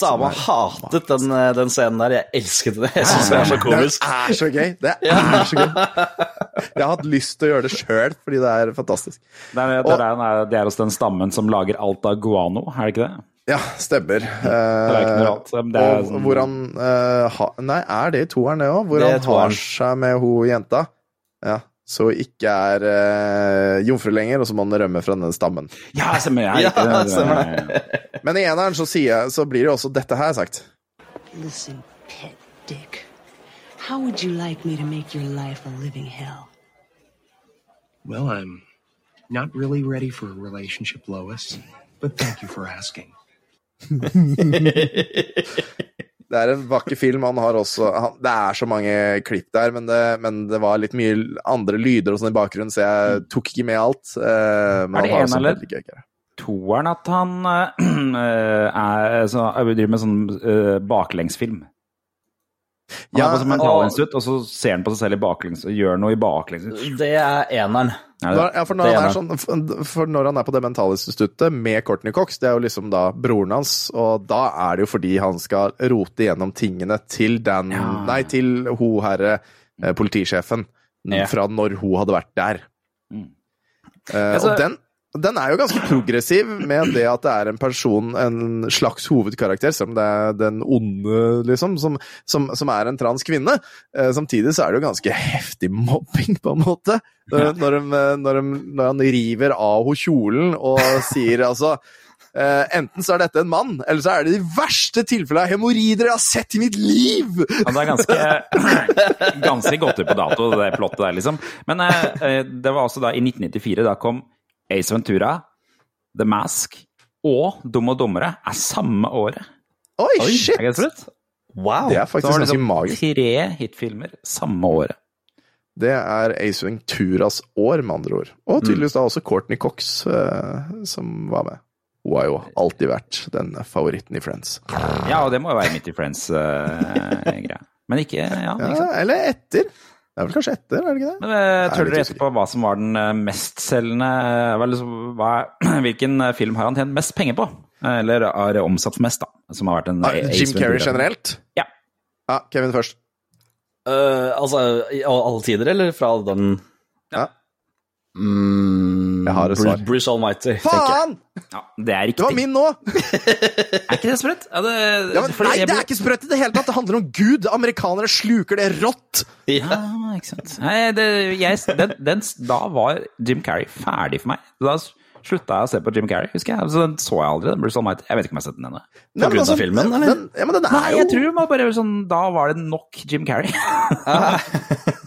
Dama hatet den, den scenen der. Jeg elsket det. Jeg syns det er så Det komisk. er så gøy! Det er så gøy. Jeg har hatt lyst til å gjøre det sjøl, fordi det er fantastisk. Det er, det, er, den- det er hos den stammen som lager alt av guano, er det ikke det? Ja, stemmer. Det er og sånn- hvor han eh, ha, Nei, er det i toeren, det òg? Hvor Det han har seg med ho jenta. Ja, så ikke er uh, jomfru lenger, og så må han rømme fra denne stammen. Ja, stemmer. (laughs) Ja, Ja, det- stemmer Men i eneren så, sier så blir det jo også dette her sagt. Listen, pet dick. How would you like me to make your life a living hell? Well, I'm not really ready for a relationship, Lois, but thank you for asking. (laughs) Det er en vakker film. Han har også han, Det er så mange klipp der, men det, men det var litt mye andre lyder og sånn i bakgrunnen, så jeg tok ikke med alt. Eh, men Er det han har en også eller-. Toeren at han eh, (clears throat) er, så, driver med sånn eh, baklengsfilm. Han Ja, er på som og- mentalinstitutt, og så ser han på seg selv i baklengs og gjør noe i baklengs. Det er eneren. Det? ja, for, når er sånn, for når han er på det mentalinstituttet med Courtney Cox, det er jo liksom da broren hans, og da er det jo fordi han skal rote gjennom tingene til den Ja. Nei, til ho herre eh, politisjefen fra når hun hadde vært der. Mm. Uh, Altså- og den, den er jo ganske progressiv med det at det er en person, en slags hovedkarakter, selv om det er den onde, liksom, som, som, som er en trans kvinne. Eh, samtidig så er det jo ganske heftig mobbing, på en måte. Når, når, de, når, de, når han river av henne kjolen og sier altså Uh, Enten så er dette en mann, eller så er det de verste tilfellene av hemoroider jeg har sett i mitt liv! Ja, det er ganske, ganske gått ut på dato, det plottet der, liksom. Men eh, eh, det var også da i 1994, da kom Ace Ventura, The Mask og Dum og dummere er samme året. Oi, Oi shit! Wow. Det er faktisk ganske liksom magisk. tre hitfilmer samme året. Det er Ace Venturas år, med andre ord. Og tydeligvis da også Courtney Cox, uh, som var med. Hun har jo alltid vært den favoritten i Friends. Ja, og det må jo være midt i Friends-greia. (laughs) Men ikke Ja, ikke Ja, eller etter. Det er vel kanskje etter, er det ikke det? Men eh, tør dere usikker. gjette på hva som var den eh, mestselgende hva, (clears throat) Hvilken eh, film har han tjent mest penger på? Eh, Eller har omsatt for mest, da? Som har vært en Ah, Jim Carrey generelt? Ja. Ja, Kevin først. Uh, altså, i alle tider, eller fra den Ja. Mm, Jeg har et svar. Bruce, Almighty. Faen! Ja, det er Det var min nå! (laughs) Er ikke det sprøtt? Ja, det, Ja, men, nei, det ble- er ikke sprøtt i det hele tatt! Det handler om Gud! Amerikanere sluker det rått! Ja. Ja, ikke sant. Nei, det, jeg, den, den, da var Jim Carrey ferdig for meg. Da slutta jeg å se på Jim Carrey, husker jeg. Så den så jeg aldri. den Bruce Almighty. Jeg vet ikke om jeg har sett den ennå. Men grunn av filmen, eller? Den, ja, men den er Nei, jo jeg tror man bare sånn Da var det nok Jim Carrey. (laughs)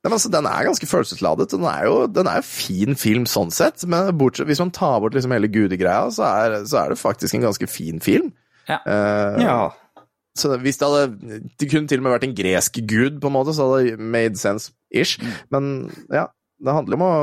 Nei, men altså, Den er ganske følelsesladet. Den er jo den er fin film sånn sett, men bortsett, hvis man tar bort liksom hele gudegreia, så er, så er det faktisk en ganske fin film. Ja. Uh, ja. Så hvis det hadde Det kunne til og med vært en gresk gud, på en måte, så hadde det made sense ish. Mm. Men ja, det handler om å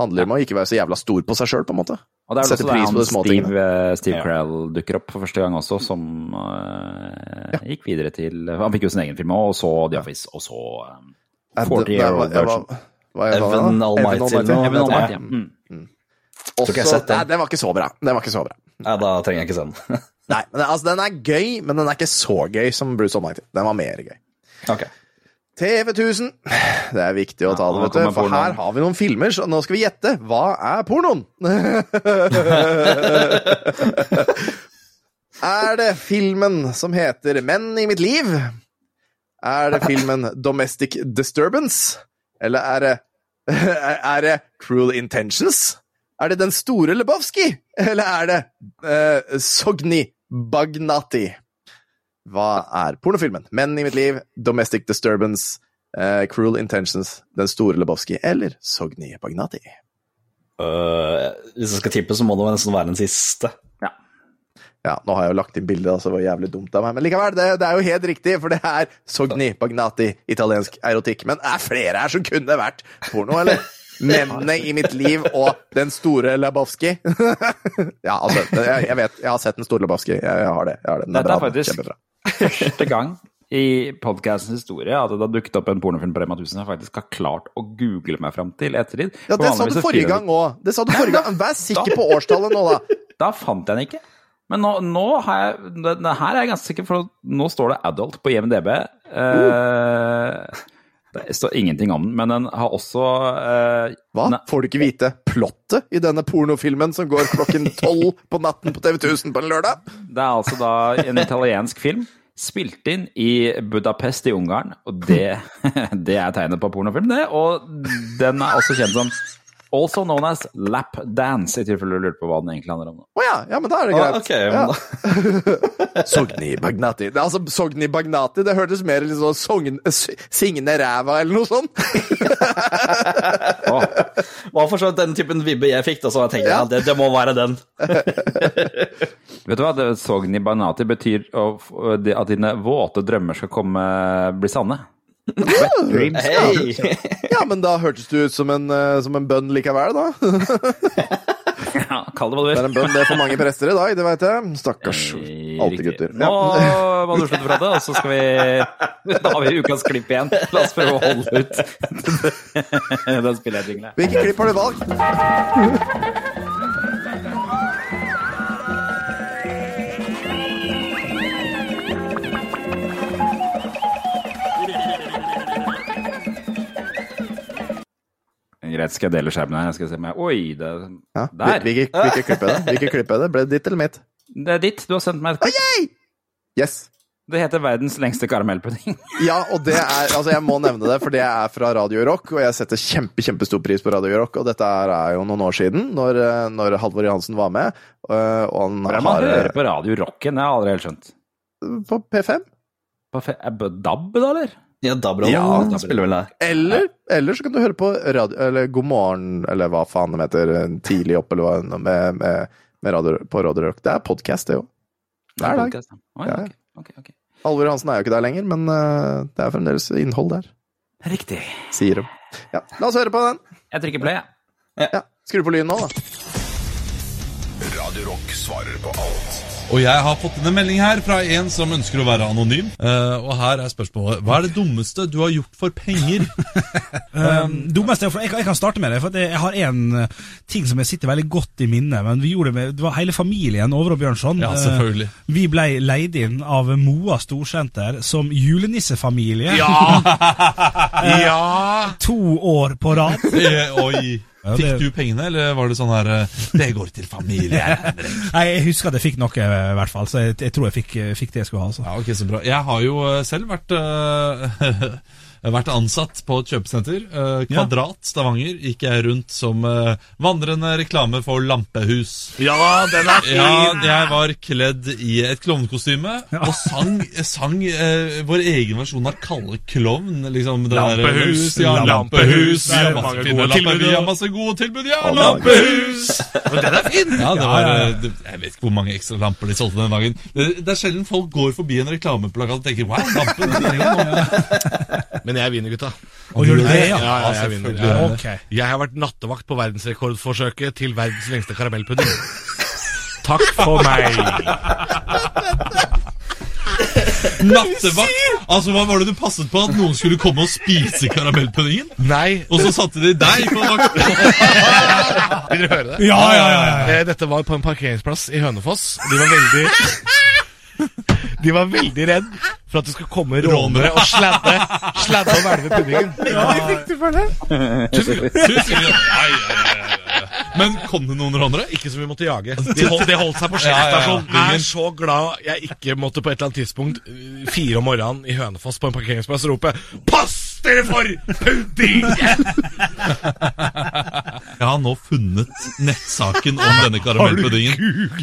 Handler om å ikke være så jævla stor på seg sjøl, på en måte. Og det er vel Sette også pris på Steve, eh, Steve Ja. Carell dukker opp for første gang også, som eh, gikk videre til Han fikk jo sin egen film òg, og så The Office, og så um, Eh, 40 det- Year Old Version. hva- hva er det? Evan Almighty. Evan Almighty, ja. Mm. Også. Nei, den var ikke så bra. Den var ikke så bra. ja, da trenger jeg ikke se den. (laughs) Nei, men altså, den er gøy, men den er ikke så gøy som Bruce Almighty. Den var mer gøy. Ok. TV 1000. Det er viktig å ta det, vet du. For pornoen. her har vi noen filmer, så nå skal vi gjette. Hva er pornoen? (laughs) er det filmen som heter Menn i mitt liv? Er det filmen Domestic Disturbance? Eller er det (laughs) Er det Cruel Intentions? Er det Den store Lebowski? Eller er det uh, Sogni Bagnati? Hva er pornofilmen? Menn i mitt liv, Domestic Disturbance, uh, Cruel Intentions, Den store Lebowski eller Sogni Bagnati? Uh, hvis jeg skal tippe, så må det nesten være den siste. Ja, nå har jeg jo lagt inn bildet, altså, det var jævlig dumt av meg. Men likevel, det, det er jo helt riktig, for det er Sogni Bagnati, italiensk erotikk. Men er flere her som kunne vært porno, eller? Mennene i mitt liv og Den store Lebowski. (laughs) ja, altså, jeg, jeg vet, jeg har sett Den store Lebowski. Jeg, jeg har det. Jeg har det. Den Dette er bra, faktisk- Kjempebra. Første gang i podcastens historie at det har dukket opp en pornofilm på Rema 1000 jeg faktisk har klart å google meg fram til ettertid. Ja, det sa du forrige gang òg. Det sa du forrige gang. Vær sikker på årstallet nå, da. (laughs) Da fant jeg den ikke. Men nå, nå har jeg det, Her er jeg ganske sikker, for nå står det adult på IMDb. Eh, det står ingenting om den, men den har også eh, Hva? Får du ikke vite plottet i denne pornofilmen som går klokken (laughs) tolv på natten på TV 1000 på en lørdag? Det er altså da en italiensk film. Spilt inn i Budapest i Ungarn, og det, (laughs) det er tegnet på pornofilm, det. Og den er også kjent som Also known as lap dance, i tilfelle du lurte på hva den egentlig handler om. Å ja, ja, men da er det greit. Ah, okay, ja. (laughs) Sogni Bagnati. Det, altså, Sogni Bagnati, det hørtes mer litt sånn sogn, Signe ræva eller noe sånt. Hva for så vidt den typen vibbe jeg fikk, da, så jeg tenkte Ja. ja, det, det må være den. (laughs) Vet du hva? Det- Sogni Bagnati betyr å at dine våte drømmer skal komme, bli sanne. Wet dreams. hey. Ja, men da hørtes du ut som en, eh, som en bønn likevel, da. (laughs) Ja, kall det hva du Det er en bønn det er for mange prester i dag, det veit jeg. Stakkars alte Riktig. gutter. Nå må du slutte å prate, og så skal vi Da har vi ukas klipp igjen. La oss prøve å holde ut (laughs) den spillerjinglen. Hvilke klipp har du valgt? Greit, skal jeg dele skjermen her? Jeg se om jeg Oi, det, Ja. der. Hvilke, hvilke klipp er det? Hvilke klipp er det? Ble det ditt eller mitt? Det er ditt. Du har sendt meg et klipp. Yes. Det heter 'Verdens lengste karamellpudding'. (laughs) Ja, og det er Altså, jeg må nevne det, for det er fra Radio Rock, og jeg setter kjempe, kjempestor pris på Radio Rock, og dette er er jo noen år siden, når, eh, når Halvor Johansen var med, øh, og han Hvordan man har hører eh, på Radio Rocken, det har jeg aldri helt skjønt. På P5. På F Er DAB, da, eller? Ja, Dabro Ja. spiller vel der. Eller, eller så kan du høre på radio, eller God morgen, eller hva faen de heter, tidlig opp, eller hva, med, med, med radio, på Radio Rock. Det er podkast, det jo. Hver dag. ja. Ja, ja, ja. ok, ok. Er jo ikke der lenger, men uh, det er fremdeles innhold der, Riktig. sier de. Ja, la oss høre på den. Jeg trykker play, jeg. Ja, Skru på lyden nå, da. Radio Rock svarer på alt. Og jeg har fått inn en melding her fra en som ønsker å være anonym. Uh, og her er spørsmålet Hva er det dummeste du har gjort for penger? (laughs) Um, dummeste, jeg, jeg kan starte med det, for jeg har en ting som jeg sitter veldig godt i minnet. Men vi gjorde det med, det var hele familien Over og Bjørnson. Ja, selvfølgelig. Eh, vi ble leid inn av Moa Storsenter som julenissefamilie. ja! (laughs) Ja! To år på rad. (laughs) Eh, oi. Ja, Fikk du pengene, eller var det sånn her eh, Det går til familie (laughs) Nei, Jeg husker at jeg fikk noe, i hvert fall. Så jeg, jeg tror jeg fikk, fikk det jeg skulle ha. Altså. Ja, ok, så bra. Jeg har jo eh, selv vært eh, (laughs) Vært ansatt på et kjøpesenter. eh, Kvadrat Stavanger gikk jeg rundt som eh, vandrende reklame for lampehus. Ja, den er fin! Ja, jeg var kledd i et klovnekostyme og sang, sang eh, vår egen versjon av Kalle Klovn. Liksom, det der, Lampehus, ja, lampehus. Vi har masse fine vi ja. har masse gode tilbud, ja! Lampehus! Men den er fin! Ja, det var, eh, det- Jeg vet ikke hvor mange ekstra lamper de solgte den dagen. Det, det er sjelden folk går forbi en reklameplakat og tenker Wow, lampe det trenger jeg nå». Men jeg vinner, gutta. Og gjør du det, ja? Ja, ja, jeg vinner. Ja. Ok. Jeg har vært nattevakt på verdensrekordforsøket til verdens lengste karamellpudding. Takk for meg. Nattevakt! Altså, Hva var det du passet på? At noen skulle komme og spise karamellpuddingen? Nei. Og så satte de deg på vakt? Vil dere høre det? Ja, ja, ja, ja. Eh, Dette var på en parkeringsplass i Hønefoss. De var veldig De var veldig redd for at det skulle komme rånere og sladde, sladde og hvelve puddingen. Tusen ja, ja, ja, ja. Men kom det noen rånere? Ikke som vi måtte jage. De holdt, de holdt seg på Ja, ja, ja. Jeg er så glad jeg ikke måtte på et eller annet tidspunkt øh, fire om morgenen i Hønefoss på en parkeringsplass rope 'Pass dere for pudding! Jeg har nå funnet nettsaken om denne karamellpuddingen.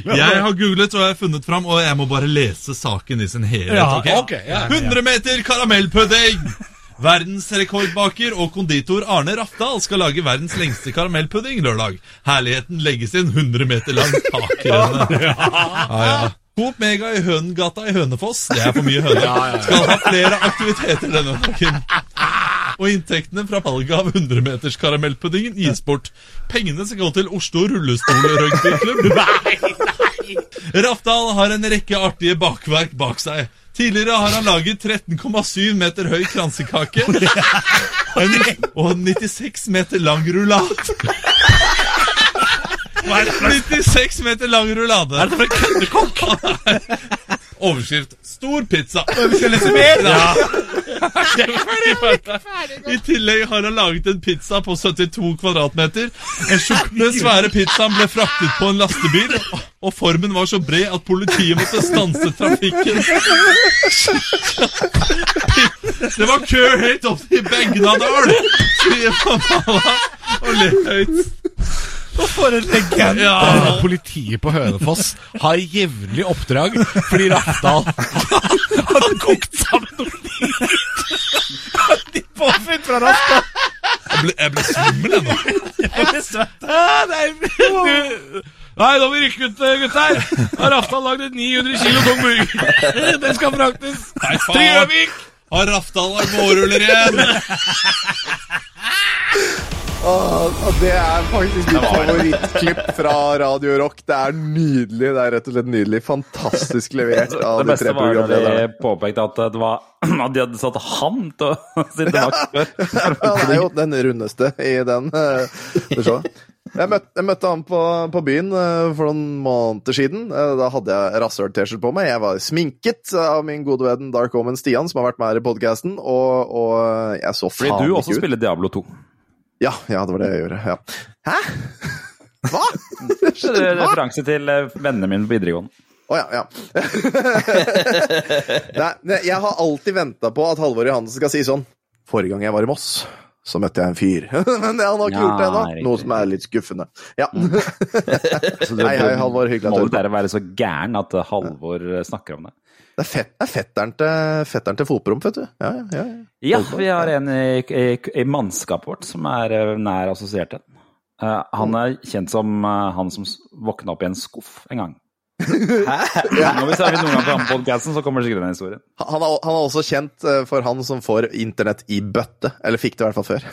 Jeg har googlet og jeg har funnet fram, og jeg må bare lese saken i sin helhet. Ja, ok? ok, ja. 100 meter karamellpudding! Verdensrekordbaker og konditor Arne Rafdal skal lage verdens lengste karamellpudding lørdag. Herligheten legges i en 100 meter lang takrenne. (laughs) Ja, ja. Coop Mega i Hønengata i Hønefoss, det er for mye høne, skal ha flere aktiviteter denne dagen. Og inntektene fra valget av 100-meters karamellpuddingen gis bort. Pengene skal gå til Oslo rullestol-rugbyklubb. (laughs) Rafdal har en rekke artige bakverk bak seg. Tidligere har han laget 13,7 meter høy kransekake og 96 meter lang rullat. 96 meter lang rullade. Er det for en køddekokk? (laughs) Overskrift 'Stor pizza'. Vi skal lese mer, da. I tillegg har han laget en pizza på 72 kvadratmeter. Den svære pizzaen ble fraktet på en lastebil, og formen var så bred at politiet måtte stanse trafikken. Det var kø helt opp til Begnadal, sier Famala og ler høyt. For en legende! Ja. Politiet på Hønefoss har jevnlig oppdrag fordi Rafdal (laughs) Hadde kokt sammen noen De påfunn fra Rafdal. Jeg ble, jeg ble svimmel ennå. Jeg ble svett. Ah, nei, Nei, da må vi rykke ut, eh, gutter. Har Rafdal lagd et 900 kilo tung burger. (laughs) Den skal fraktes til. Gjøvik. Har Rafdal lagd vårruller igjen? (laughs) Og det er faktisk mitt favorittklipp fra Radio Rock. Det er nydelig. Det er rett og slett nydelig. Fantastisk levert av de tre programlederne. Det beste var de påpekte at, det var, at de hadde satt han til å sitte bak (laughs) før. Han er jo den rundeste i den eh, det showet. Jeg møtte, jeg møtte han på, på byen eh, for noen måneder siden. Eh, Da hadde jeg rasshøl-T-skjorte på meg. Jeg var sminket av min gode venn Dark Omen Stian, som har vært med her i podkasten, og, og jeg så Fordi du også spiller Diablo 2. Ja, ja, det var det jeg gjorde. Ja. Hæ? (laughs) Hva? Det er referanse til eh, vennene mine på videregående. Å ja, ja. (laughs) Nei, jeg har alltid venta på at Halvor Johansen skal si sånn Forrige gang jeg var i Moss, så møtte jeg en fyr. (laughs) Men han har ikke Ja, gjort det ennå. Noe som er litt skuffende. Ja. Så Hei, hei, Halvor. Hyggelig at du Målet det er være så gæren at eh, Halvor eh, snakker om det. Det er, fett, det er fetteren til, fetteren til fotpromp, vet du. Ja, ja, ja. Ja, vi har en i, i, i mannskapet vårt som er eh, nær assosiert til den. Uh, han er kjent som uh, han som våkna opp i en skuff en gang. (laughs) Ja. Når vi noen gang på podcasten, så kommer det sikkert den historien. Han, er, han er også kjent for han som får internett i bøtte. Eller fikk det i hvert fall før.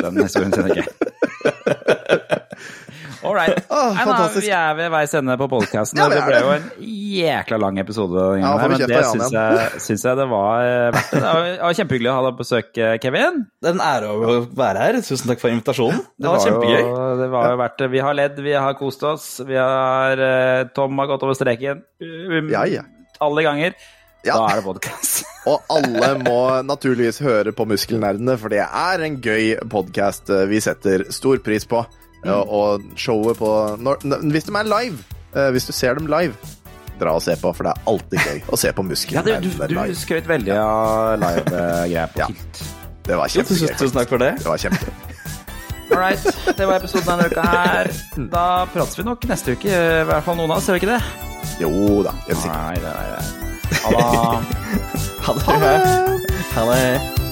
Den historien kjenner jeg ikke. (laughs) All right. Oh, Nei, da, vi er ved veis ende på podkasten. Ja, det ble det. jo en jækla lang episode, Ja, her, men det syns jeg, syns jeg det var eh, verdt det. Det var- kjempehyggelig å ha deg på besøk, eh, Kevin. Det er en ære å være her. Tusen takk for invitasjonen. Det var var kjempegøy. det var jo verdt det. Vi har ledd, vi har kost oss. Vi har eh, Tom har gått over streken. Um, Ja, ja. Alle ganger. Ja. Da er det podkast. (laughs) Og alle må naturligvis høre på Muskelnerdene, for det er en gøy podkast vi setter stor pris på. Og- Og showet på når, Hvis de er live, eh, hvis du ser dem live, dra og se på, for det er alltid gøy å se på Ja, du, du, du skrøt veldig av live-greier på Ja. Tilt. Det var kjempegøy. tusen takk for det. Det var kjempegøy. All right. Det var episoden denne uka her. Da prates vi nok neste uke, i hvert fall noen av oss, gjør vi ikke det? Jo da, helt sikkert. Nei, er det. Ha. (laughs) Ha det. Ha det.